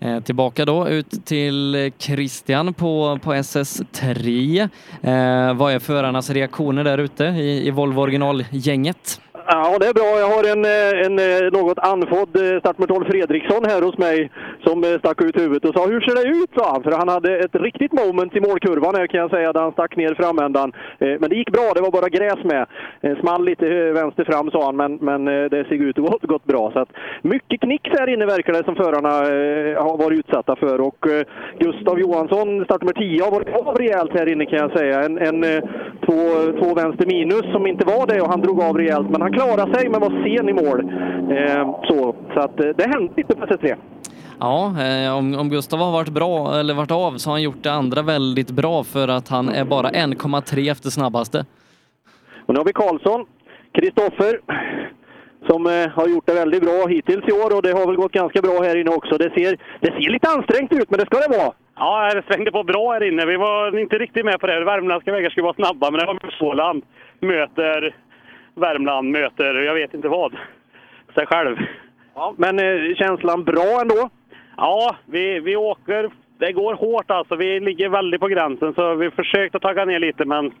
Eh, tillbaka då ut till Christian på, på SS3. Eh, vad är förarnas reaktioner där ute i, i Volvo originalgänget? Ja, det är bra. Jag har en, eh, en eh, något andfådd startmotor startnummer 12 Fredriksson här hos mig som eh, stack ut huvudet och sa “Hur ser det ut?” sa han. För han hade ett riktigt moment i målkurvan här kan jag säga, där han stack ner framändan. Men det gick bra, det var bara gräs med. Small lite vänster fram sa han, men, men det såg ut att ha gått bra. Så att, mycket knicks här inne verkar det som förarna har varit utsatta för. Och Gustav Johansson, startnummer 10, har varit av rejält här inne kan jag säga. En, en två, två vänster minus som inte var det och han drog av rejält. Men han klarade sig men var sen i mål. Eh, så så att, eh, det hände lite på SS3. Ja, eh, om, om Gustav har varit bra eller varit av så har han gjort det andra väldigt bra för att han är bara 1,3 efter snabbaste. Och nu har vi Karlsson, Kristoffer, som eh, har gjort det väldigt bra hittills i år och det har väl gått ganska bra här inne också. Det ser, det ser lite ansträngt ut, men det ska det vara. Ja, det svängde på bra här inne. Vi var inte riktigt med på det. Värmländska vägar skulle vara snabba, men det var Småland möter Värmland, möter jag vet inte vad. Sig själv. Ja, men eh, känslan bra ändå? Ja, vi, vi åker. Det går hårt alltså. Vi ligger väldigt på gränsen, så vi försökt att tagga ner lite, men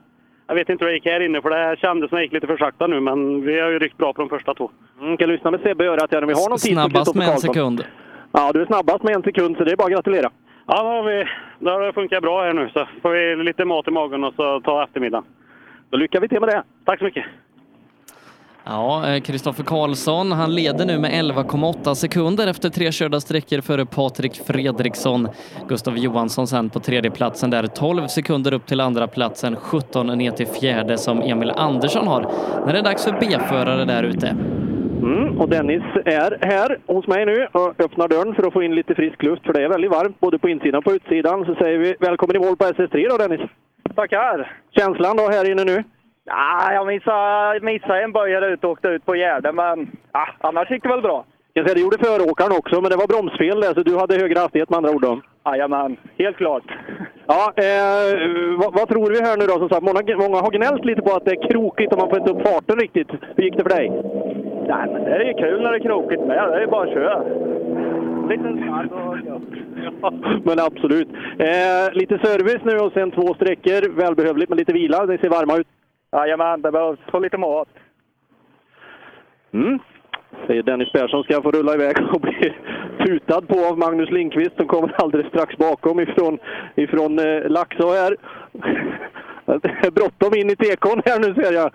jag vet inte hur det gick här inne, för det kändes som det gick lite för sakta nu, men vi har ju ryckt bra på de första två. Mm, kan lyssna med Sebbe i örat här om vi har någon tid Snabbast med en sekund. Ja, du är snabbast med en sekund, så det är bara att gratulera. Ja, då har, vi, då har det funkat bra här nu, så får vi lite mat i magen och så ta eftermiddagen. Då lycka vi till med det. Tack så mycket. Ja, eh, Kristoffer Karlsson, han leder nu med 11,8 sekunder efter tre körda sträckor före Patrik Fredriksson. Gustav Johansson sen på tredje platsen där, 12 sekunder upp till andra platsen, 17 ner till fjärde som Emil Andersson har. När det är dags för B-förare där ute. Mm, och Dennis är här hos mig nu och öppnar dörren för att få in lite frisk luft, för det är väldigt varmt både på insidan och på utsidan. Så säger vi välkommen i mål på SS3 då Dennis. Tackar! Känslan då här inne nu? Ja, jag missade, missade en böjare ut och åkte ut på Gärde, men ja, annars gick det väl bra. Jag säga, det gjorde föråkaren också, men det var bromsfel där, så du hade högre hastighet med andra ord då? Jajamän, helt klart. Ja, eh, vad, vad tror vi här nu då? Som sagt, många, många har gnällt lite på att det är krokigt och man får inte upp farten riktigt. Hur gick det för dig? Nej, men det är ju kul när det är krokigt med. Det är bara att köra. Lite snabb och Men absolut. Eh, lite service nu och sen två sträckor. Välbehövligt med lite vila. Ni ser varma ut. Jajamän, det behövs. Få lite mat. Mm. Säger Dennis Persson ska få rulla iväg och bli tutad på av Magnus Lindqvist som kommer alldeles strax bakom ifrån, ifrån eh, Laxå här. Det är bråttom in i tekon här nu ser jag.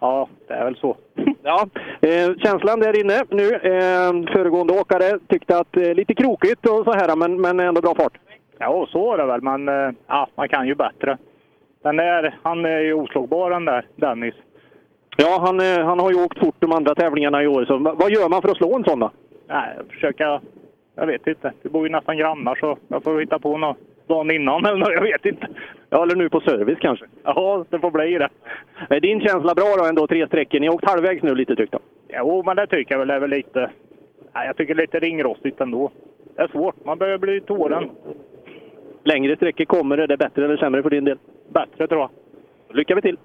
Ja, det är väl så. Ja, eh, känslan där inne nu. Eh, föregående åkare tyckte att eh, lite krokigt och så här, men, men ändå bra fart. Ja, så är det väl, men eh, ja, man kan ju bättre. Den där, han är ju oslagbar den där, Dennis. Ja, han, eh, han har ju åkt fort de andra tävlingarna i år. Så va- vad gör man för att slå en sån då? Nej, försöka... Jag vet inte. Vi bor ju nästan grannar så jag får hitta på något dagen innan eller något, jag vet inte. Ja, eller nu på service kanske? Ja, det får bli det. Är din känsla bra då ändå, tre sträckor? Ni har åkt halvvägs nu lite tyckte jag. Jo, men det tycker jag väl är väl lite... Nej, jag tycker lite ringrostigt ändå. Det är svårt. Man börjar bli till åren. Längre sträckor kommer, är det bättre eller sämre för din del? Bättre tror jag. Lycka vi till!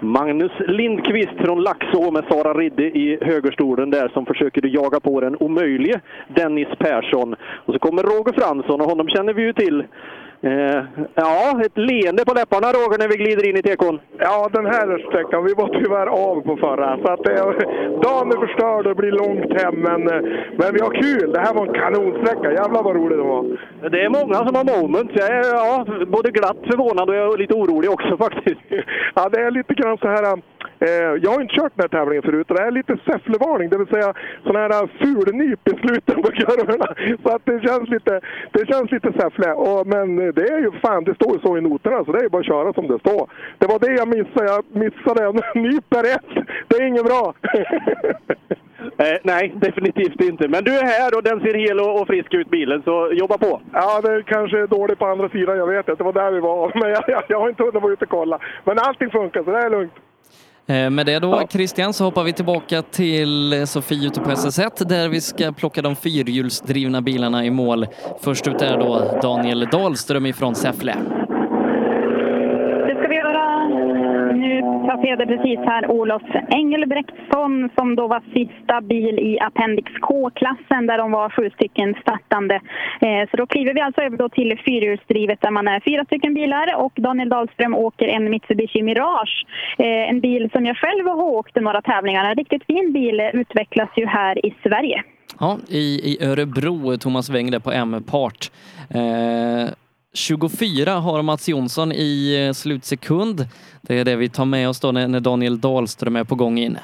Magnus Lindqvist från Laxå med Sara Ridde i högerstolen där som försöker jaga på den omöjlige Dennis Persson. Och så kommer Roger Fransson och honom känner vi ju till. Eh, ja, ett leende på läpparna Roger när vi glider in i tekon. Ja, den här sträckan, vi var tyvärr av på förra. Så att det, dagen är förstörd och det blir långt hem, men, eh, men vi har kul. Det här var en kanonsträcka. Jävlar vad roligt det var. Det är många som har moments. Jag är ja, både glatt förvånad och jag är lite orolig också faktiskt. Ja, det är lite grann så här... Eh, jag har inte kört den här tävlingen förut och det är lite säfflevarning, det vill säga sån här fulnyp i slutet på kurvorna. Så att det känns lite, det känns lite säffle. Och, men det är ju fan, det står ju så i noterna så det är ju bara att köra som det står. Det var det jag missade. Jag missade en nyp är rätt. Det är inget bra. Eh, nej, definitivt inte. Men du är här och den ser hel och, och frisk ut bilen, så jobba på. Ja, det kanske är dåligt på andra sidan, jag vet inte. Det var där vi var. Men jag, jag, jag har inte hunnit vara ute och kolla. Men allting funkar, så det är lugnt. Eh, Med det då, Christian, så hoppar vi tillbaka till Sofie ute på SS1 där vi ska plocka de fyrhjulsdrivna bilarna i mål. Först ut är då Daniel Dahlström ifrån Säffle. Passerade precis här Olof Engelbrektsson som då var sista bil i Appendix K-klassen där de var sju stycken startande. Eh, Så då kliver vi alltså över då till fyrhjulsdrivet där man är fyra stycken bilar och Daniel Dahlström åker en Mitsubishi Mirage. Eh, En bil som jag själv har åkt i några tävlingar. En riktigt fin bil utvecklas ju här i Sverige. Ja, i, i Örebro, Thomas Weng där på M-part. Eh, 24 har Mats Jonsson i eh, slutsekund. Det är det vi tar med oss då när, när Daniel Dahlström är på gång in.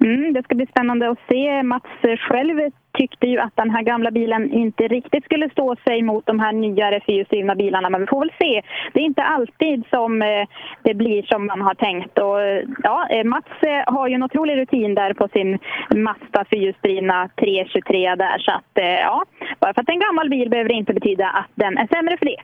Mm, det ska bli spännande att se. Mats själv tyckte ju att den här gamla bilen inte riktigt skulle stå sig mot de här nyare fyrhjulsdrivna bilarna. Men vi får väl se. Det är inte alltid som eh, det blir som man har tänkt. Och, eh, ja, eh, Mats har ju en otrolig rutin där på sin Mazda fyrhjulsdrivna 323 där. Så att, ja, bara för att det är en gammal bil behöver det inte betyda att den är sämre för det.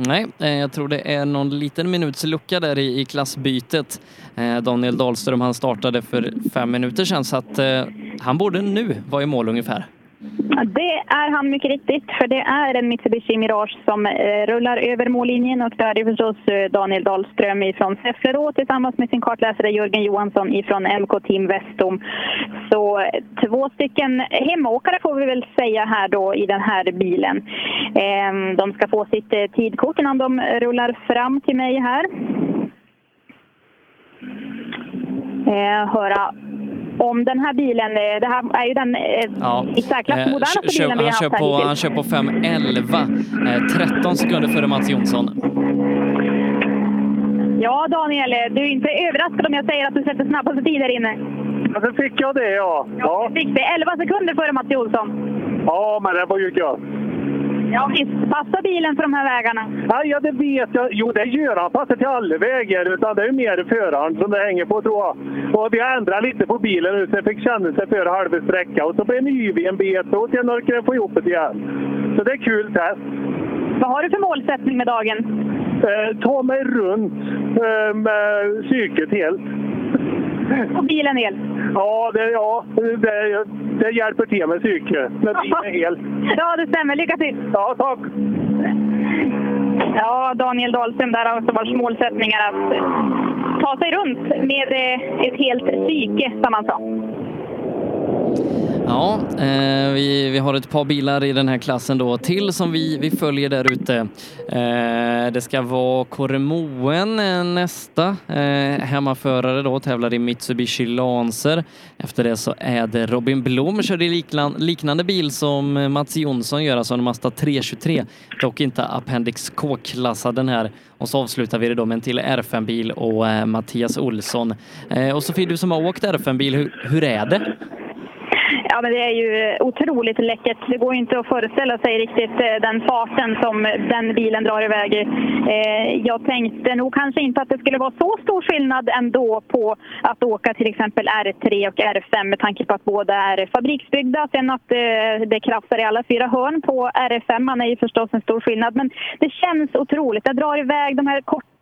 Nej, eh, jag tror det är någon liten minuts lucka där i, i klassbytet. Eh, Daniel Dahlström han startade för fem minuter sedan så att eh, han borde nu vara i mål ungefär. Det är han mycket riktigt, för det är en Mitsubishi Mirage som eh, rullar över mållinjen och där är förstås eh, Daniel Dahlström ifrån Säffle då, tillsammans med sin kartläsare Jörgen Johansson ifrån MK Team Vestom. Så eh, två stycken hemåkare får vi väl säga här då i den här bilen. Ehm, de ska få sitt tidkort innan de rullar fram till mig här. Höra om den här bilen, eh, det här är ju den eh, Ja. i särklass Eh, modernaste kör- bilen vi han, har kör haft här på, han kör på 5.11, eh, 13 sekunder före Mats Jonsson. Ja, Daniel, eh, du är inte överraskad om jag säger att du sätter snabbaste tid där inne? Ja, så fick jag det, ja. Ja. Du fick det. 11 sekunder före Mats Jonsson. Ja, men det var ju gött. Ja, visst. Passar bilen för de här vägarna? Ja, ja, det vet jag. Jo, det gör han. Passar till alla vägar. Utan det är mer föraren som det hänger på, tror jag. Och vi har ändrat lite på bilen nu, så jag fick känna sig för halva sträcka. Och så blev en yvig en bit och sen orkar jag få ihop det igen. Så det är kul test. Vad har du för målsättning med dagen? Eh, ta mig runt eh, med psyket helt. Och bilen hel? Ja, det, ja det, det hjälper till med psyket. Med bilen hel. Ja, det stämmer. Lycka till! Ja, tack! Ja, Daniel Dahlström där har alltså vars målsättning är att ta sig runt med eh, ett helt psyke, som han sa. Ja, eh, vi, vi har ett par bilar i den här klassen då till som vi, vi följer där ute. Eh, det ska vara Kåre eh, nästa eh, hemmaförare då, tävlar i Mitsubishi Lancer. Efter det så är det Robin Blom, kör i liknan, liknande bil som eh, Mats Jonsson gör, alltså en Mazda 323. Dock inte Appendix K-klassad den här. Och så avslutar vi det då med en till R5-bil och eh, Mattias Olsson. Eh, och Sofie, du som har åkt R5-bil, hur, hur är det? Ja, men det är ju otroligt läckert. Det går ju inte att föreställa sig riktigt eh, den farten som den bilen drar iväg. i. Eh, jag tänkte nog kanske inte att det skulle vara så stor skillnad ändå på att åka till exempel R3 och R5 med tanke på att båda är fabriksbyggda. Sen att eh, det krafsar i alla fyra hörn på R5 man är ju förstås en stor skillnad. Men det känns otroligt. Det drar iväg de här korta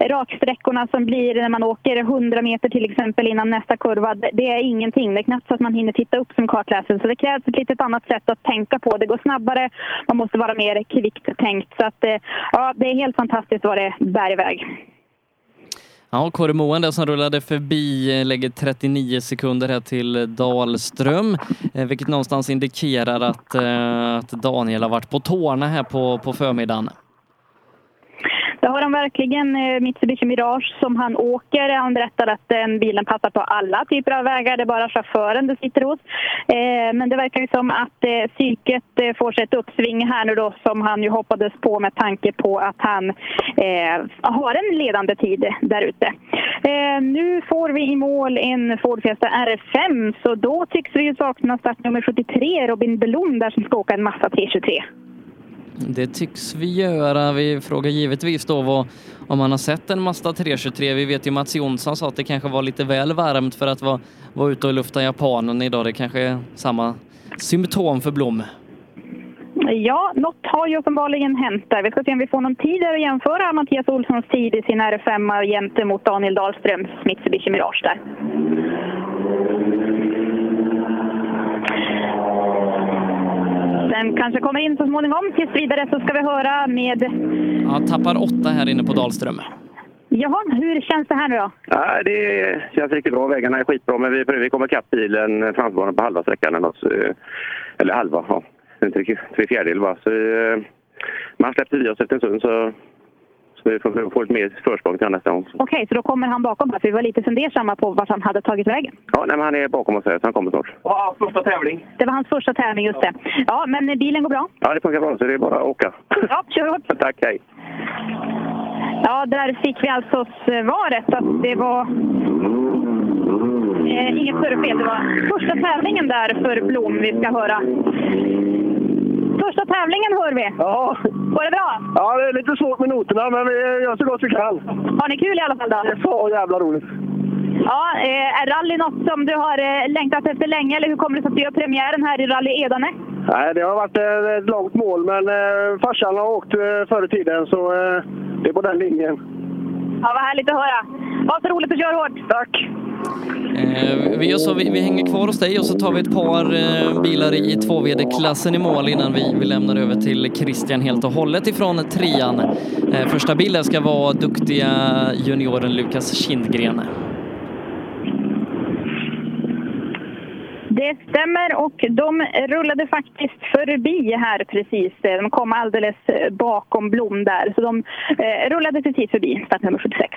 raksträckorna som blir när man åker 100 meter till exempel innan nästa kurva. Det- är ingenting. Det är knappt så att man hinner titta upp som kartläsare. Så det krävs ett litet annat sätt att tänka på. Det går snabbare. Man måste vara mer kvickt tänkt. Så att, eh, ja, det är helt fantastiskt vad det bär iväg. Ja, Kåre Moen där som rullade förbi eh, lägger 39 sekunder här till Dahlström, eh, vilket någonstans indikerar att, att Daniel har varit på tårna här på, på förmiddagen. Det har han verkligen. Eh, Mitsubishi Mirage som han åker. Han berättar att den bilen passar på alla typer av vägar. Det är bara chauffören det sitter hos. Eh, men det verkar ju som att psyket får sig ett uppsving här nu då som han ju hoppades på med tanke på att han har en ledande tid där ute. Nu får vi i mål en Ford Fiesta R5 så då tycks vi ju sakna startnummer 73, Robin Blom där som ska åka en massa T23. Det tycks vi göra. Vi frågar givetvis då vad, om man har sett en Mazda 323. Vi vet ju Mats Jonsson sa att det kanske var lite väl varmt för att vara, vara ute och lufta japanen idag. Det kanske är samma symptom för Blom. Ja, något har ju uppenbarligen hänt där. Vi ska se om vi får någon tid där att jämföra Mattias Olssons tid i sin R5 gentemot Daniel Dahlströms Mitsubishi Mirage där. Den kanske kommer in så småningom. Tills vidare så ska vi höra med... Ja, tappar åtta här inne på Dahlström. Jaha, hur känns det här nu då? Ja, det känns riktigt bra. Vägarna är skitbra, men vi, vi kommer ikapp bilen framför på halva sträckan. Eller, eller halva, ja. Inte tre fjärdedelar bara. Så, eh, man släppte i oss efter en stund så vi får, får lite mer försprång till nästa gång. Okej, okay, så då kommer han bakom här? För vi var lite fundersamma på vart han hade tagit vägen. Ja, nej, men han är bakom oss här, så han kommer snart. Ja, första tävling. Det var hans första tävling, just det. Ja, men bilen går bra? Ja, det funkar bra, så det är bara att åka. Ja, kör hårt. Tack, hej. Ja, där fick vi alltså svaret att det var eh, inget större fel. Det var första tävlingen där för Blom vi ska höra. Första tävlingen hör vi. Ja. Går det bra? Ja, det är lite svårt med noterna, men vi gör så gott vi kan. Har ni kul i alla fall då? Det är så jävla roligt. Ja, eh, är rally något som du har eh, längtat efter länge, eller hur kommer det sig att du gör premiären här i Rally Edane? Nej, det har varit ett långt mål, men eh, farsan har åkt eh, förr i tiden, så eh, det är på den linjen. Ja, vad härligt att höra. Var så roligt att köra hårt. Tack! Eh, vi, så, vi, vi, hänger kvar hos dig och så tar vi ett par eh, bilar i, 2VD-klassen i mål innan vi, vi lämnar över till Christian helt och hållet ifrån trean. Eh, första bilen ska vara duktiga junioren Lukas Kindgren. Det stämmer och de rullade faktiskt förbi här precis. Eh, de kom alldeles eh, bakom Blom där, så de eh, rullade precis förbi startnummer 76.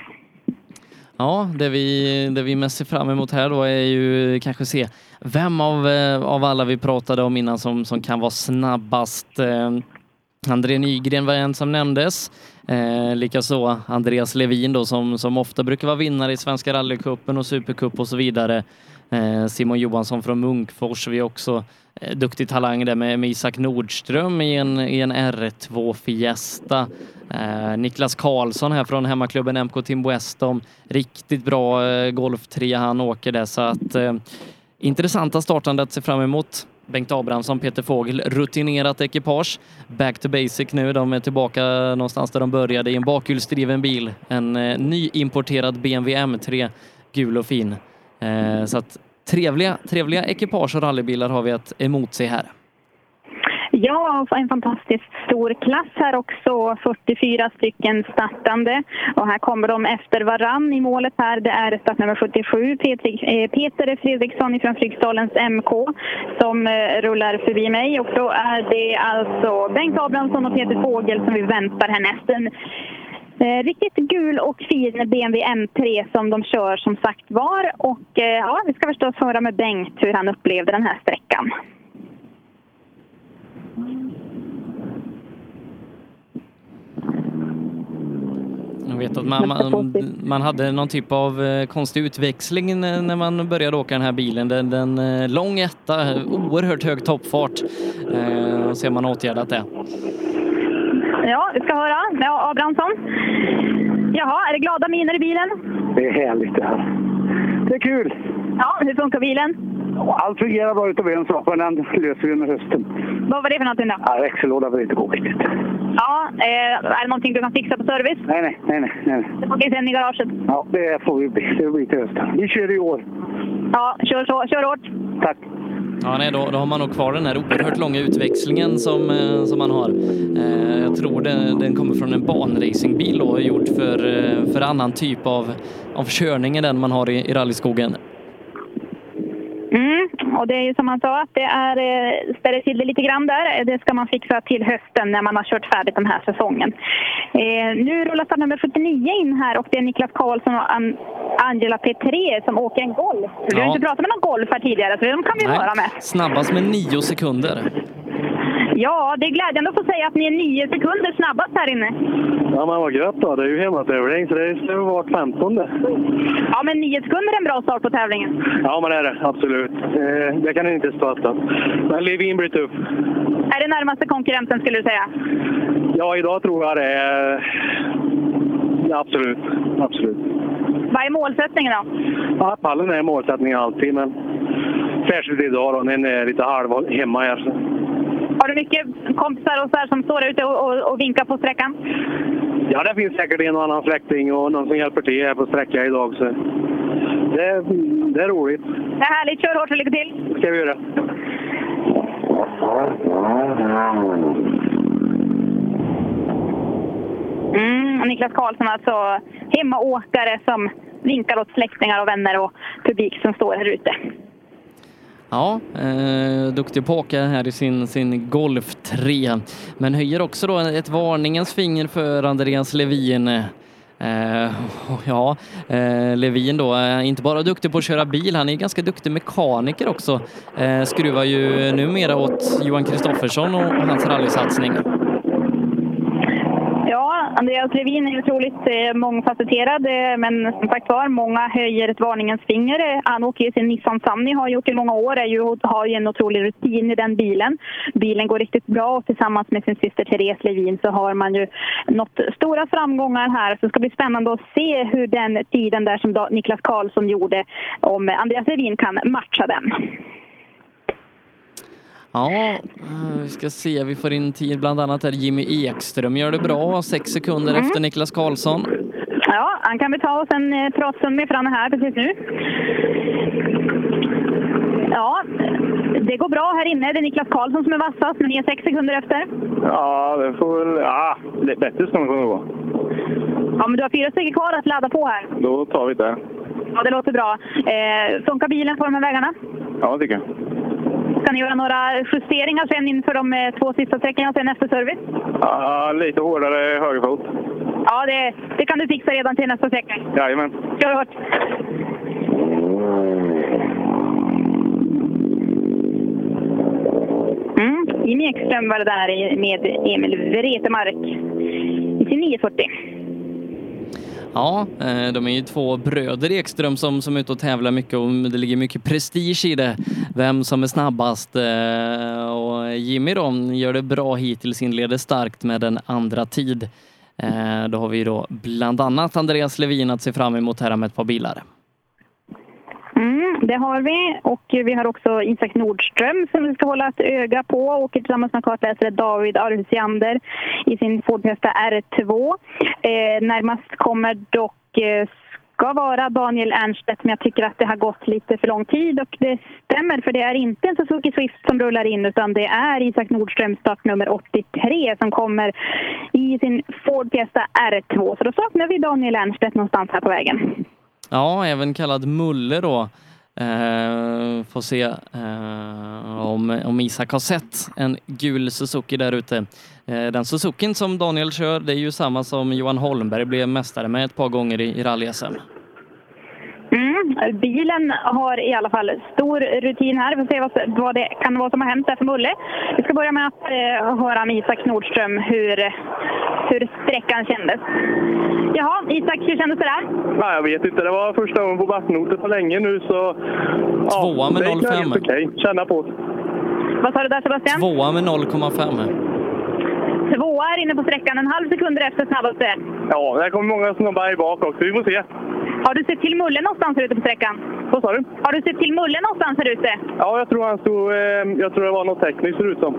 Ja, det vi, det vi mest ser fram emot här då är ju kanske se vem av, eh, av alla vi pratade om innan som, som kan vara snabbast. Eh, André Nygren var en som nämndes. Eh, Likaså Andreas Levin då som, som ofta brukar vara vinnare i Svenska rallycupen och Supercup och så vidare. Eh, Simon Johansson från Munkfors. Vi har också eh, duktig talang där med, med Isak Nordström i en, i en R2 Fiesta. Eh, Niklas Karlsson här från hemmaklubben MK Team Westom. Riktigt bra eh, golftrea han åker där så att eh, intressanta startande att se fram emot. Bengt Abrahamsson, Peter Fågel, rutinerat ekipage. Back to basic nu. De är tillbaka någonstans där de började i en bakhjulsdriven bil. En eh, nyimporterad BMW M3, gul och fin. Eh, så att trevliga, trevliga ekipage och rallybilar har vi att emotse här. Ja, en fantastiskt stor klass här också. 44 stycken startande. Och här kommer de efter varann i målet här. Det är startnummer 77, eh, Peter Fredriksson från Fryksdalens MK som eh, rullar förbi mig. Och då är det alltså Bengt Abrahamsson och Peter Fågel som vi väntar härnäst. En Eh, riktigt gul och fin BMW M3 som de kör som sagt var. Och eh, ja, vi ska förstås höra med Bengt hur han upplevde den här sträckan. Jag vet att man, man, man, hade någon typ av eh, konstig utväxling eh, när man började åka den här bilen. Den, den eh, lång etta, oerhört hög toppfart. Eh, och ser man åtgärdat det. Ja, vi ska höra. Ja, Abrahamsson. Jaha, är det glada miner i bilen? Det är härligt det här. Det är kul. Ja, hur funkar bilen? Allt fungerar bra utav en sak, men den löser vi under hösten. Vad var det för någonting då? Ja, växellåda vill inte gå riktigt. Ja, eh, är det någonting du kan fixa på service? Nej, nej, nej. nej, nej. Det får vi sen i garaget. Ja, det får vi bli. Det blir till hösten. Vi kör i år. Ja, kör, så, kör hårt. Tack. Ja, nej, då, då har man nog kvar den här oerhört långa utväxlingen som, eh, som man har. Eh, jag tror det, den kommer från en banracingbil och är gjord för, eh, för annan typ av, av körning än den man har i, i rallyskogen. Mm, och det är ju som han sa att det är, eh, ställer till det lite grann där. Det ska man fixa till hösten när man har kört färdigt den här säsongen. Eh, nu rullar startnummer 79 in här och det är Niklas Karlsson och An Angela Petré som åker en golf. Du har Ja. inte pratat med någon golf här tidigare så de kan vi höra med. snabbast med nio sekunder. Ja, det är glädjande att få säga att ni är nio sekunder snabbast här inne. Ja, men vad gött då. Det är ju hemmatävling, så det skulle vara 15 Ja, men nio sekunder är en bra start på tävlingen. Ja, men det är det. Absolut. Eh, det kan inte stöta. Men Levin blir tuff. Är det närmaste konkurrenten skulle du säga? Ja, idag tror jag det är... Ja, absolut. absolut. Vad är målsättningen då? Ja, pallen är målsättningen alltid, men särskilt idag då, när den är lite halv hemma här. Så. Har du mycket kompisar och så som står ute och, och, och vinkar på sträckan? Ja, det finns säkert en och annan släkting och någon som hjälper till här på sträckan idag. Så det, det är roligt. Det är härligt. Kör hårt och lycka till! Det ska vi göra. Mm, Niklas Karlsson alltså hemmaåkare som vinkar åt släktingar och vänner och publik som står här ute. Ja, eh, duktig på att åka här i sin, sin Golf 3. Men höjer också då ett varningens finger för Andreas Levin. Eh, ja, eh, Levin då är inte bara duktig på att köra bil, han är ganska duktig mekaniker också. Eh, skruvar ju numera åt Johan Kristoffersson och hans rallysatsning. Andreas Levin är otroligt eh, mångfacetterad, eh, men som sagt var, många höjer ett varningens finger. Han åker ju sin Nissan Sunny, har gjort i många år, är ju, har ju en otrolig rutin i den bilen. Bilen går riktigt bra och tillsammans med sin syster Therese Levin så har man ju nått stora framgångar här. Så det ska bli spännande att se hur den tiden där som Niklas Karlsson gjorde, om Andreas Levin kan matcha den. Ja, eh, vi ska se, vi får in tid bland annat där Jimmy Ekström gör det bra, sex sekunder Mm. efter Niklas Karlsson. Ja, han kan vi ta oss en eh, pratstund med Franne här precis nu. Ja, det går bra här inne. Det är Niklas Karlsson som är vassast, men ni är sex sekunder efter. Ja, det får väl... Ja, det är bättre ska det nog gå. Ja, men du har fyra stycken kvar att ladda på här. Då tar vi det. Ja, det låter bra. Eh, funkar bilen på de här vägarna? Ja, det tycker jag. Ska ni göra några justeringar sen inför de eh, två sista sträckorna sen efter service? Ja, lite hårdare högerfot. Ja, det, det kan du fixa redan till nästa sträcka. Jajamän. Kör hårt! Mm. Jimmy Ekström var det där med Emil Wretemark i sin 940. Ja, eh, de är ju två bröder Ekström som, som är ute och tävlar mycket och det ligger mycket prestige i det. Vem som är snabbast. Eh, och Jimmy då gör det bra hittills, inleder starkt med en andra tid. Eh, då har vi då bland annat Andreas Levin att se fram emot här med ett par bilar. Det har vi. Och vi har också Isak Nordström som vi ska hålla ett öga på. Åker tillsammans med kartläsare David Arhusiander i sin Ford Fiesta R2. Eh, närmast kommer dock eh, ska vara Daniel Ernstedt, men jag tycker att det har gått lite för lång tid och det stämmer för det är inte en Suzuki Swift som rullar in utan det är Isak Nordström startnummer 83 som kommer i sin Ford Fiesta R2. Så då saknar vi Daniel Ernstedt någonstans här på vägen. Ja, även kallad Mulle då. Eh, får se eh, om, om Isak har sett en gul Suzuki där ute. Eh, den Suzukin som Daniel kör, det är ju samma som Johan Holmberg blev mästare med ett par gånger i, i rally-SM. Mm. Bilen har i alla fall stor rutin här. Vi får se vad, vad det kan vara som har hänt där för Mulle. Vi ska börja med att eh, höra med Isak Nordström hur, hur sträckan kändes. Jaha, Isak, hur kändes det där? Nej, jag vet inte. Det var första gången på backnoter på länge nu så... Tvåa med det gick 0,5. helt Okej, känna på det. Vad sa du där Sebastian? Tvåa med 0,5. Tvåa är inne på sträckan, en halv sekund efter snabbaste. Ja, det kommer många snubbar i bak också. Vi får se. Har du sett till Mulle någonstans här ute på sträckan? Vad sa du? Har du sett till Mulle någonstans här ute? Ja, jag tror han stod... Eh, jag tror det var något tekniskt ser ut som.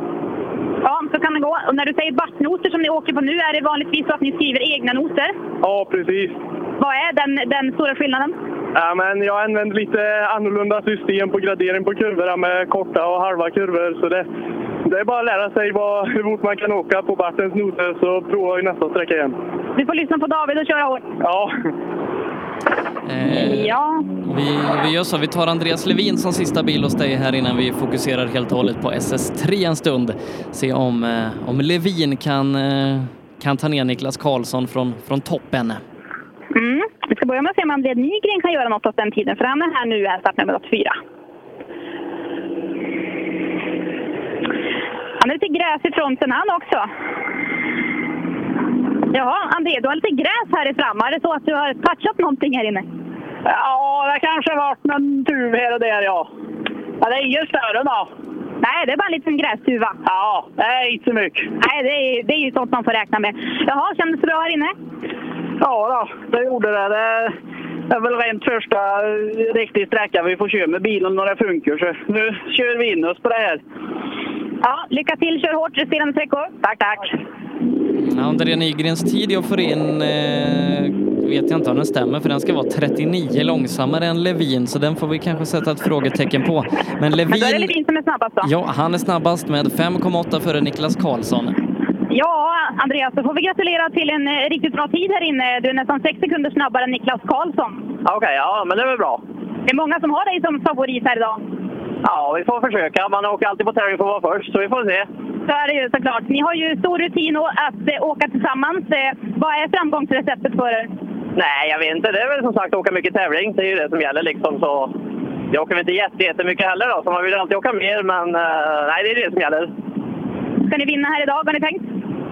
Ja, så kan det gå. Och när du säger backnoter som ni åker på nu, är det vanligtvis så att ni skriver egna noter? Ja, precis. Vad är den, den stora skillnaden? Ja, men jag använder lite annorlunda system på gradering på kurvorna med korta och halva kurvor. Så det, det är bara att lära sig vad, hur fort man kan åka på Bartens noter så provar vi nästa sträcka igen. Du får lyssna på David och köra hårt. Ja. Eh, Ja. Vi, vi gör så, vi tar Andreas Levin som sista bil hos dig här innan vi fokuserar helt och hållet på SS3 en stund. Se om, eh, om Levin kan, eh, kan ta ner Niklas Karlsson från, från toppen. Mm. Vi ska börja med att se om André Nygren kan göra något åt den tiden, för han är här nu, är startnummer 84. Han är lite gräs i fronten han också. Jaha, André, du har lite gräs här i fram. Är det så att du har touchat någonting här inne? Ja, det kanske varit någon tuv här och där, ja. Ja, det är ingen större då. Nej, det är bara en liten grästuva. Ja, nej, inte så mycket. Nej, det är, det är ju sånt man får räkna med. Jaha, kändes det bra här inne? Ja, då, det gjorde det. det. Det är väl rent första eh, riktig sträcka vi får köra med bilen när det funkar. Så nu kör vi in oss på det här. Ja, lycka till. Kör hårt resterande sträckor. Tack, tack. André Nygrens tid jag får in eh, vet jag inte om den stämmer för den ska vara 39 långsammare än Levin så den får vi kanske sätta ett frågetecken på. Men Men då är det Levin, Levin som är snabbast då? ja han är snabbast med 5,8 före Niklas Karlsson. Ja, Andreas, då får vi gratulera till en eh, riktigt bra tid här inne. Du är nästan 6 sekunder snabbare än Niklas Karlsson. Okej, ja, men det är väl bra. Det är många som har dig som favorit här idag. Ja, vi får försöka. Man åker alltid på tävling för att vara först, så vi får se. Så är det ju såklart. Ni har ju stor rutin att eh, åka tillsammans. Eh, vad är framgångsreceptet för er? Nej, jag vet inte. Det är väl som sagt åka mycket tävling. Det är ju det som gäller liksom. Så jag åker väl inte jätte, jättemycket heller då, så man vill alltid åka mer. Men eh, nej, det är det som gäller. Ska ni vinna här idag, har ni tänkt?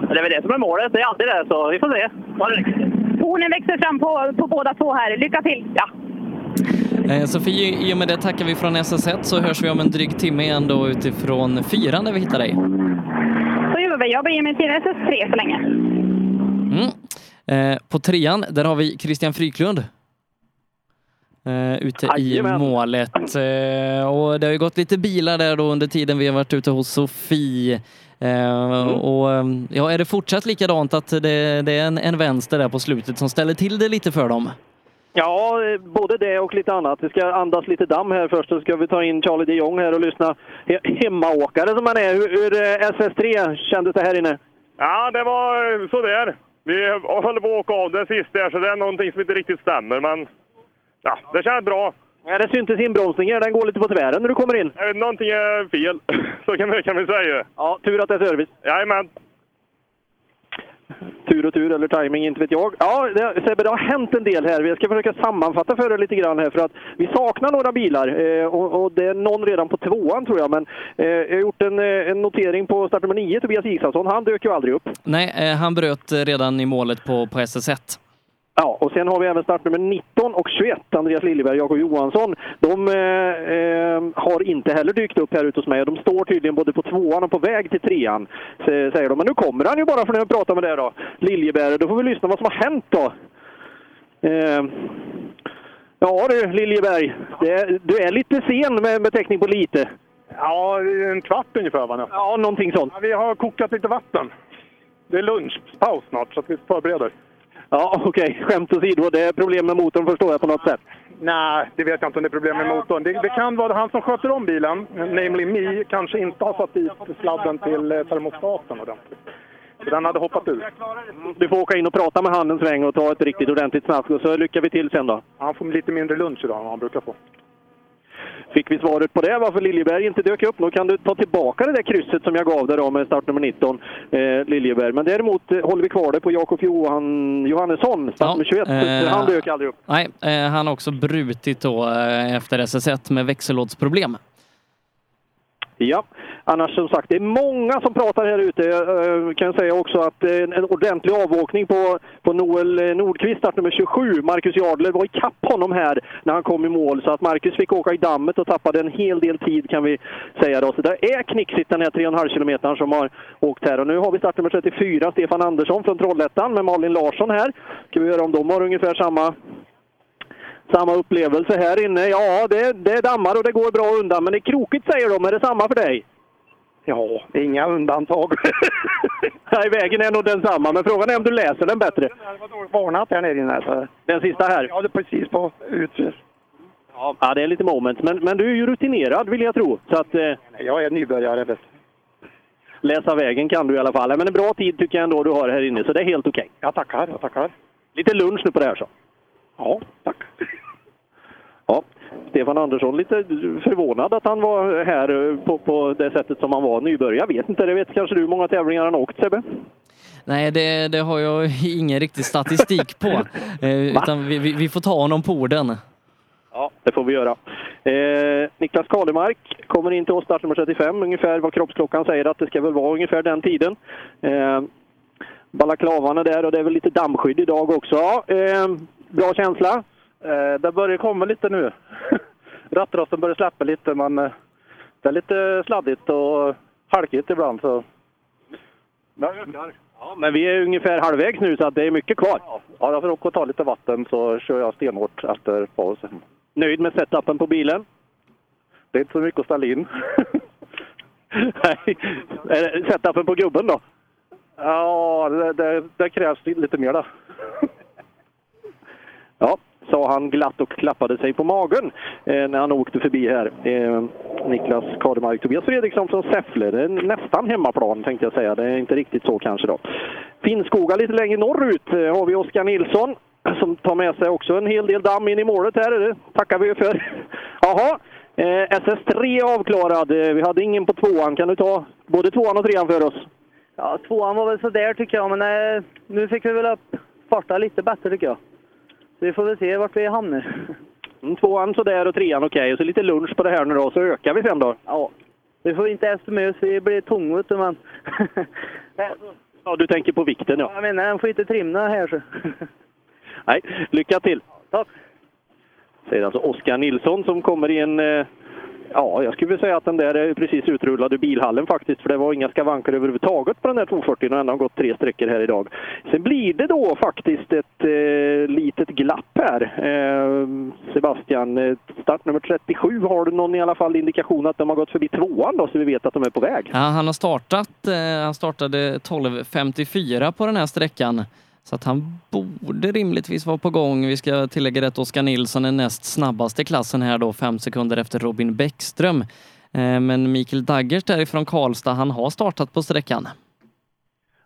Det är väl det som är målet. Det är alltid det, så vi får se. Hornen växer fram på, på båda två här. Lycka till! Ja. Eh, Sofie, i och med det tackar vi från SS1 så hörs vi om en dryg timme igen då utifrån fyran där vi hittar dig. Så gör vi. Jag beger mig till SS3 så länge. Mm. Eh, på trean, där har vi Christian Fryklund. Eh, ute i Jajamän. målet. Eh, och det har ju gått lite bilar där då under tiden vi har varit ute hos Sofie. Eh, och, ja, är det fortsatt likadant att det, det är en, en vänster där på slutet som ställer till det lite för dem? Ja, eh, både det och lite annat. Vi ska andas lite damm här först, så ska vi ta in Charlie de Jong här och lyssna. He- Hemmaåkare som han är. Hur, hur eh, SS3 kändes det här inne? Ja, det var sådär. Vi höll på att åka av det sist där, så det är någonting som inte riktigt stämmer. Men ja, det känns bra. Ja, det syntes inbromsningen. Den går lite på tvären när du kommer in. Vet, någonting är fel, så kan kan vi säga. Ja, tur att det är service. Jajamän. Tur och tur, eller timing, inte vet jag. Ja, det, Sebbe, det har hänt en del här. Vi ska försöka sammanfatta för er lite grann här, för att vi saknar några bilar. Eh, och, och det är någon redan på tvåan, tror jag. Men eh, jag har gjort en, eh, en notering på startnummer 9, Tobias Isaksson. Han dök ju aldrig upp. Nej, eh, han bröt eh, redan i målet på, på SS1. Ja, och sen har vi även startnummer 19 och 21, Andreas Liljeberg och Jakob Johansson. De eh, eh, har inte heller dykt upp här ute hos mig. De står tydligen både på tvåan och på väg till trean, sä- säger de. Men nu kommer han ju bara för när jag pratar med det då, Liljeberg. Då får vi lyssna vad som har hänt då. Eh, ja du, Liljeberg. Det, du är lite sen med, täckning på lite. Ja, en kvart ungefär va? nu. Ja, någonting sånt. Ja, vi har kokat lite vatten. Det är lunchpaus snart, så vi förbereder. Ja, okej. Skämt åsido. Det är problem med motorn förstår jag på något sätt. Nej, det vet jag inte om det är problem med motorn. Det, det kan vara han som sköter om bilen, namely me, kanske inte har satt dit sladden till eh, termostaten ordentligt. Så den hade hoppat ur. Du får åka in och prata med han en sväng och ta ett riktigt ordentligt snask och så lyckar vi till sen då. Han får lite mindre lunch idag än vad han brukar få. Fick vi svaret på det, varför Liljeberg inte dök upp. Nu kan du ta tillbaka det där krysset som jag gav dig då med startnummer 19, eh, Liljeberg. Men däremot eh, håller vi kvar det på Jakob Johan, Johannesson, startnummer 21. eh, han dök aldrig upp. Nej, eh, han har också brutit då eh, efter SS1 med växellådsproblem. Ja, annars som sagt, det är många som pratar här ute. Eh, jag kan säga också att eh, en ordentlig avåkning på, på Noel eh, Nordqvist, startnummer 27. Marcus Jardler var ikapp honom här när han kom i mål, så att Marcus fick åka i dammet och tappade en hel del tid kan vi säga. Då. Så det är knixigt den här 3,5 kilometern som har åkt här. Och nu har vi startnummer 34, Stefan Andersson från Trollhättan med Malin Larsson här. Ska vi göra om de har ungefär samma samma upplevelse här inne. Ja, det, det är dammar och det går bra undan, men det är krokigt säger de. Är det samma för dig? Ja, inga undantag. Nej, vägen är nog densamma, men frågan är om du läser den bättre. Det var dåligt varnat här nere inne. Så. Den sista här? Ja, det är precis på utför. Ja, det är lite moment, men, men du är ju rutinerad vill jag tro. Så att, eh, Jag är nybörjare. Vet. läsa vägen kan du i alla fall. Men en bra tid tycker jag ändå du har här inne, så det är helt okej. Jag tackar, jag tackar. Lite lunch nu på det här så. Ja, tack. Ja, Stefan Andersson lite förvånad att han var här eh, på, på det sättet som han var nybörjare. Jag vet inte, det vet kanske du hur många tävlingar han har åkt Sebbe? Nej, det, det har jag ingen riktig statistik på. Eh, utan vi, vi, vi får ta honom på orden. Ja, det får vi göra. Eh, Niklas Kalemark kommer in till oss, startnummer 35, ungefär vad kroppsklockan säger att det ska väl vara ungefär den tiden. Eh, balaklavan är där och det är väl lite dammskydd idag också. Ja, eh, bra känsla? Eh, det börjar komma lite nu. Rattrosten börjar släppa lite, men eh, Det är lite sladdigt och halkigt ibland. Så. Ja, men vi är ungefär halvvägs nu så det är mycket kvar. Ja, jag får åka och ta lite vatten så kör jag stenhårt efter pausen. Nöjd med setupen på bilen? Det är inte så mycket att ställa in. Nej. Setupen på gubben då? Ja, det, det, det krävs lite mer då. Ja, sa han glatt och klappade sig på magen eh, när han åkte förbi här. Eh, Niklas Kademark, Tobias Fredriksson från Säffle. Det är nästan hemmaplan tänkte jag säga. Det är inte riktigt så kanske då. Finnskoga lite längre norrut eh, har vi Oskar Nilsson som tar med sig också en hel del damm in i målet här. Det tackar vi för. Jaha, eh, SS3 avklarad. Eh, Vi hade ingen på tvåan. Kan du ta både tvåan och trean för oss? Ja, tvåan var väl sådär tycker jag, men eh, nu fick vi väl upp farta lite bättre tycker jag. Så vi får väl se vart vi hamnar. Mm, tvåan sådär och trean okej. Och så lite lunch på det här nu då, så ökar vi sen då. Ja. Vi får inte äta oss, vi blir tunga men... Ja, du tänker på vikten ja. jag menar, den får inte trimma här så. Nej, lycka till! Tack! Säger alltså Oskar Nilsson som kommer i en... eh, Ja, jag skulle vilja säga att den där är precis utrullad ur bilhallen faktiskt. För det var inga skavanker överhuvudtaget på den där 240 och ändå har gått tre sträckor här idag. Sen blir det då faktiskt ett eh, litet glapp här. Eh, Sebastian, eh, start startnummer 37, har du någon i alla fall indikation att de har gått förbi tvåan då så vi vet att de är på väg? Ja, han har startat, eh, han startade 12.54 på den här sträckan. Så att han borde rimligtvis vara på gång. Vi ska tillägga att Oskar Nilsson är näst snabbast i klassen här då, fem sekunder efter Robin Bäckström. Eh, men Mikael Daggers därifrån Karlstad, han har startat på sträckan.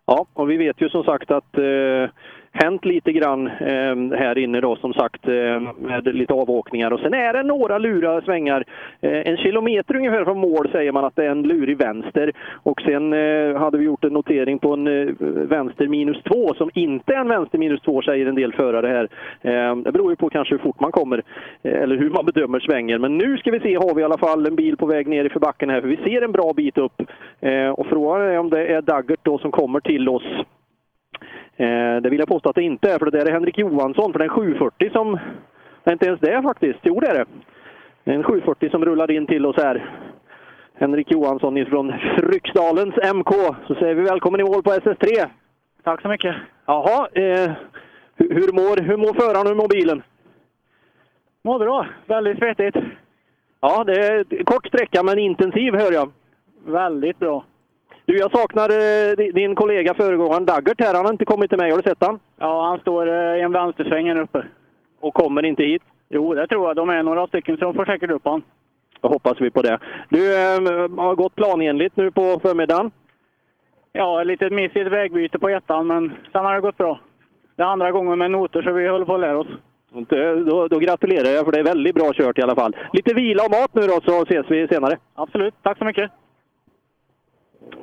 Ja, och vi vet ju som sagt att eh, hänt lite grann eh, här inne då som sagt eh, med lite avåkningar och sen är det några lura svängar. Eh, en kilometer ungefär från mål säger man att det är en lurig vänster och sen eh, hade vi gjort en notering på en eh, vänster minus två som inte är en vänster minus två säger en del förare här. Eh, det beror ju på kanske hur fort man kommer eh, eller hur man bedömer svängen. Men nu ska vi se, har vi i alla fall en bil på väg ner i för backen här för vi ser en bra bit upp. Eh, och frågan är om det är Daggert då som kommer till oss det vill jag påstå att det inte är, för det där är Henrik Johansson, för den 740 som... Nej, inte ens det faktiskt. Jo, det är det. En 740 som rullar in till oss här. Henrik Johansson ifrån Fryksdalens MK. Så säger vi välkommen i mål på SS3. Tack så mycket. Jaha, eh, hur, mår, hur mår föraren och hur mår bilen? Mår bra. Väldigt svettigt. Ja, det är kort sträcka men intensiv hör jag. Väldigt bra. Du, jag saknar eh, di- din kollega föregångaren Daggert här. Han har inte kommit till mig. Har du sett han? Ja, han står eh, i en vänstersväng här uppe. Och kommer inte hit? Jo, det tror jag. De är några stycken, så de får säkert upp han. Då hoppas vi på det. Du eh, har gått planenligt nu på förmiddagen. Ja, ett litet miss i ett vägbyte på ettan, men sen har det gått bra. Det är andra gången med noter, så vi håller på att lära oss. Då, då gratulerar jag för det är väldigt bra kört i alla fall. Lite vila och mat nu då så ses vi senare. Absolut, tack så mycket.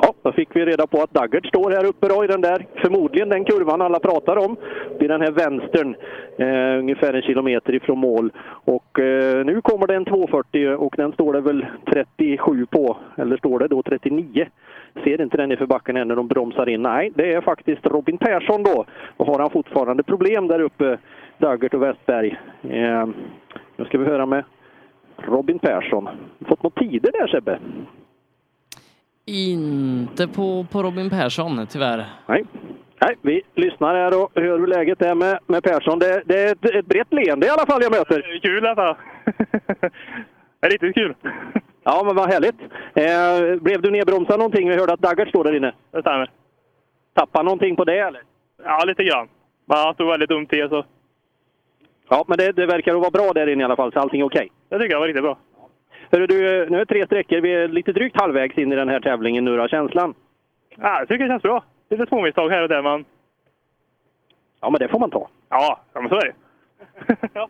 Ja, då fick vi reda på att Daggert står här uppe då i den där, förmodligen den kurvan alla pratar om. Det är den här vänstern, eh, ungefär en kilometer ifrån mål. Och eh, nu kommer det en 240 och den står det väl 37 på, eller står det då 39? Ser inte den i för backen än när de bromsar in. Nej, det är faktiskt Robin Persson då. Och har han fortfarande problem där uppe, Daggert och Westberg. Eh, nu ska vi höra med Robin Persson. Fått några tider där Sebbe? Inte på, på Robin Persson, tyvärr. Nej. Nej, vi lyssnar här och hör hur läget är med, med Persson. Det, det är ett, ett brett leende i alla fall jag möter. Kul detta! det är riktigt kul. Ja, men vad härligt. Eh, blev du nedbromsad någonting? Vi hörde att Daggert står där inne. Det stämmer. Tappade någonting på det eller? Ja, lite grann. Men han stod väldigt dumt till så Ja, men det, det verkar att vara bra där inne i alla fall, så allting är okej. det tycker jag var riktigt bra. Hörru du, nu är det tre sträckor. Vi är lite drygt halvvägs in i den här tävlingen nu då. Känslan? Ja, jag tycker det känns bra. Lite småmisstag här och där, men... Ja, men det får man ta. Ja, ja men så är det.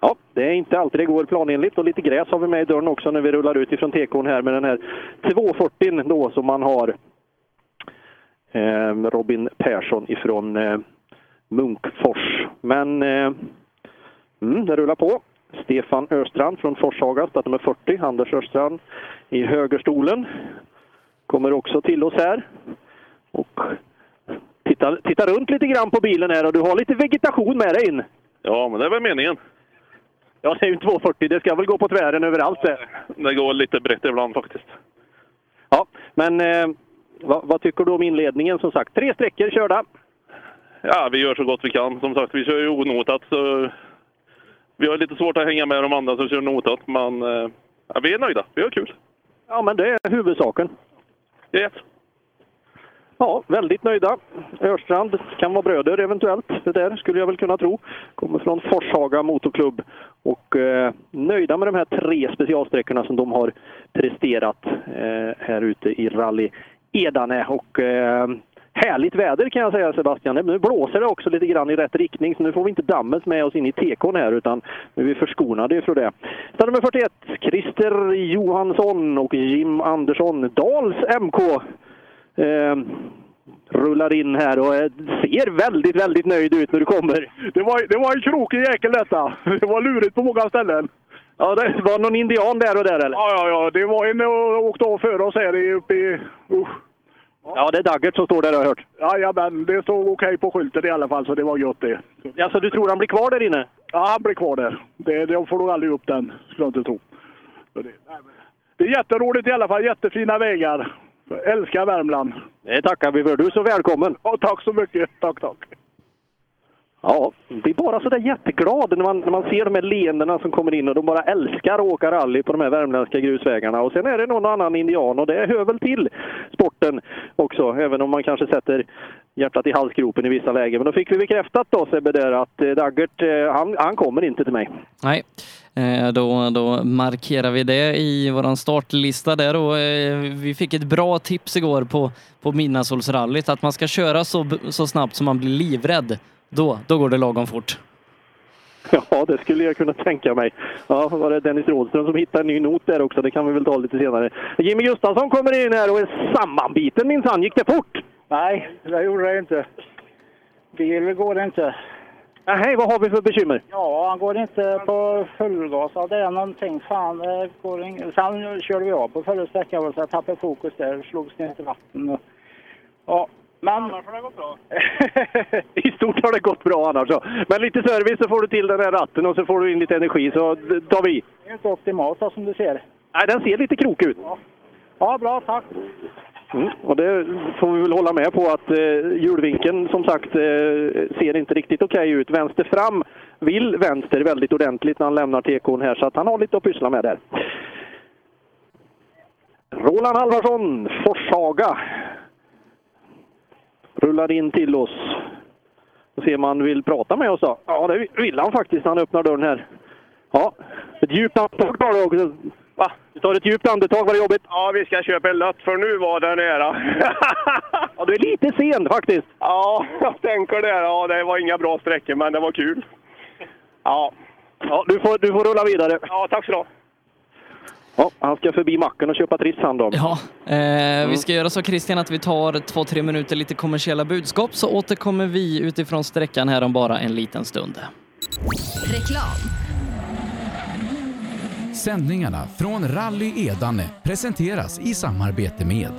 Ja, det är inte alltid det går planenligt och lite gräs har vi med i dörren också när vi rullar ut ifrån tekon här med den här 240 då som man har. Eh, Robin Persson ifrån eh, Munkfors. Men eh, mm, det rullar på. Stefan Östrand från Forshaga, startnummer 40. Anders Östrand i högerstolen. Kommer också till oss här. Och titta, titta runt lite grann på bilen här och du har lite vegetation med dig in. Ja, men det är väl meningen. Ja, det är ju 240. Det ska väl gå på tvären överallt det. Det går lite brett ibland faktiskt. Ja, men eh, vad, vad tycker du om inledningen som sagt? Tre sträckor körda. Ja, vi gör så gott vi kan. Som sagt, vi kör ju onotat. Så vi har lite svårt att hänga med de andra som kör notat, men eh, ja, vi är nöjda. Vi har kul. Ja, men det är huvudsaken. Yes. Ja, väldigt nöjda. Örstrand kan vara bröder eventuellt. Det där skulle jag väl kunna tro. Kommer från Forshaga Motorklubb och eh, nöjda med de här tre specialsträckorna som de har presterat eh, här ute i Rally Edane. Och eh, härligt väder kan jag säga Sebastian. Nu blåser det också lite grann i rätt riktning så nu får vi inte dammet med oss in i tekon här utan nu är vi förskonade ifrån det. Start nummer 41, Christer Johansson och Jim Andersson, Dals MK. Eh, rullar in här och eh, ser väldigt, väldigt nöjd ut när du kommer. Det var, det var en krokig jäkel detta. Det var lurigt på många ställen. Ja, det var någon indian där och där eller? Ja, ja, ja. Det var en som åkte av före oss här uppe i... Usch. Ja, det är Daggert som står där har jag hört. Jajamän, det stod okej på skylten i alla fall så det var gött det. Ja, så du tror han blir kvar där inne? Ja, han blir kvar där. Det, de får nog aldrig upp den, skulle jag inte tro. Det, det är jätteroligt i alla fall. Jättefina vägar. Jag älskar Värmland. Det tackar vi för. Du är så välkommen. Ja, tack så mycket. Tack, tack. Ja, det är bara sådär jätteglad när man, när man ser de här leendena som kommer in och de bara älskar att åka rally på de här värmländska grusvägarna. Och sen är det någon annan indian och det hör väl till sporten också, även om man kanske sätter hjärtat i halsgropen i vissa lägen. Men då fick vi bekräftat då Sebbe där att eh, Daggert, eh, han, han kommer inte till mig. Nej, eh, då, då markerar vi det i våran startlista där och eh, vi fick ett bra tips igår på, på Midnattssolsrallyt att man ska köra så, så snabbt som man blir livrädd. Då, då går det lagom fort. Ja, det skulle jag kunna tänka mig. Ja, var det Dennis Rådström som hittade en ny not där också? Det kan vi väl ta lite senare. Jimmy Gustafsson kommer in här och är sammanbiten minsann. Gick det fort? Nej, det gjorde det inte. Bil går det inte. Nej, vad har vi för bekymmer? Ja, han går inte på fullgas. Ja, det är någonting. Fan, det går ing... Sen körde vi av på förra sträckan så jag tappade fokus där. Slogs ner till vatten. och- Ja, men... Annars har det gått bra. I stort har det gått bra annars. Så. Men lite service så får du till den här ratten och så får du in lite energi så tar vi. Det är inte optimalt som du ser. Nej, den ser lite krokig ut. Ja, bra. Tack. Mm. Och det får vi väl hålla med på att eh, hjulvinkeln som sagt eh, ser inte riktigt okej ut. Vänster fram vill vänster väldigt ordentligt när han lämnar tekon här så att han har lite att pyssla med där. Roland Halvarsson, Forshaga. Rullar in till oss. Och ser om han vill prata med oss då. Ja, det vill han faktiskt när han öppnar dörren här. Ja, ett djupt andetag du också. Va? Du tar ett djupt andetag, var det jobbigt? Ja, vi ska köpa en lött för nu var den nära. ja, du är lite sen faktiskt. Ja, jag tänker det. Ja, det var inga bra sträckor, men det var kul. Ja. Ja, du får, du får rulla vidare. Ja, tack så du. Ja, han ska förbi macken och köpa Triss han då. Ja, eh, vi ska göra så Christian att vi tar två, tre minuter lite kommersiella budskap så återkommer vi utifrån sträckan här om bara en liten stund. Reklam. Sändningarna från Rally Edane presenteras i samarbete med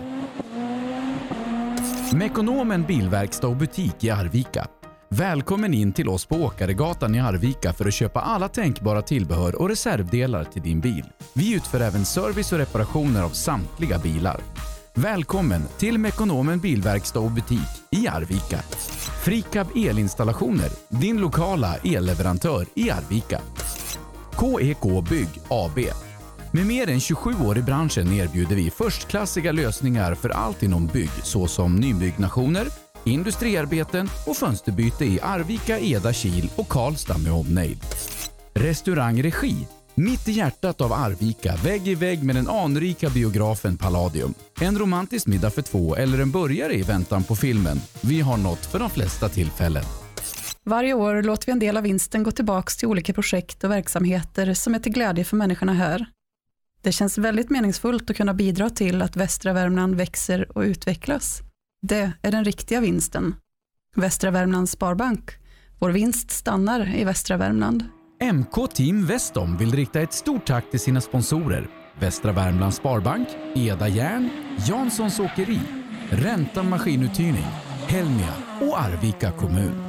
Mekonomen Bilverkstad och butik i Arvika. Välkommen in till oss på Åkaregatan i Arvika för att köpa alla tänkbara tillbehör och reservdelar till din bil. Vi utför även service och reparationer av samtliga bilar. Välkommen till Mekonomen Bilverkstad och butik i Arvika. Frikab Elinstallationer, din lokala elleverantör i Arvika. KEK Bygg AB. Med mer än 27 år i branschen erbjuder vi förstklassiga lösningar för allt inom bygg såsom nybyggnationer, industriarbeten och fönsterbyte i Arvika, Eda, Kil och Karlstad med omnejd. Restaurang Regi. Mitt i hjärtat av Arvika, vägg i vägg med den anrika biografen Palladium. En romantisk middag för två eller en burgare i väntan på filmen. Vi har något för de flesta tillfällen. Varje år låter vi en del av vinsten gå tillbaka till olika projekt och verksamheter som är till glädje för människorna här. Det känns väldigt meningsfullt att kunna bidra till att västra Värmland växer och utvecklas. Det är den riktiga vinsten. Västra Värmlands Sparbank. Vår vinst stannar i västra Värmland. MK Team Westom vill rikta ett stort tack till sina sponsorer Västra Värmlands Sparbank, Eda Järn, Janssons Åkeri, Ränta Maskinuthyrning, Helmia och Arvika kommun.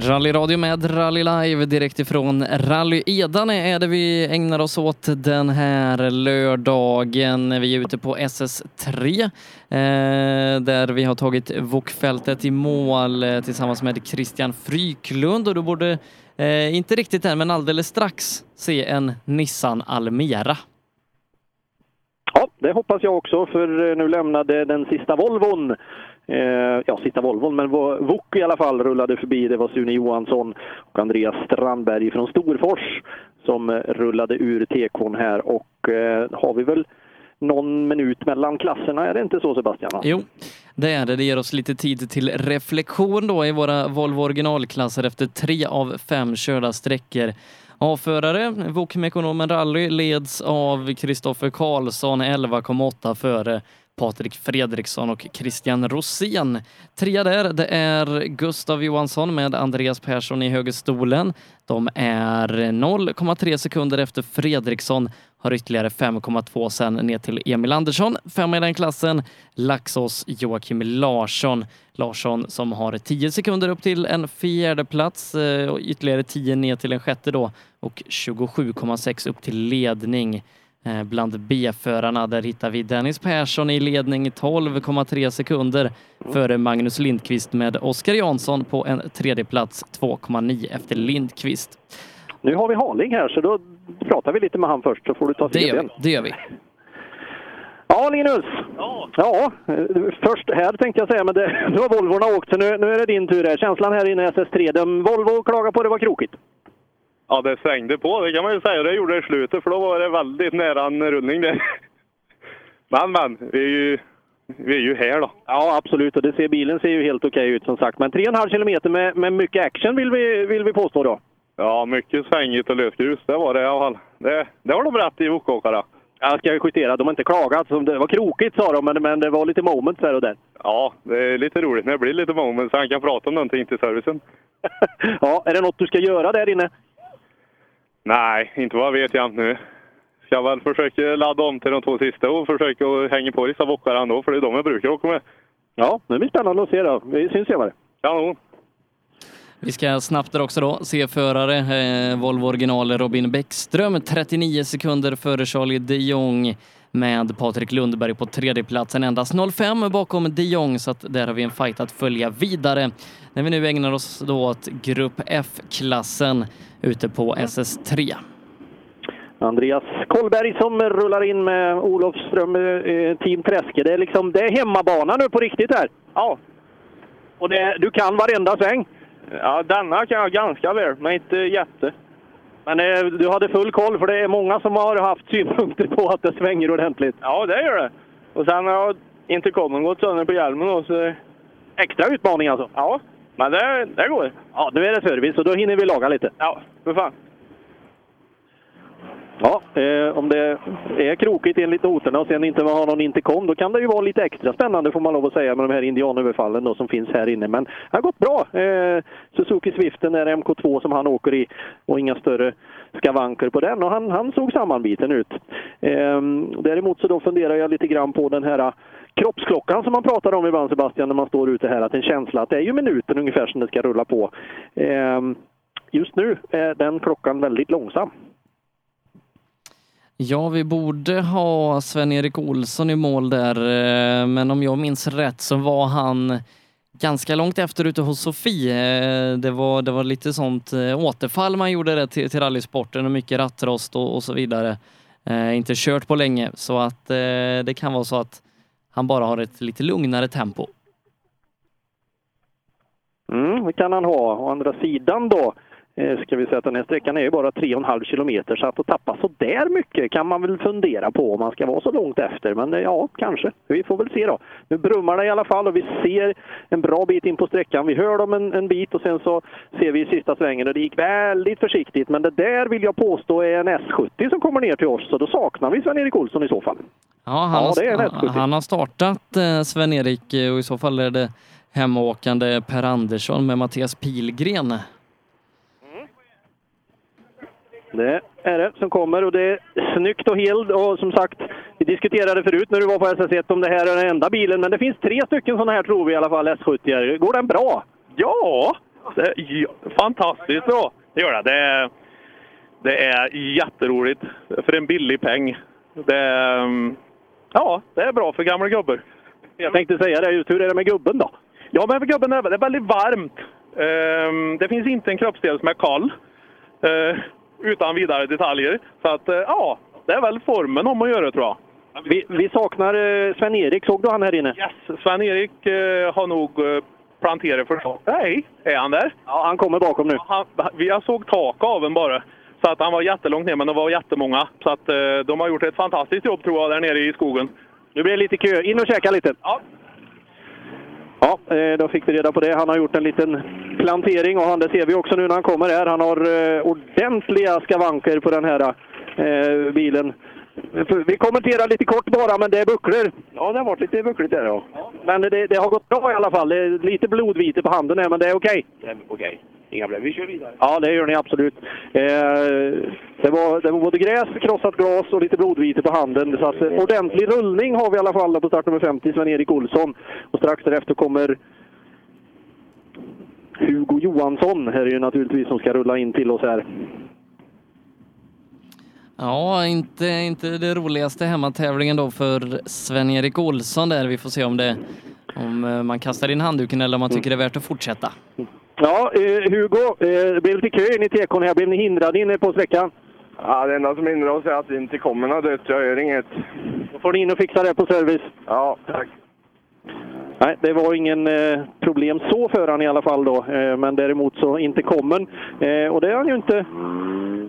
Rallyradio med Rally Live direkt ifrån Rally Edane är det vi ägnar oss åt den här lördagen. Vi är ute på SS3 eh, där vi har tagit Wokfältet i mål eh, tillsammans med Christian Fryklund och du borde eh, inte riktigt än men alldeles strax se en Nissan Almera. Ja, det hoppas jag också, för eh, nu lämnade den sista Volvon Eh, ja, sista Volvon, men Wok i alla fall rullade förbi. Det var Sune Johansson och Andreas Strandberg från Storfors som eh, rullade ur tekon här och eh, har vi väl någon minut mellan klasserna, är det inte så Sebastian? Jo, det är det. Det ger oss lite tid till reflektion då i våra Volvo originalklasser efter tre av fem körda sträckor. A-förare, Wok-mekonomen Rally leds av Kristoffer Karlsson 11,8 före Patrik Fredriksson och Christian Rosén. Trea där, det är Gustav Johansson med Andreas Persson i högerstolen. De är 0,3 sekunder efter Fredriksson, har ytterligare 5,2 sen ner till Emil Andersson. Femma i den klassen, Laxås Joakim Larsson. Larsson som har 10 sekunder upp till en fjärde plats eh, och ytterligare 10 ner till en sjätte då och 27,6 upp till ledning. Eh, bland B-förarna. Där hittar vi Dennis Persson i ledning 12,3 sekunder före Magnus Lindqvist med Oskar Jansson på en tredje plats 2,9 efter Lindqvist. Nu har vi Haling här så då pratar vi lite med han först så får du ta det gör, vi, det gör vi. Ja, Linus! Ja. ja, först här tänkte jag säga, men det, nu har Volvorna åkt så nu, nu är det din tur här. Känslan här inne i SS3, de, Volvo klagar på att det var krokigt. Ja, det svängde på, det kan man ju säga. Det gjorde det i slutet, för då var det väldigt nära en rullning där. Men, men, vi är ju, vi är ju här då. Ja, absolut. Och det ser, bilen ser ju helt okej ut som sagt. Men 3,5 kilometer med, med mycket action vill vi, vill vi påstå då. Ja, mycket svängigt och lösgrus. Det var det i alla fall. Det, det har de rätt i, Wokåkare. Jag ska justera. De har inte klagat. Det var krokigt sa de, men, men det var lite moments här och där. Ja, det är lite roligt när det blir lite moments så han kan prata om någonting till servicen. ja, är det något du ska göra där inne? Nej, inte vad jag vet jämt nu. Ska väl försöka ladda om till de två sista och försöka hänga på vissa bockar ändå, för det är de jag brukar åka med. Ja, det blir spännande att se då. Vi syns senare. Kanon! Vi ska snabbt där också då se förare. Eh, Volvo original Robin Bäckström 39 sekunder före Charlie de Jong med Patrik Lundberg på tredjeplatsen. Endast 05 bakom de Jong så att där har vi en fight att följa vidare. När vi nu ägnar oss då åt Grupp F-klassen ute på SS3. Andreas Kollberg som rullar in med Olofström eh, Team Träske. Det är, liksom, det är hemmabana nu på riktigt här. Ja. Och det, du kan varenda sväng? Ja, denna kan jag ganska väl, men inte jätte. Men eh, du hade full koll, för det är många som har haft synpunkter på att det svänger ordentligt. Ja, det gör det. Och sen har intercomen gått sönder på hjälmen då, så... Extra utmaning alltså? Ja, men det, det går. Ja, nu är det service och då hinner vi laga lite. Ja, för fan. Ja, eh, om det är krokigt enligt noterna och sen inte har någon intercom, då kan det ju vara lite extra spännande får man lov att säga med de här indianöverfallen då, som finns här inne. Men det har gått bra. Eh, Suzuki Swiften är MK2 som han åker i och inga större skavanker på den och han, han såg sammanbiten ut. Eh, däremot så då funderar jag lite grann på den här kroppsklockan som man pratar om ibland Sebastian när man står ute här, att en känsla att det är ju minuten ungefär som det ska rulla på. Eh, just nu är den klockan väldigt långsam. Ja, vi borde ha Sven-Erik Olsson i mål där, eh, men om jag minns rätt så var han ganska långt efter ute hos Sofie. Eh, det var, det var lite sånt eh, återfall man gjorde det till, till rallysporten och mycket rattrost och, och så vidare. Eh, inte kört på länge så att eh, det kan vara så att han bara har ett lite lugnare tempo. Mm, det kan han ha. Å andra sidan då Eh, ska vi säga att den här sträckan är ju bara 3,5 kilometer så att tappa så där mycket kan man väl fundera på om man ska vara så långt efter. Men eh, ja, kanske. Vi får väl se då. Nu brummar det i alla fall och vi ser en bra bit in på sträckan. Vi hör dem en, en bit och sen så ser vi i sista svängen och det gick väldigt försiktigt. Men det där vill jag påstå är en S70 som kommer ner till oss så då saknar vi Sven-Erik Olsson i så fall. Ja, han, ja, har, han har startat eh, Sven-Erik och i så fall är det hemåkande Per Andersson med Mattias Pilgren det är det som kommer och det är snyggt och helt. Och som sagt, vi diskuterade förut när du var på SS1 om det här är den enda bilen, men det finns tre stycken sådana här tror vi i alla fall, S70. Går den bra? Ja, Det, ja, fantastiskt bra, det gör det. Det är, det är jätteroligt för en billig peng. Det ja, det är bra för gamla gubbar. Jag tänkte säga det, just hur är det med gubben då? Ja, men för gubben är det väldigt varmt. Ehm, det finns inte en kroppsdel som är kall. Utan vidare detaljer. Så att, eh, ja, det är väl formen om att göra tror jag. Vi, vi saknar eh, Sven-Erik, såg du han här inne? Yes, Sven-Erik eh, har nog planterat för Nej, är han där? Ja, han kommer bakom nu. Han, vi jag såg tak av en bara. Så att han var jättelångt ner, men det var jättemånga. Så att de har gjort ett fantastiskt jobb tror jag där nere i skogen. Nu blir det lite kö. In och käka lite. Ja. Ja, eh, då fick vi reda på det. Han har gjort en liten plantering och han, det ser vi också nu när han kommer här. Han har eh, ordentliga skavanker på den här eh, bilen. Vi kommenterar lite kort bara, men det är bucklor. Ja, det har varit lite buckligt där ja. Men det, det har gått bra i alla fall. Det är lite blodvite på handen här, men det är okej. Det är Okej, inga problem. Vi kör vidare. Ja, det gör ni absolut. Eh, det, var, det var både gräs, krossat glas och lite blodvite på handen. Så att, eh, ordentlig rullning har vi i alla fall på start nummer 50, Sven-Erik Olsson. Och strax därefter kommer Hugo Johansson här är ju naturligtvis som ska rulla in till oss här. Ja, inte, inte det roligaste hemmatävlingen då för Sven-Erik Olsson där. Vi får se om det om eh, man kastar in handduken eller om man tycker det är värt att fortsätta. Ja, eh, Hugo, eh, blev lite kö in i tekon här. Blev ni hindrade inne på sträckan? Ja, det enda som hindrar oss är att inte kommer något dött. Jag gör inget. Då får ni in och fixa det på service. Ja, tack. Nej, det var ingen eh, problem så för han i alla fall då. Eh, men däremot så inte kommer eh, Och det är han ju inte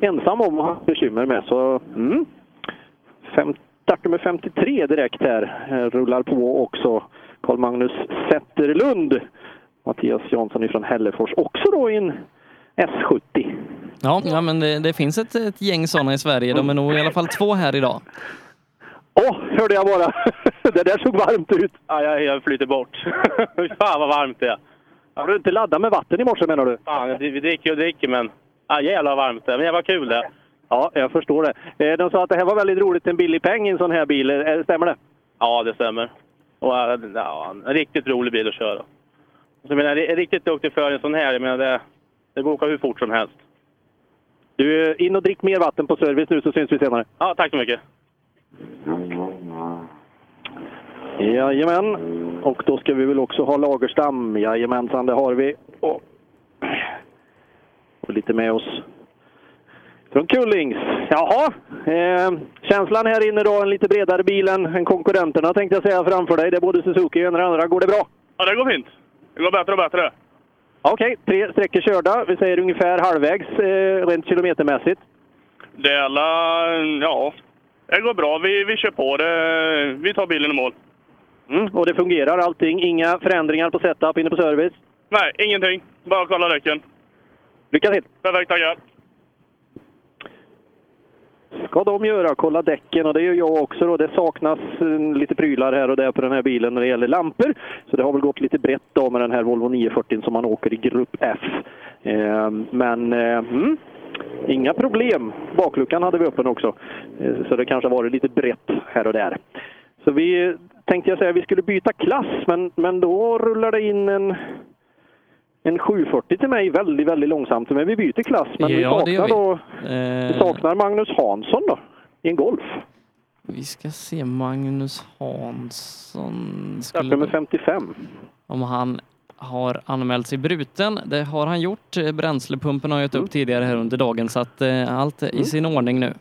ensam om att ha bekymmer med. Så, mm. Fem, nummer 53 direkt här eh, rullar på också. Carl-Magnus Zetterlund. Mattias Jansson ifrån Hällefors också då i en S70. Ja, ja men det, det finns ett, ett gäng sådana i Sverige. De är nog i alla fall två här idag. Åh, hörde jag bara! det där såg varmt ut. Ja, jag, jag flyter bort. Fy Fan vad varmt det är. Har du inte laddat med vatten i morse menar du? Fan, vi dricker och dricker men... Ja, jävlar varmt det är. Men var kul det. Ja, jag förstår det. Eh, De sa att det här var väldigt roligt, en billig peng i en sån här bil. Eh, Stämmer det? Ja, det stämmer. Och äh, ja, en riktigt rolig bil att köra. Så, jag menar, en riktigt duktig för en sån här. Jag menar, det, det går att åka hur fort som helst. Du, eh, in och drick mer vatten på service nu så syns vi senare. Ja, tack så mycket. Jajamän. Och då ska vi väl också ha Lagerstam. Jajamensan, det har vi. Och, och lite med oss från Kullings. Jaha, eh, känslan här inne då, en lite bredare bil än, än konkurrenterna tänkte jag säga framför dig. Det är både Suzuki och en och andra. Går det bra? Ja, det går fint. Det går bättre och bättre. Okej, tre sträckor körda. Vi säger ungefär halvvägs eh, rent kilometermässigt. Det är alla... Ja, det går bra. Vi, vi kör på det. Vi tar bilen i mål. Mm, och det fungerar allting? Inga förändringar på setup inne på service? Nej, ingenting. Bara kolla däcken. Lycka till! Perfekt, tackar ska de göra, kolla däcken och det gör jag också. Då. Det saknas eh, lite prylar här och där på den här bilen när det gäller lampor. Så det har väl gått lite brett då med den här Volvo 940 som man åker i Grupp F. Eh, men eh, mm, inga problem. Bakluckan hade vi öppen också. Så det kanske har varit lite brett här och där. Så vi tänkte jag säga vi skulle byta klass, men, men då rullar det in en en 740 till mig väldigt, väldigt långsamt. Men vi byter klass. Men vi Ja, gör saknar vi. då Eh, vi saknar Magnus Hansson då, i en Golf. Vi ska se Magnus Hansson. Start nummer 55. Om han har anmält sig bruten. Det har han gjort. Bränslepumpen har jag gett upp tidigare här under dagen så att eh, allt är i sin ordning nu.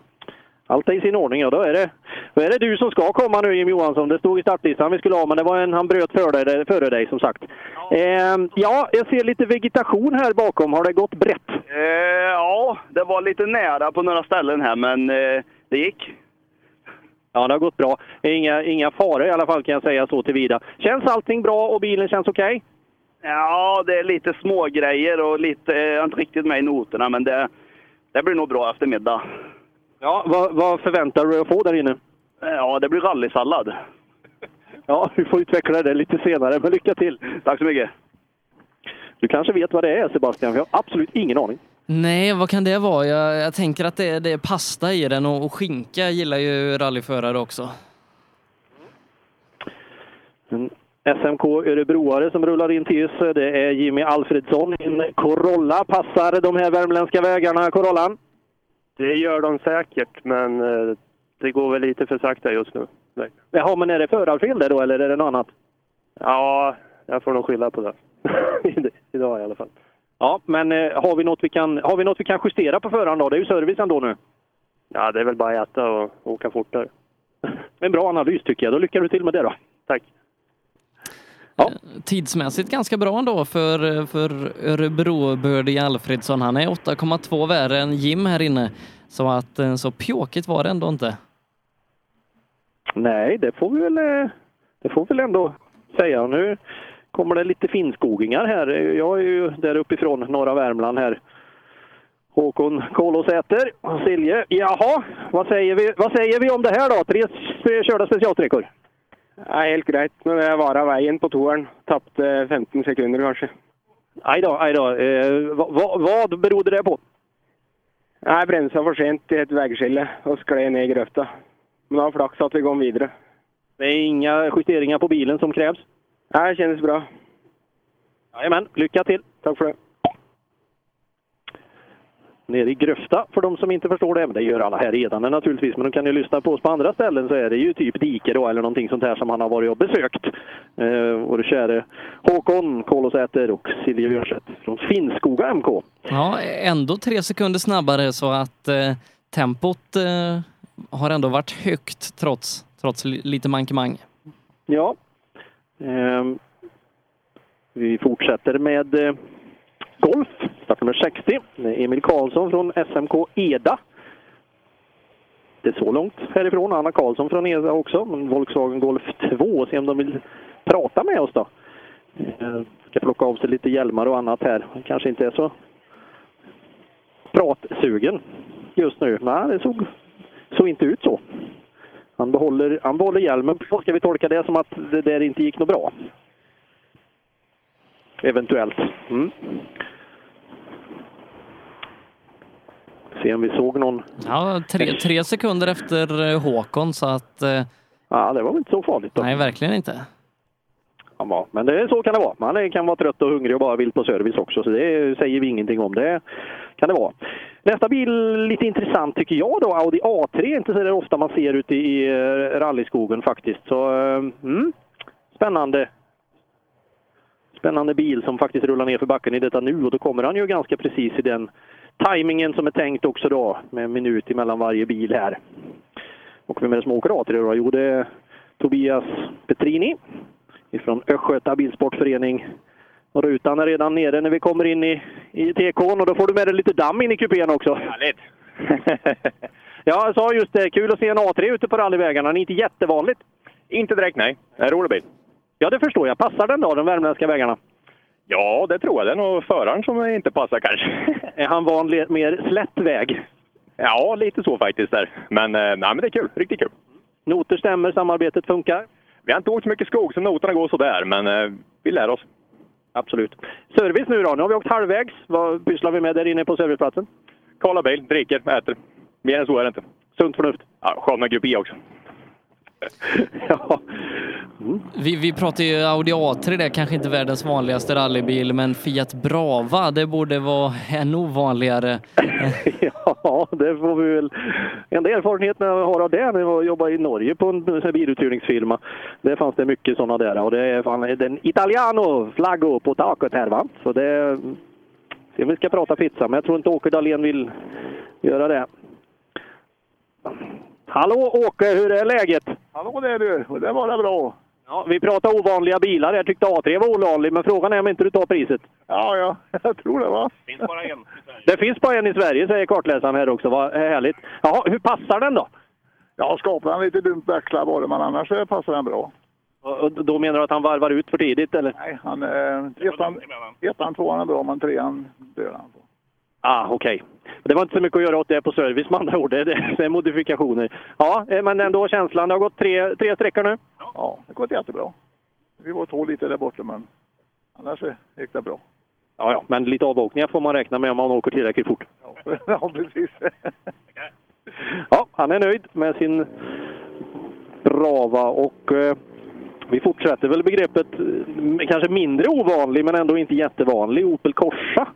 Allt är i sin ordning, ja. Då är, det, då är det du som ska komma nu, Jim Johansson. Det stod i startlistan vi skulle ha, men det var en han bröt före dig, före dig som sagt. Ja. ja, jag ser lite vegetation här bakom. Har det gått brett? Eh, ja, det var lite nära på några ställen här, men eh, det gick. Ja, det har gått bra. Inga, inga faror i alla fall kan jag säga så tillvida. Känns allting bra och bilen känns okej? Ja, det är lite små grejer och lite, jag är inte riktigt med i noterna, men det, det blir nog bra eftermiddag. Ja, vad, vad förväntar du dig att få där inne? Ja, det blir rallysallad. Ja, vi får utveckla det lite senare, men lycka till! Tack så mycket! Du kanske vet vad det är Sebastian? Vi har absolut ingen aning. Nej, vad kan det vara? Jag, jag tänker att det, är- det är pasta i den och, och skinka gillar ju rallyförare också. Men SMK Örebroare som rullar in till oss. Det är Jimmy Alfredsson. En Corolla passar de här värmländska vägarna, Corollan. Det gör de säkert, men eh, det går väl lite för sakta just nu. Nej. Jaha, men är det förarfel där då, eller är det något annat? Ja, jag får nog skylla på det. Idag i alla fall. Ja, men eh, har, vi något vi kan, har vi något vi kan justera på föraren då? Det är ju service ändå nu. Ja, det är väl bara att äta och åka fortare. En bra analys tycker jag. Då lyckas du till med det då. Tack. Ja. Tidsmässigt ganska bra ändå för, för Örebro Birdie Alfredsson. Han är 8,2 värre än Jim här inne. Så att eh, så pjåkigt var det ändå inte. Nej, det får vi väl, eh, det får vi väl ändå säga. Nu kommer det lite finskogingar här. Jag är ju där uppifrån norra Värmland här. Håkon Kolåsäter och Silje. Jaha, vad säger, vi, vad säger vi om det här då? Tre körda specialsträckor. Ja, helt greit, men jeg var av veien på toeren. Tapte 15 sekunder, kanskje. Aj då, aj då. Eh, vad berodde det på? Jeg bremsa for sent i et veiskille og skled ned i grøfta. Men det var flaks at vi kom videre. Det är inga justeringar på bilen som krävs? Ja, det kändes bra. Jajamän, lycka till! Tack för det. Nere i Gröfta, för de som inte förstår det. Men det gör alla här redan naturligtvis. Men de kan ju lyssna på oss på andra ställen så är det ju typ dike då, eller någonting sånt här som han har varit och besökt. Eh, vår käre Håkon Kolåsäter och Silje Björnstedt från Finnskoga MK. Ja, ändå tre sekunder snabbare så att eh, tempot eh, har ändå varit högt trots, trots li- lite mankemang. Ja. Ehm, vi fortsätter med eh, golf, startnummer 60. Emil Karlsson från SMK Eda. Det är så långt härifrån. Anna Karlsson från Eda också. Men Volkswagen Golf 2. Se om de vill prata med oss då. Eh, ska plocka av sig lite hjälmar och annat här. Kanske inte är så pratsugen just nu. Nej, det såg, såg inte ut så. Han behåller, han behåller hjälmen. Ska vi tolka det som att det där inte gick något bra? Eventuellt. Mm. Se om vi såg någon. Ja, tre, tre sekunder efter eh, Håkon så att... Eh, ja, det var väl inte så farligt då. Nej, verkligen inte. Ja, men det, så kan det vara. Man är- kan vara trött och hungrig och bara vill på service också, så det säger vi ingenting om. Det kan det vara. Nästa bil, lite intressant tycker jag då, Audi A3. Inte så där ofta man ser ute i eh, rallyskogen faktiskt. Så, eh, mm, spännande. Spännande bil som faktiskt rullar ner för backen i detta nu och då kommer han ju ganska precis i den tajmingen som är tänkt också då, med en minut emellan varje bil här. Och vem är det som åker A3 då? Jo, det är Tobias Petrini ifrån Östgöta Bilsportförening. Och rutan är redan nere när vi kommer in i, i TK'n och då får du med dig lite damm in i kupén också. Härligt! ja, jag sa just det. Kul att se en A3 ute på rallyvägarna. Det är inte jättevanligt. Inte direkt, nej. En rolig bil. Ja, det förstår jag. Passar den då, de värmländska vägarna? Ja, det tror jag. Det är nog föraren som inte passar kanske. Är han van mer slätt väg? Ja, lite så faktiskt där. Men, eh, nej, men det är kul. Riktigt kul. Noter stämmer, samarbetet funkar? Vi har inte åkt så mycket skog så noterna går sådär, men eh, vi lär oss. Absolut. Service nu då? Nu har vi åkt halvvägs. Vad pysslar vi med där inne på serviceplatsen? Kolla bil, dricker, äter. Mer än så är det inte. Sunt förnuft. Ja, sköna grupp I också. ja. Vi, vi pratar ju Audi A3, det är kanske inte världens vanligaste rallybil, men Fiat Brava, det borde vara ännu vanligare. Ja, det får vi väl... Enda erfarenheten jag har av det när jag jobbade i Norge på en biluthyrningsfirma. Där fanns det mycket sådana där och det är fan den Italiano flaggo på taket här va. Så det... Se vi ska prata pizza, men jag tror inte Åke Dahlén vill göra det. Hallå Åke, hur är läget? Hallå där du, och det var det bra. Ja, vi pratar ovanliga bilar. Jag tyckte A3 var ovanlig, men frågan är om inte du tar priset. Ja, ja, jag tror det va. finns bara en. Det finns bara en i Sverige, säger kartläsaren här också. Vad härligt. Jaha, hur passar den då? Ja, skapar han lite dumt växlar bara, men annars så passar den bra. Och då menar du att han varvar ut för tidigt, eller? Nej, han, eh, ettan, ettan, tvåan är bra, men trean dör han på. Ah, okej. Det var inte så mycket att göra åt det på service med andra ord. Det är, det är modifikationer. Ja, eh, men ändå känslan. Det har gått tre, tre sträckor nu. Ja, det har gått jättebra. Vi var två lite där borta, men annars gick det bra. Ja, ja, men lite avåkningar får man räkna med om man åker tillräckligt fort. Ja, precis. Ja, han är nöjd med sin Brava och eh, vi fortsätter väl begreppet eh, kanske mindre ovanlig men ändå inte jättevanlig Opel Corsa.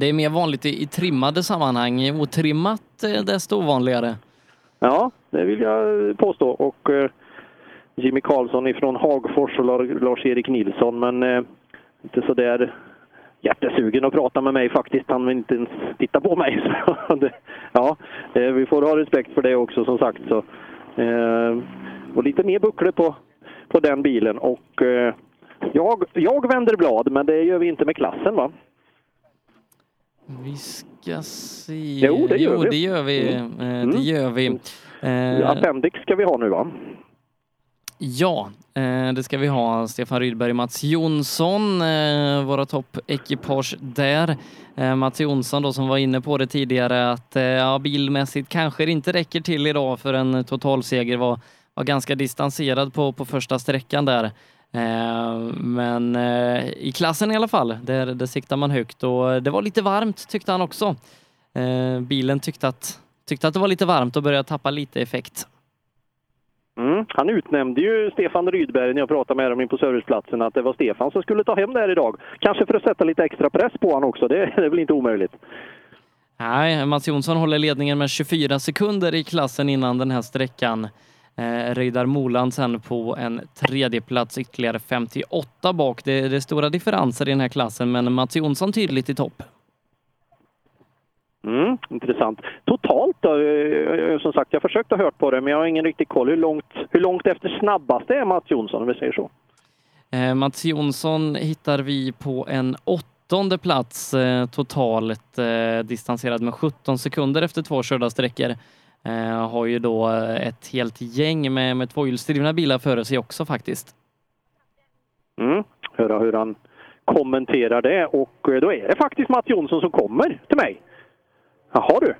Det är mer vanligt i, i trimmade sammanhang. Otrimmat eh, desto ovanligare. Ja, det vill jag påstå. Och eh, Jimmy Karlsson ifrån Hagfors och Lars-Erik Nilsson. Men eh, inte så där hjärtesugen att prata med mig faktiskt. Han vill inte ens titta på mig. Det, ja, eh, vi får ha respekt för det också som sagt. Så, eh, och lite mer bucklor på, på den bilen. Och eh, jag, jag vänder blad, men det gör vi inte med klassen va? Vi ska se. Jo, det gör jo, vi. det gör vi. Mm. Eh, Mm. Det gör vi. Eh, Appendix ska vi ha nu va? Ja, eh, det ska vi ha. Stefan Rydberg och Mats Jonsson, våra toppekipage där. Mats Jonsson då som var inne på det tidigare att ja, bilmässigt kanske det inte räcker till idag för en totalseger. Var, var ganska distanserad på, på första sträckan där. Eh, men eh, i klassen i alla fall, där, där siktar man högt och det var lite varmt tyckte han också. Eh, bilen tyckte att, tyckte att det var lite varmt och började tappa lite effekt. Mm. Han utnämnde ju Stefan Rydberg när jag pratade med dem in på serviceplatsen att det var Stefan som skulle ta hem det här idag. Kanske för att sätta lite extra press på honom också. Det, det är väl inte omöjligt. Nej, Mats Jonsson håller ledningen med 24 sekunder i klassen innan den här sträckan. Eh, Reidar Moland sen på en tredje plats ytterligare 58 bak. Det, det är stora differenser i den här klassen, men Mats Jonsson tydligt i topp. Mm, intressant. Totalt då, eh, som sagt, jag har försökt att hört på det, men jag har ingen riktig koll hur långt, hur långt efter snabbast är Mats Jonsson, om vi säger så. Eh, Mats Jonsson hittar vi på en åttonde plats eh, totalt eh, distanserad med 17 sekunder efter två körda sträckor. Eh, har ju då eh, ett helt gäng med, med tvåhjulsdrivna bilar före sig också faktiskt. Mm. Höra hur han kommenterar det och eh, då är det faktiskt Mats Jonsson som kommer till mig. Jaha du.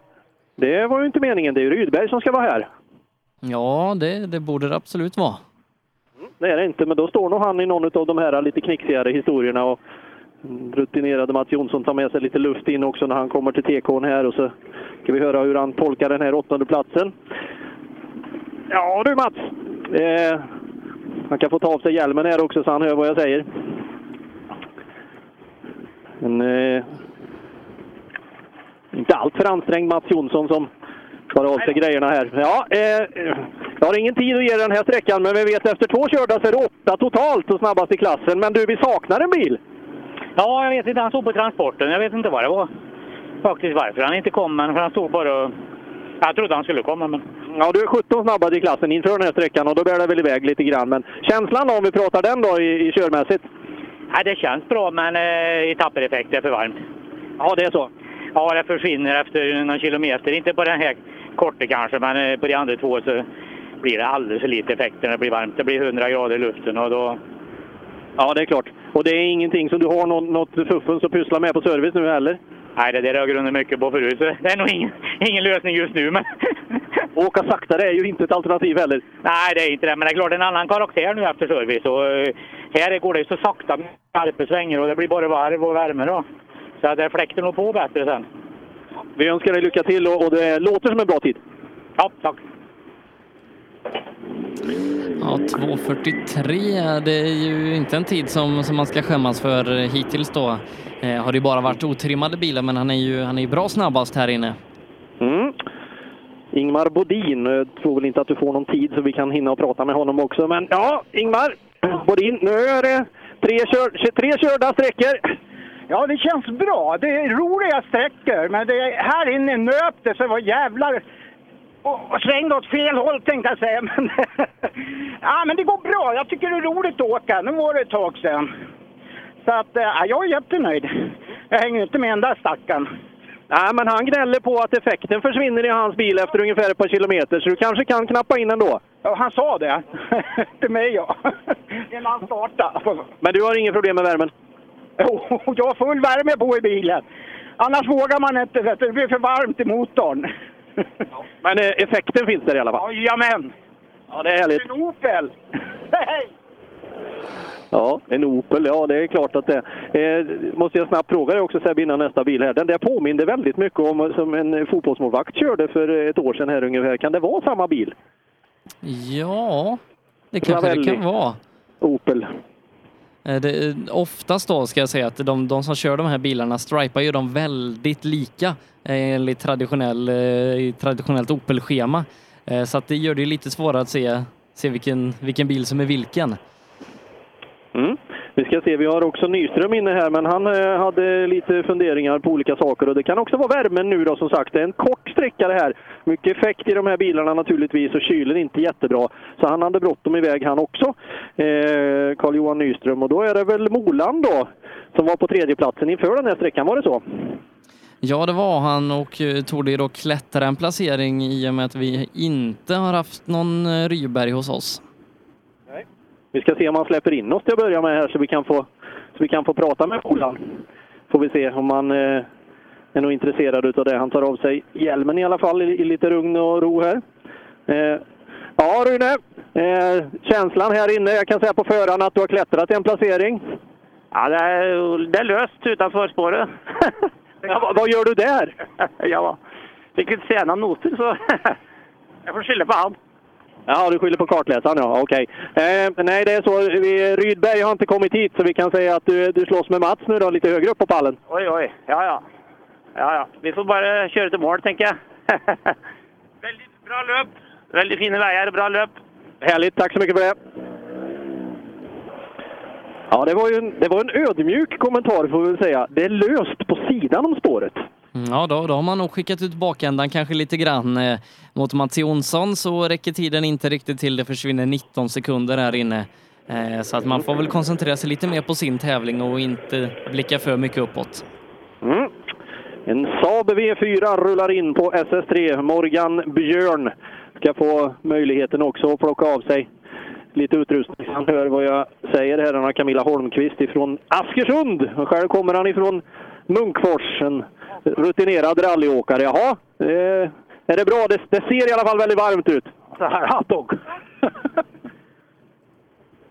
Det var ju inte meningen. Det är ju Rydberg som ska vara här. Ja, det, det borde det absolut vara. Det är det inte, men då står nog han i någon av de här lite knixigare historierna och rutinerade Mats Jonsson tar med sig lite luft in också när han kommer till TK'n här och så ska vi höra hur han tolkar den här åttonde platsen. Ja du Mats! Eh, han kan få ta av sig hjälmen här också så han hör vad jag säger. Men, eh, inte allt för ansträngd Mats Jonsson som tar av sig grejerna här. Ja, eh, jag har ingen tid att ge den här sträckan, men vi vet efter två körda så är det åtta totalt och snabbast i klassen. Men du, vi saknar en bil! Ja, jag vet inte. Han stod på transporten. Jag vet inte vad det var. Faktiskt varför han inte kom, men för han stod bara och... Jag trodde han skulle komma, men... Ja, du är 17 snabbast i klassen inför den här sträckan och då bär det väl iväg lite grann. Men känslan då, om vi pratar den då i, i körmässigt? Ja, det känns bra, men eh, etappereffekt är för varmt. Ja, det är så? Ja, det försvinner efter någon kilometer. Inte på den här korta kanske, men eh, på de andra två så blir det alldeles för lite effekt när det blir varmt. Det blir 100 grader i luften och då... Ja, det är klart. Och det är ingenting som du har något, något fuffens att pyssla med på service nu heller? Nej, det där har jag grundat mycket på förut, så det är nog ingen, ingen lösning just nu. Men... Åka saktare är ju inte ett alternativ heller. Nej, det är inte det. Men det är klart, en annan karaktär nu efter service. Och, eh, här går det så sakta med skarpa och det blir bara varv och värme då. Så det fläkter nog på bättre sen. Vi önskar dig lycka till och, och det låter som en bra tid. Ja, tack. Ja, 2.43, det är ju inte en tid som, som man ska skämmas för hittills då. Eh, har det ju bara varit otrimmade bilar, men han är ju, han är ju bra snabbast här inne. Mm. Ingmar Bodin, jag tror väl inte att du får någon tid så vi kan hinna och prata med honom också. Men ja, Ingmar Bodin, nu är det tre, kör, tre körda sträckor. Ja, det känns bra. Det är roliga sträckor, men det är, här inne nöp det så det var jävlar... Och, och svängde åt fel håll tänkte jag säga. Men, ja, men det går bra. Jag tycker det är roligt att åka. Nu var det ett tag sedan. Så att, ja, jag är jättenöjd. Jag hänger inte med den där stackaren. Nej, men han gnäller på att effekten försvinner i hans bil efter ungefär ett par kilometer, så du kanske kan knappa in ändå. Ja, han sa det. Till mig, ja. Innan han startade. Men du har inget problem med värmen? Jo, jag har full värme på i bilen. Annars vågar man inte, det blir för varmt i motorn. Men eh, effekten finns där i alla fall? Jajamän! Ja, det är härligt. En Opel! Hej! Ja, en Opel, ja det är klart att det eh, Måste jag snabbt fråga dig också Sebbe innan nästa bil här. Den där påminner väldigt mycket om som en fotbollsmålvakt körde för ett år sedan här ungefär. Kan det vara samma bil? Ja, Det kanske det kan vara. Opel. Eh, det, oftast då ska jag säga att de, de som kör de här bilarna stripar ju dem väldigt lika eh, enligt traditionell, eh, traditionellt Opel-schema. Så att det gör det lite svårare att se, se vilken, vilken bil som är vilken. Mm. Vi ska se, vi har också Nyström inne här, men han eh, hade lite funderingar på olika saker och det kan också vara värmen nu då som sagt. Det är en kort sträcka det här. Mycket effekt i de här bilarna naturligtvis och kylen inte jättebra. Så han hade bråttom iväg han också, eh, Carl-Johan Nyström. Och då är det väl Moland då som var på tredjeplatsen inför den här sträckan, var det så? Ja, det var han och eh, tog det då klättra en placering i och med att vi inte har haft någon eh, Ryberg hos oss. Vi ska se om han släpper in oss till att börja med här så vi kan få, så vi kan få prata med Moland. Får vi se om han eh, är nog intresserad utav det. Han tar av sig hjälmen i alla fall i, i lite lugn och ro här. Eh, ja, Rune. Eh, känslan här inne, jag kan säga på förhand att du har klättrat till en placering. Ja, det är, det är löst utanför spåret. ja, vad, vad gör du där? ja, fick inte se några noter så jag får skylla på han. Ja, du skyller på kartläsaren, ja. Okej. Eh, nej, det är så. Vi, Rydberg har inte kommit hit, så vi kan säga att du, du slåss med Mats nu då, lite högre upp på pallen. Oj, oj. Ja, ja. Ja, ja. Vi får bara köra till mål, tänker jag. Väldigt bra löp. Väldigt fina vägar, bra löp. Härligt, tack så mycket för det. Ja, det var ju en, det var en ödmjuk kommentar får vi väl säga. Det är löst på sidan om spåret. Mm, ja, då, då har man nog skickat ut bakändan kanske lite grann. Eh, mot Mats Jonsson så räcker tiden inte riktigt till. Det försvinner 19 sekunder här inne. Eh, så att man får väl koncentrera sig lite mer på sin tävling och inte blicka för mycket uppåt. Mm. En Saab V4 rullar in på SS3. Morgan Björn ska få möjligheten också att plocka av sig lite utrustning. Han hör vad jag säger här. Han har Camilla Holmqvist ifrån Askersund. Själv kommer han ifrån Munkfors. En rutinerad rallyåkare. Jaha, eh, är det bra? Det, det ser i alla fall väldigt varmt ut. Så här hotdog.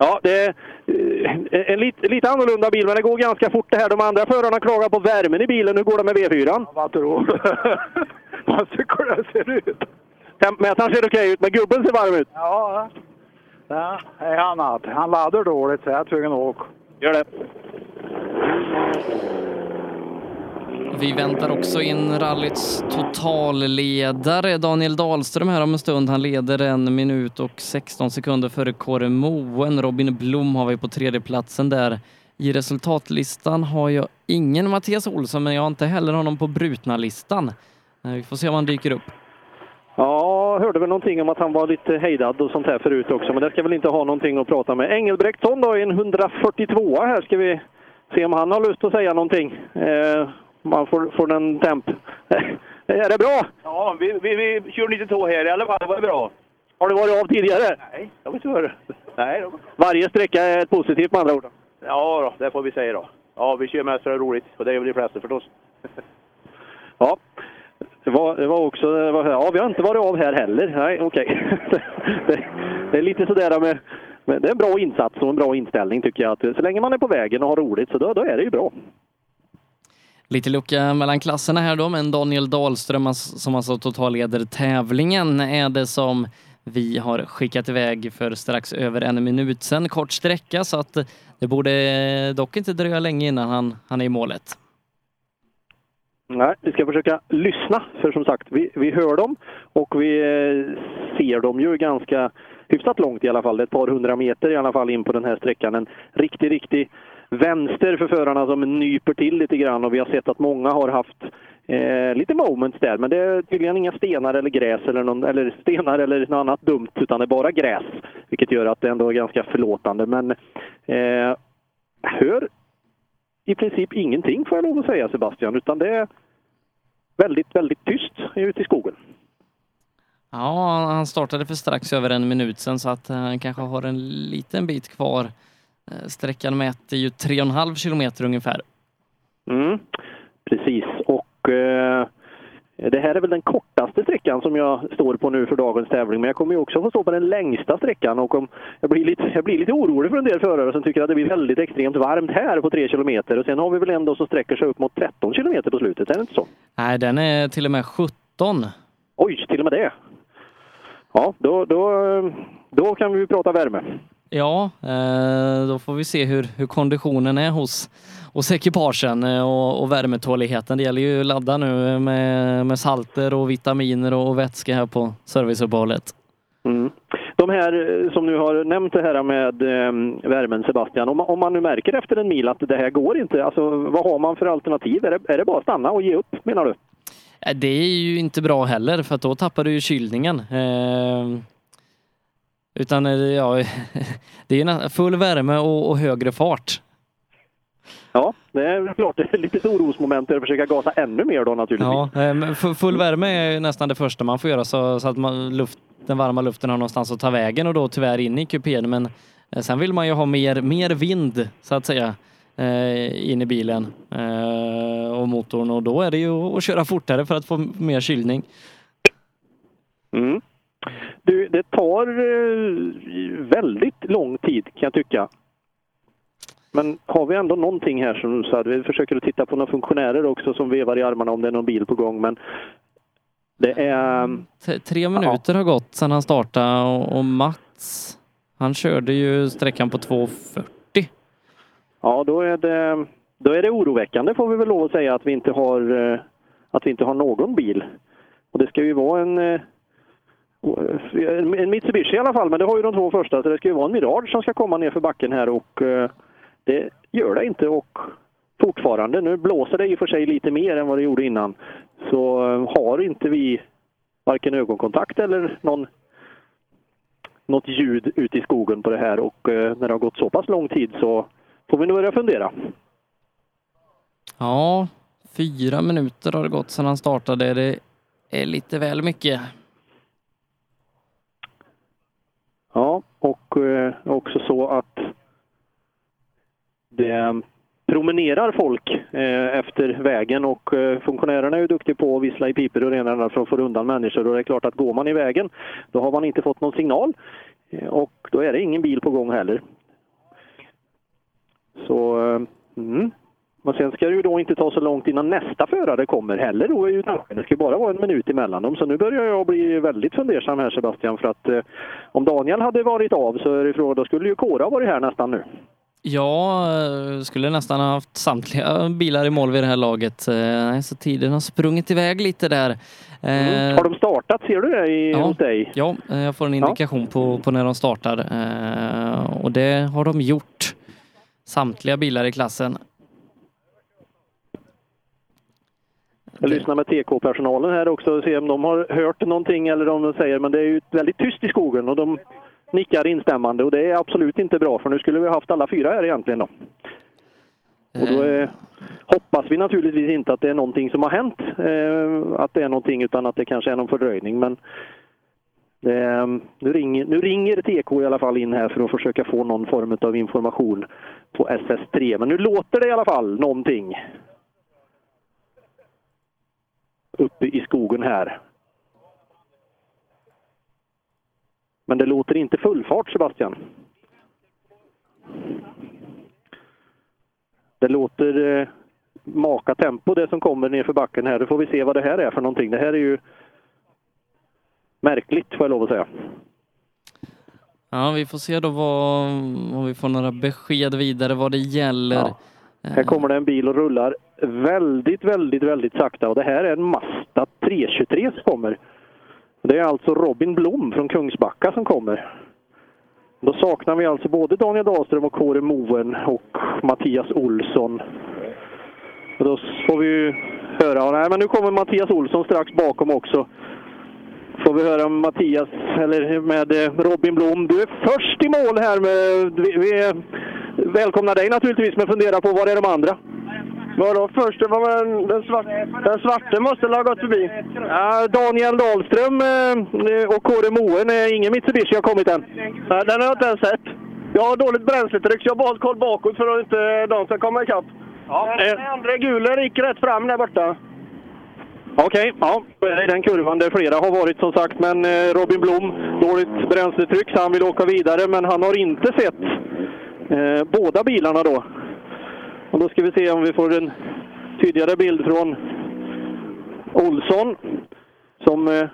Ja, det är eh, en lite, lite annorlunda bil, men det går ganska fort det här. De andra förarna klagar på värmen i bilen. Hur går det med V4? Vad tror du? Vad tycker du det ser ut? Mätaren ser okej ut, men gubben ser varm ut. Ja, det är annat. Han laddar dåligt så jag är tvungen att åka. Gör det. Vi väntar också in rallyts totalledare Daniel Dahlström här om en stund. Han leder en minut och 16 sekunder före Kåre Moen. Robin Blom har vi på tredjeplatsen där. I resultatlistan har jag ingen Mattias Olsson, men jag har inte heller honom på brutna-listan. Eh, vi får se om han dyker upp. Ja, hörde väl någonting om att han var lite hejdad och sånt här förut också, men det ska väl inte ha någonting att prata med. Engelbrektsson då i en 142 här ska vi se om han har lust att säga någonting. Eh, man får, får den temp. är det bra? Ja, vi, vi, vi kör 92 här i alla fall. Det var bra. Har du varit av tidigare? Nej, jag vet inte. Nej, då. Varje sträcka är ett positivt med andra ord. Ja, då, det får vi säga då. Ja, vi kör mest för det är roligt och det är väl de flesta förstås. Ja, det var, det var också... Det var, ja, vi har inte varit av här heller. Nej, okej. det, det är lite sådär med, med... Det är en bra insats och en bra inställning tycker jag. Att så länge man är på vägen och har roligt så då, då är det ju bra. Lite lucka mellan klasserna här då, men Daniel Dahlström alltså, som alltså totalleder tävlingen är det som vi har skickat iväg för strax över en minut sedan. Kort sträcka så att det borde dock inte dröja länge innan han, han är i målet. Nej, vi ska försöka lyssna, för som sagt, vi, vi hör dem och vi eh, ser dem ju ganska hyfsat långt i alla fall. Det är ett par hundra meter i alla fall in på den här sträckan. En riktig, riktig vänster för förarna som nyper till lite grann och vi har sett att många har haft eh, lite moments där. Men det är tydligen inga stenar eller gräs eller, någon, eller stenar eller något annat dumt utan det är bara gräs. Vilket gör att det ändå är ganska förlåtande. Men eh, hör i princip ingenting får jag lov att säga Sebastian, utan det är väldigt, väldigt tyst ute i skogen. Ja, han startade för strax över en minut sedan så att eh, han kanske har en liten bit kvar. Eh, Sträckan mäter ju 3,5 kilometer ungefär. Mm, precis, och eh, det här är väl den kortaste sträckan som jag står på nu för dagens tävling, men jag kommer ju också få stå på den längsta sträckan och om, jag, blir lite, jag blir lite orolig för en del förare som tycker att det blir väldigt extremt varmt här på 3 kilometer och sen har vi väl en som sträcker sig upp mot 13 kilometer på slutet, är det inte så? Nej, den är till och med 17. Oj, till och med det! Ja, då, då, Då kan vi prata värme. Ja, eh, då får vi se hur, hur konditionen är hos, hos ekipagen eh, och, och värmetåligheten. Det gäller ju att ladda nu med, med salter och vitaminer och, vätska här på serviceuppehållet. Mm. De här eh, som nu har nämnt det här med eh, värmen Sebastian, om, om man nu märker efter en mil att det här går inte, alltså vad har man för alternativ? Är det, är det bara att stanna och ge upp menar du? Det är ju inte bra heller för då tappar du ju kylningen. Eh, utan eh, ja, det är full värme och, och högre fart. Ja, det är klart det är lite orosmoment att försöka gasa ännu mer då naturligtvis. Ja, eh, full värme är nästan det första man får göra så, så att man, luft, den varma luften har någonstans att ta vägen och då tyvärr in i kupén. Men eh, sen vill man ju ha mer, mer vind så att säga in i bilen och motorn och då är det ju att köra fortare för att få mer kylning. Mm. Du, det tar eh, väldigt lång tid kan jag tycka. Men har vi ändå någonting här som du sa, vi försöker att titta på några funktionärer också som vevar i armarna om det är någon bil på gång. Men det är... T- Tre minuter har gått sedan han startade och, och Mats, han körde ju sträckan på 2.40. Ja, då är det, då är det oroväckande får vi väl lov att säga att vi inte har, eh, att vi inte har någon bil. Och det ska ju vara en, eh, en Mitsubishi i alla fall, men det har ju de två första, så det ska ju vara en Mirage som ska komma ner för backen här och eh, det gör det inte. Och fortfarande, nu blåser det i och för sig lite mer än vad det gjorde innan, så eh, har inte vi varken ögonkontakt eller någon något ljud ute i skogen på det här och eh, när det har gått så pass lång tid så får vi nog börja fundera. Ja, fyra minuter har det gått sedan han startade. Det är lite väl mycket. Ja, och eh, också så att det promenerar folk eh, efter vägen och eh, funktionärerna är ju duktiga på att vissla i pipor och rena för att få undan människor och det är klart att går man i vägen då har man inte fått någon signal eh, och då är det ingen bil på gång heller. Så, eh, mm. Men sen ska det ju då inte ta så långt innan nästa förare kommer heller då är ju tanken. Det ska bara vara en minut emellan dem. Så nu börjar jag bli väldigt fundersam här Sebastian för att eh, om Daniel hade varit av så är det fråga, då skulle ju Kora varit här nästan nu. Jag eh, skulle nästan ha haft samtliga bilar i mål vid det här laget. Eh, Så tiden har sprungit iväg lite där. Eh, Har de startat? Ser du det i, Ja. hos dig? Ja, jag får en indikation på, på när de startar och det har de gjort. Samtliga bilar i klassen. Jag lyssnar med TK-personalen här också och ser om de har hört någonting eller om de säger men det är ju väldigt tyst i skogen och de nickar instämmande och det är absolut inte bra för nu skulle vi ha haft alla fyra här egentligen då. Och då är, hoppas vi naturligtvis inte att det är någonting som har hänt, eh, att det är någonting utan att det kanske är någon fördröjning men det, nu, ringer, nu ringer TK i alla fall in här för att försöka få någon form av information på SS3 men nu låter det i alla fall någonting uppe i skogen här. Men det låter inte full fart, Sebastian. Det låter eh, maka tempo det som kommer ner för backen här. Då får vi se vad det här är för någonting. Det här är ju märkligt, får jag lov att säga. Ja, vi får se då vad, om vi får några besked vidare vad det gäller. Ja. Här kommer det en bil och rullar väldigt, väldigt, väldigt sakta och det här är en Mazda 323 som kommer. Det är alltså Robin Blom från Kungsbacka som kommer. Då saknar vi alltså både Daniel Dahlström och Kåre Moen och Mattias Olsson. Och då får vi ju höra, nej men nu kommer Mattias Olsson strax bakom också. Får vi höra Mattias, eller med eh, Robin Blom. Du är först i mål här med, vi, vi välkomnar dig naturligtvis, men fundera på var är de andra? Vadå först? Var väl den, svart, den svarte måste ha gått förbi. Ja, Daniel Dahlström eh, och Kåre Moen, eh, ingen Mitsubishi har kommit än. Nej, den har jag inte ens sett. Jag har dåligt bränsletryck så jag har bara koll bakåt för att inte de ska komma ikapp. Ja, den andra gula gick rätt fram där borta. Okej, ja, i den kurvan där flera har varit som sagt. Men eh, Robin Blom, dåligt bränsletryck så han vill åka vidare. Men han har inte sett eh, båda bilarna då. Och då ska vi se om vi får en tydligare bild från Olsson. Som eh,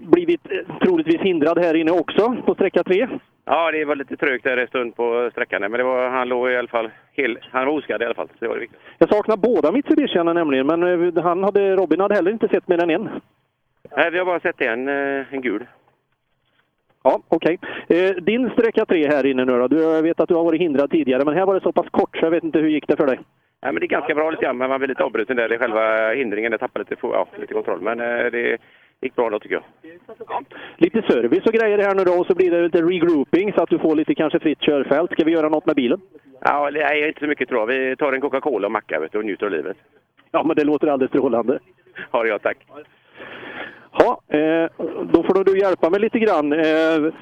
blivit eh, troligtvis hindrad här inne också på sträcka 3. Ja, det var lite trögt där en stund på sträckan, men det var, han låg i alla fall hel, han var oskadd i alla fall. Så det var det viktigt. Jag saknar båda Mitsubishiarna nämligen, men eh, han hade, Robin hade heller inte sett mer än en. Nej, vi har bara sett en, eh, en gul. Ja, okej. Eh, din sträcka 3 här inne nu då. Du, jag vet att du har varit hindrad tidigare, men här var det så pass kort så jag vet inte hur gick det för dig? Nej, men det är ganska bra lite grann, men man blir lite avbruten där i själva hindringen. Det tappar lite, ja, lite kontroll, men eh, det gick bra då tycker jag. Lite service och grejer här nu då och så blir det lite regrouping så att du får lite kanske fritt körfält. Ska vi göra något med bilen? Ja, nej, inte så mycket tror jag. Vi tar en Coca-Cola och macka vet du, och njuter av livet. Ja, men det låter alldeles strålande. Det gott, tack. Ja, eh, då får du hjälpa mig lite grann. Eh,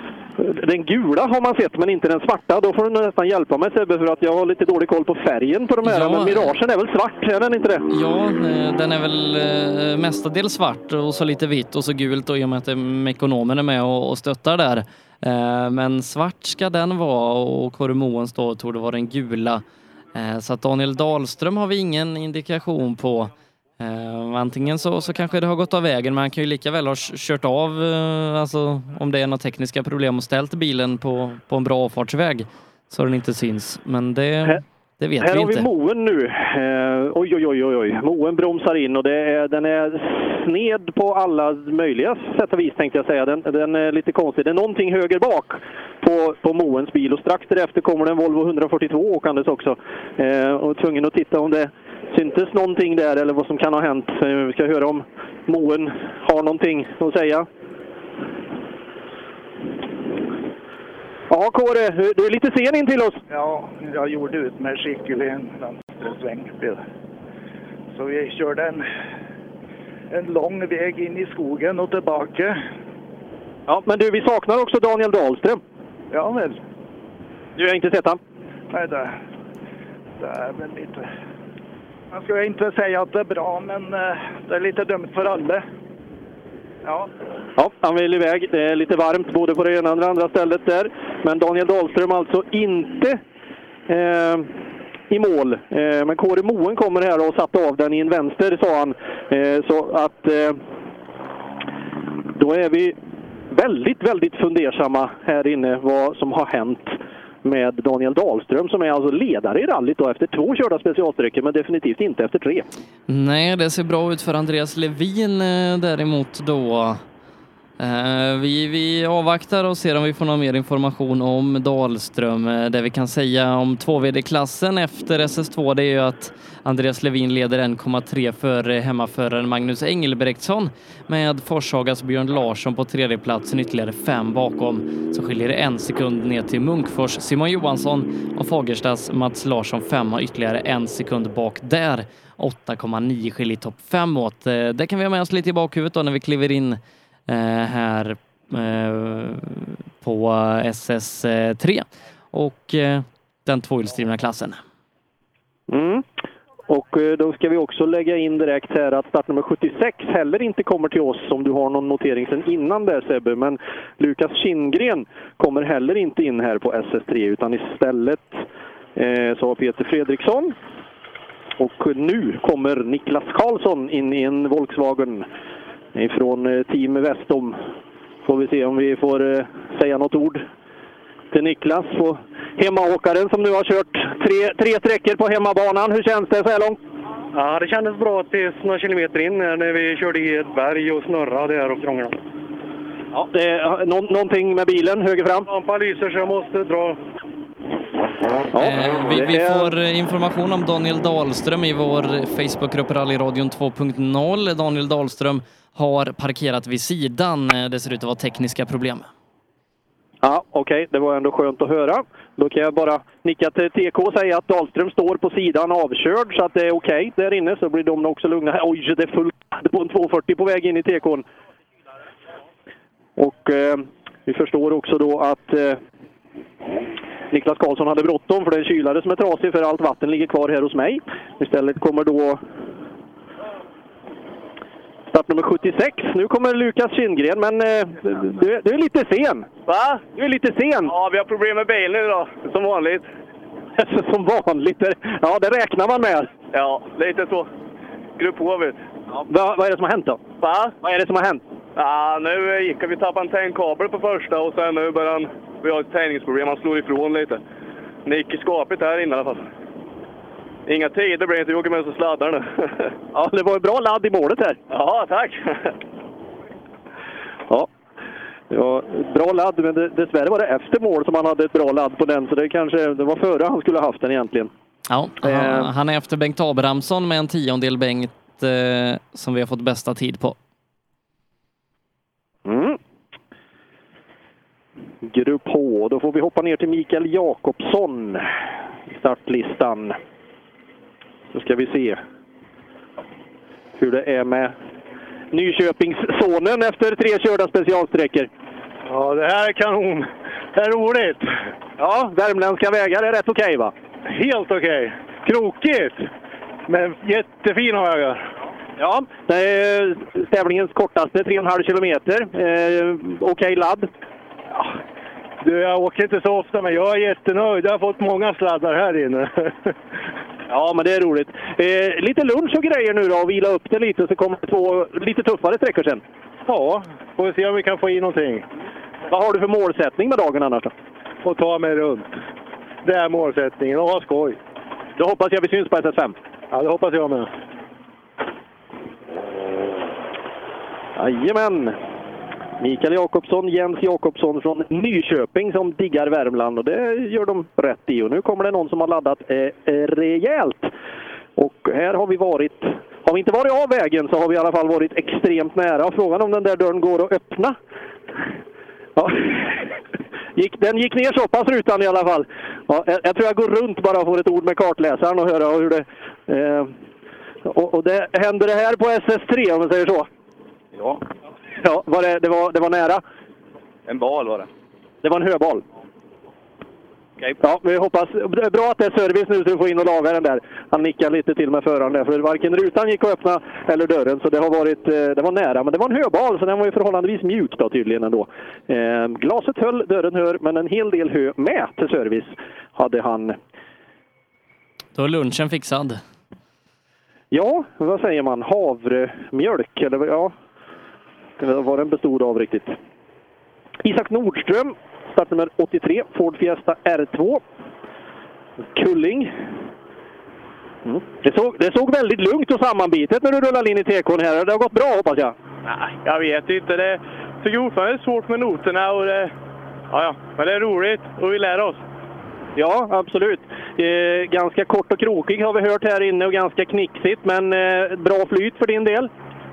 den gula har man sett, men inte den svarta. Då får du nästan hjälpa mig Sebbe, för att jag har lite dålig koll på färgen på de här. Ja. Men Miragen är väl svart, är den inte det? Ja, eh, den är väl mestadels svart och så lite vitt och så gult då, i och med att Mekonomen är med och och stöttar där. Men svart ska den vara och Kåre Moens då tog det vara den gula. Så att Daniel Dahlström har vi ingen indikation på. Eh, Antingen så, så kanske det har gått av vägen, men han kan ju lika väl ha kört av, eh, alltså om det är några tekniska problem och ställt bilen på, på en bra avfartsväg så den inte syns. Men det, det vet här vi har inte. vi Moen nu. Eh, oj, oj, oj, oj, oj. Moen bromsar in och är, den är sned på alla möjliga sätt och vis tänkte jag säga. Den, den är lite konstig. Det är någonting höger bak på, på Moens bil och strax därefter kommer det en Volvo 142 åkandes också. Eh, och tvungen att titta om det syntes någonting där eller vad som kan ha hänt. Eh, vi ska höra om Moen har någonting att säga. Ja, Kåre, du är lite sen in till oss. Ja, jag gjorde ut med cykel i en vänstersväng. Så vi körde en, en lång väg in i skogen och tillbaka. Ja, men du, vi saknar också Daniel Dahlström. Ja, väl. Du har inte sett han? Nej, det, det är väl lite... Jag ska inte säga att det är bra, men eh, det är lite dumt för alla. Ja. Ja, han vill iväg. Det är lite varmt både på det ena och det andra stället där. Men Daniel Dahlström alltså inte eh, i mål. Eh, men Kåre Moen kommer här och satte av den i en vänster, sa han. Eh, så att eh, då är vi väldigt, väldigt fundersamma här inne vad som har hänt med Daniel Dahlström som är alltså ledare i rallyt då efter två körda specialsträckor men definitivt inte efter tre. Nej, det ser bra ut för Andreas Levin eh, däremot då. Eh, vi, vi avvaktar och ser om vi får någon mer information om Dahlström. Eh, det vi kan säga om 2VD-klassen efter SS2 det är ju att Andreas Levin leder 1,3 före eh, hemmaföraren Magnus Engelbrektsson med Forshagas Björn Larsson på tredjeplatsen ytterligare fem bakom. Så skiljer det en sekund ner till Munkfors Simon Johansson och Fagerstas Mats Larsson femma ytterligare en sekund bak där. 8,9 skiljer topp fem åt. Det kan vi ha med oss lite i bakhuvudet då när vi kliver in Eh, här eh, på SS3 och eh, den tvåhjulsdrivna klassen. Mm. Och eh, då ska vi också lägga in direkt här att startnummer 76 heller inte kommer till oss om du har någon notering sen innan där Sebbe. Men Lukas Kindgren kommer heller inte in här på SS3 utan istället eh, så har Peter Fredriksson. Och nu kommer Niklas Karlsson in i en Volkswagen ifrån eh, Team Vestom. Får vi se om vi får eh, säga något ord till Niklas på hemmaåkaren som nu har kört tre, tre sträckor på hemmabanan. Hur känns det så här långt? Ja, det kändes bra tills några kilometer in när vi körde i ett berg och snurrade där och krånglade. Ja, det är nå någonting med bilen höger fram. Lampan lyser så jag måste dra. Eh, vi, vi får information om Daniel Dahlström i vår Facebookgrupp Rallyradion 2.0. Daniel Dahlström har parkerat vid sidan. Eh, Det ser ut att vara tekniska problem. Ja, okej, det var ändå skönt att höra. Då kan jag bara nicka till TK och säga att Dahlström står på sidan avkörd så att det är okej där inne så blir de också lugna. Oj, det är fullt på en 240 på väg in i TK'n. Och eh, vi förstår också då att eh, Niklas Karlsson hade bråttom för det är en kylare som är trasig för allt vatten ligger kvar här hos mig. Istället kommer då startnummer 76. Nu kommer Lukas Kindgren, men eh, du, är- du är lite sen. Va? Du är lite sen. Ja, vi har problem med bilen idag, som vanligt. Som vanligt. Ja, det räknar man med. Ja, lite så. Grupp H vet Va, vad är det som har hänt då? Va? Vad är det som har hänt? Ja, nu gick vi tappade en tändkabel på första och sen nu börjar han... Vi har ett tändningsproblem, han slår ifrån lite. Det gick skapligt här inne i alla fall. Inga tider blir det inte, vi åker med så sladdar nu. Ja, det var en bra ladd i målet här. Ja, tack! Ja. Ja, bra ladd, men det, dessvärre var det efter mål som han hade ett bra ladd på den, så det kanske det var före han skulle ha haft den egentligen. Ja, han, han är efter Bengt Abrahamsson med en tiondel Bengt eh, som vi har fått bästa tid på. Mm. Grupp H, då får vi hoppa ner till Mikael Jakobsson i startlistan. Så ska vi se hur det är med Nyköpingssonen efter tre körda specialsträckor. Ja, det här är kanon. Det är roligt. Ja, värmländska vägar är rätt okej va? Helt okej. Krokigt, men jättefina vägar. Ja, det är tävlingens kortaste, 3,5 kilometer. Eh, okej ladd. Du, jag åker inte så ofta, men jag är jättenöjd. Jag har fått många sladdar här inne. Ja, men det är roligt. Eh, lite lunch och grejer nu då och vila upp det lite så kommer det två lite tuffare sträckor sen. Ja, får vi se om vi kan få i någonting. Vad har du för målsättning med dagen annars då? Och ta mig runt. Det är målsättningen, och ha skoj. Då hoppas jag vi syns på SS5. Ja, det hoppas jag med. Jajamän! Mikael Jakobsson, Jens Jakobsson från Nyköping som diggar Värmland och det gör de rätt i. Och nu kommer det någon som har laddat eh, eh, rejält. Och här har vi varit, har vi inte varit av vägen så har vi i alla fall varit extremt nära. Frågan om den där dörren går att öppna. Ja. Gick, den gick ner så pass rutan i alla fall. Ja, jag, jag tror jag går runt bara och får ett ord med kartläsaren och höra hur det... Eh, och, och det händer det här på SS3 om man säger så? Ja. Ja, var det, det, var, det var nära? En bal var det. Det var en höbal. Okej. Ja, vi hoppas. Det är bra att det är service nu så vi får in och laga den där. Han nickar lite till med föraren där, för varken rutan gick att öppna eller dörren, så det har varit, eh, det var nära. Men det var en höbal, så den var ju förhållandevis mjuk då tydligen ändå. Eh, glaset höll, dörren hör, men en hel del hö med till service hade han. Då är lunchen fixad. Ja, vad säger man? Havremjölk, eller ja, vad den bestod av riktigt. Isak Nordström, startnummer 83, Ford Fiesta R2. Kulling. Mm. Det, såg, det såg väldigt lugnt och sammanbitet när du rullade in i tekon här. Det har gått bra hoppas jag. Nej, jag vet inte. Det tycker fortfarande det är svårt med noterna. Och det, ja, ja. Men det är roligt och vi lär oss. Ja, absolut. Eh, ganska kort och krokig har vi hört här inne och ganska knixigt, men eh, bra flyt för din del.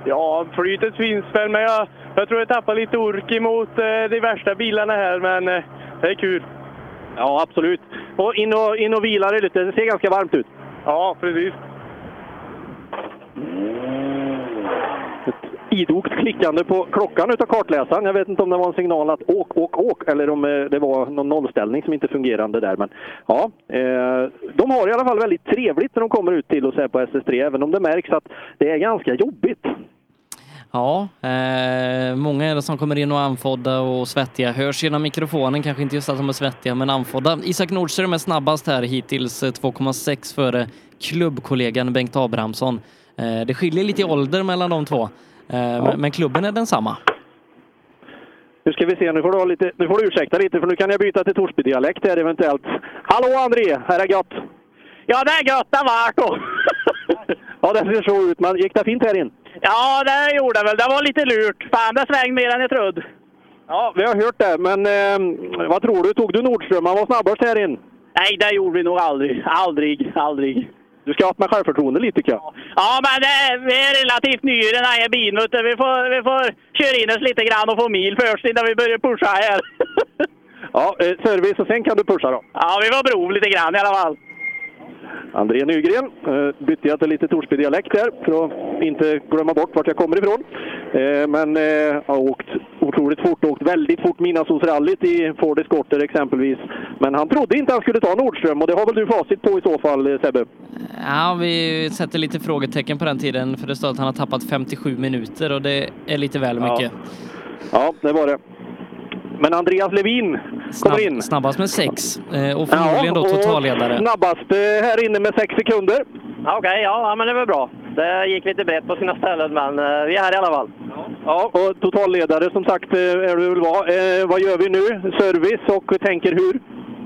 Ja, flytet finns väl, men jag, jag tror jag tappar lite ork emot eh, de värsta bilarna här. Men eh, det är kul. Ja, absolut. Och in och, in och vila dig lite. Det ser ganska varmt ut. Ja, precis. Idogt klickande på klockan utav kartläsaren. Jag vet inte om det var en signal att åk, åk, åk eller om eh, det var någon nollställning som inte fungerade där. Men ja, eh, de har i alla fall väldigt trevligt när de kommer ut till oss här på SS3, även om det märks att det är ganska jobbigt. Ja, eh, många är det som kommer in och är andfådda och svettiga. Hörs genom mikrofonen, kanske inte just att de är svettiga, men andfådda. Isak Nordström är snabbast här hittills, eh, 2,6 före klubbkollegan Bengt Abrahamsson. Eh, det skiljer lite i ålder mellan de två, eh, men, men klubben är densamma. Nu ska vi se, nu får du, lite, nu får du ursäkta lite för nu kan jag byta till Torsby-dialekt här eventuellt. Hallå André, här är gött! Ja, det är gött det vart då. Ja, det ser så ut, men gick det fint här in? Ja, det gjorde det väl. Det var lite lurt. Fan, det svängde mer än jag trodde. Ja, vi har hört det, men eh, vad tror du? Tog du Nordström? Han var snabbast här in. Nej, det gjorde vi nog aldrig. Aldrig, aldrig. Du ska ha med självförtroende lite tycker jag. Ja, men det, vi är relativt nya i den här bilen. Vi får, vi får köra in oss lite grann och få mil först innan vi börjar pusha här. Ja, eh, service och sen kan du pusha då. Ja, vi var prov lite grann i alla fall. André Nygren eh, bytte jag till lite Torsby-dialekt där för att inte glömma bort vart jag kommer ifrån. Eh, men eh, har åkt otroligt fort, åkt väldigt fort Midnattssolsrallyt i Ford Escorter exempelvis. Men han trodde inte han skulle ta Nordström och det har väl du facit på i så fall eh, Sebbe? Ja, vi sätter lite frågetecken på den tiden, för det står att han har tappat 57 minuter och det är lite väl Ja. mycket. Ja, det var det. Men Andreas Levin kommer in. Snabbast med sex eh, och förmodligen då och totalledare. Snabbast eh, här inne med sex sekunder. Okej, ja, ja, men det var bra. Det gick lite brett på sina ställen, men eh, vi är här i alla fall. Ja, och totalledare som sagt är du väl vad. Eh, vad gör vi nu? Service och tänker hur?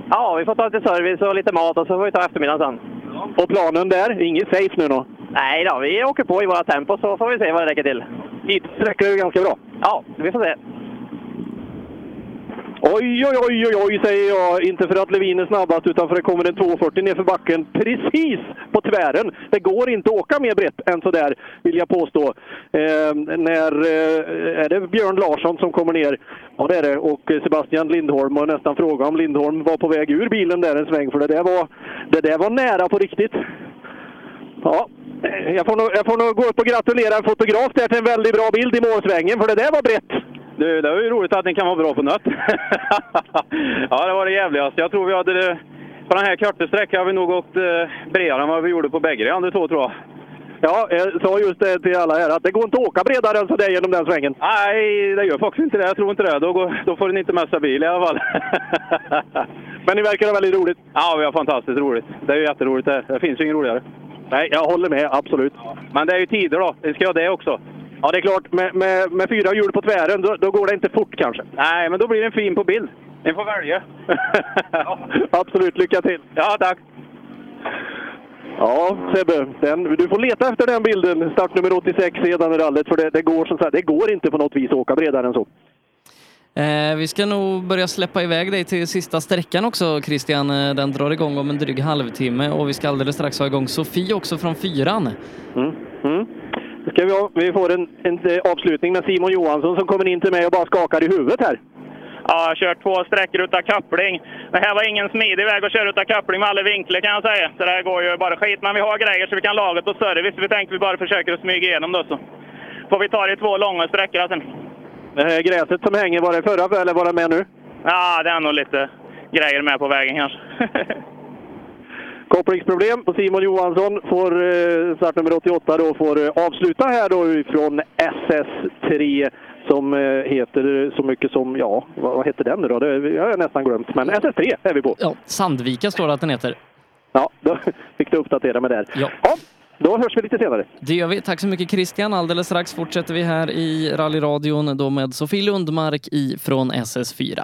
Ja, vi får ta lite service och lite mat och så får vi ta eftermiddagen sen. Och planen där? Inget safe nu då? Nej då, vi åker på i våra tempo så får vi se vad det räcker till. Hit räcker det ganska bra? Ja, vi får se. Oj, oj, oj, oj, oj, säger jag. Inte för att Levin är snabbast, utan för att det kommer en 240 nerför backen precis på tvären. Det går inte att åka mer brett än så där, vill jag påstå. Eh, när, eh, är det Björn Larsson som kommer ner? Ja, det är det. Och Sebastian Lindholm och nästan fråga om Lindholm var på väg ur bilen där en sväng, för det där var, det där var nära på riktigt. Ja, jag får, nog, jag får nog gå upp och gratulera en fotograf där till en väldigt bra bild i målsvängen, för det där var brett. Du, det var ju roligt att ni kan vara bra på nött. ja, det var det jävligaste. Jag tror vi hade det, på den här korta sträckan har vi nog åkt eh, bredare än vad vi gjorde på bägge de andra två tror jag. Ja, jag sa just det till alla här att det går inte att åka bredare än sådär genom den svängen. Nej, det gör faktiskt inte det. Jag tror inte det. Då, går, då får ni inte messa bil i alla fall. Men ni verkar ha väldigt roligt. Ja, vi har fantastiskt roligt. Det är ju jätteroligt det. Det finns ju inget roligare. Nej, jag håller med. Absolut. Men det är ju tider då. Vi ska ha det också. Ja, det är klart. Med, med, med fyra hjul på tvären, då, då går det inte fort kanske. Nej, men då blir den fin på bild. Ni får välja. Absolut. Lycka till! Ja, tack! Ja, Sebbe. Den, du får leta efter den bilden, startnummer 86 i rallyt, för det, det, går som sagt, det går inte på något vis att åka bredare än så. Eh, vi ska nog börja släppa iväg dig till sista sträckan också Christian. Eh, Den drar igång om en dryg halvtimme och vi ska alldeles strax ha igång Sofie också från fyran. Mm. Mm. Ska vi, ha, vi får en, en eh, avslutning med Simon Johansson som kommer in till mig och bara skakar i huvudet här. Ja, jag har kört två sträckor utan koppling. Det här var ingen smidig väg att köra utan koppling med alla vinklar kan jag säga. Så det här går ju bara skit. Men vi har grejer så vi kan laga på service. Vi tänkte vi bara försöker att smyga igenom då så får vi ta det i två långa sträckor sen. Det här gräset som hänger, var det förra eller var det med nu? Ja, det är nog lite grejer med på vägen kanske. Kopplingsproblem på Simon Johansson. Får eh, startnummer 88 då får eh, avsluta här då ifrån SS3 som eh, heter så mycket som, ja, vad, vad heter den nu då? Det har jag nästan glömt. Men SS3 är vi på. Ja, Sandvika står det att den heter. Ja, då fick du uppdatera mig där. Ja. ja, då hörs vi lite senare. Det gör vi. Tack så mycket Christian. Alldeles strax fortsätter vi här i rallyradion då med Sofie Lundmark ifrån SS4.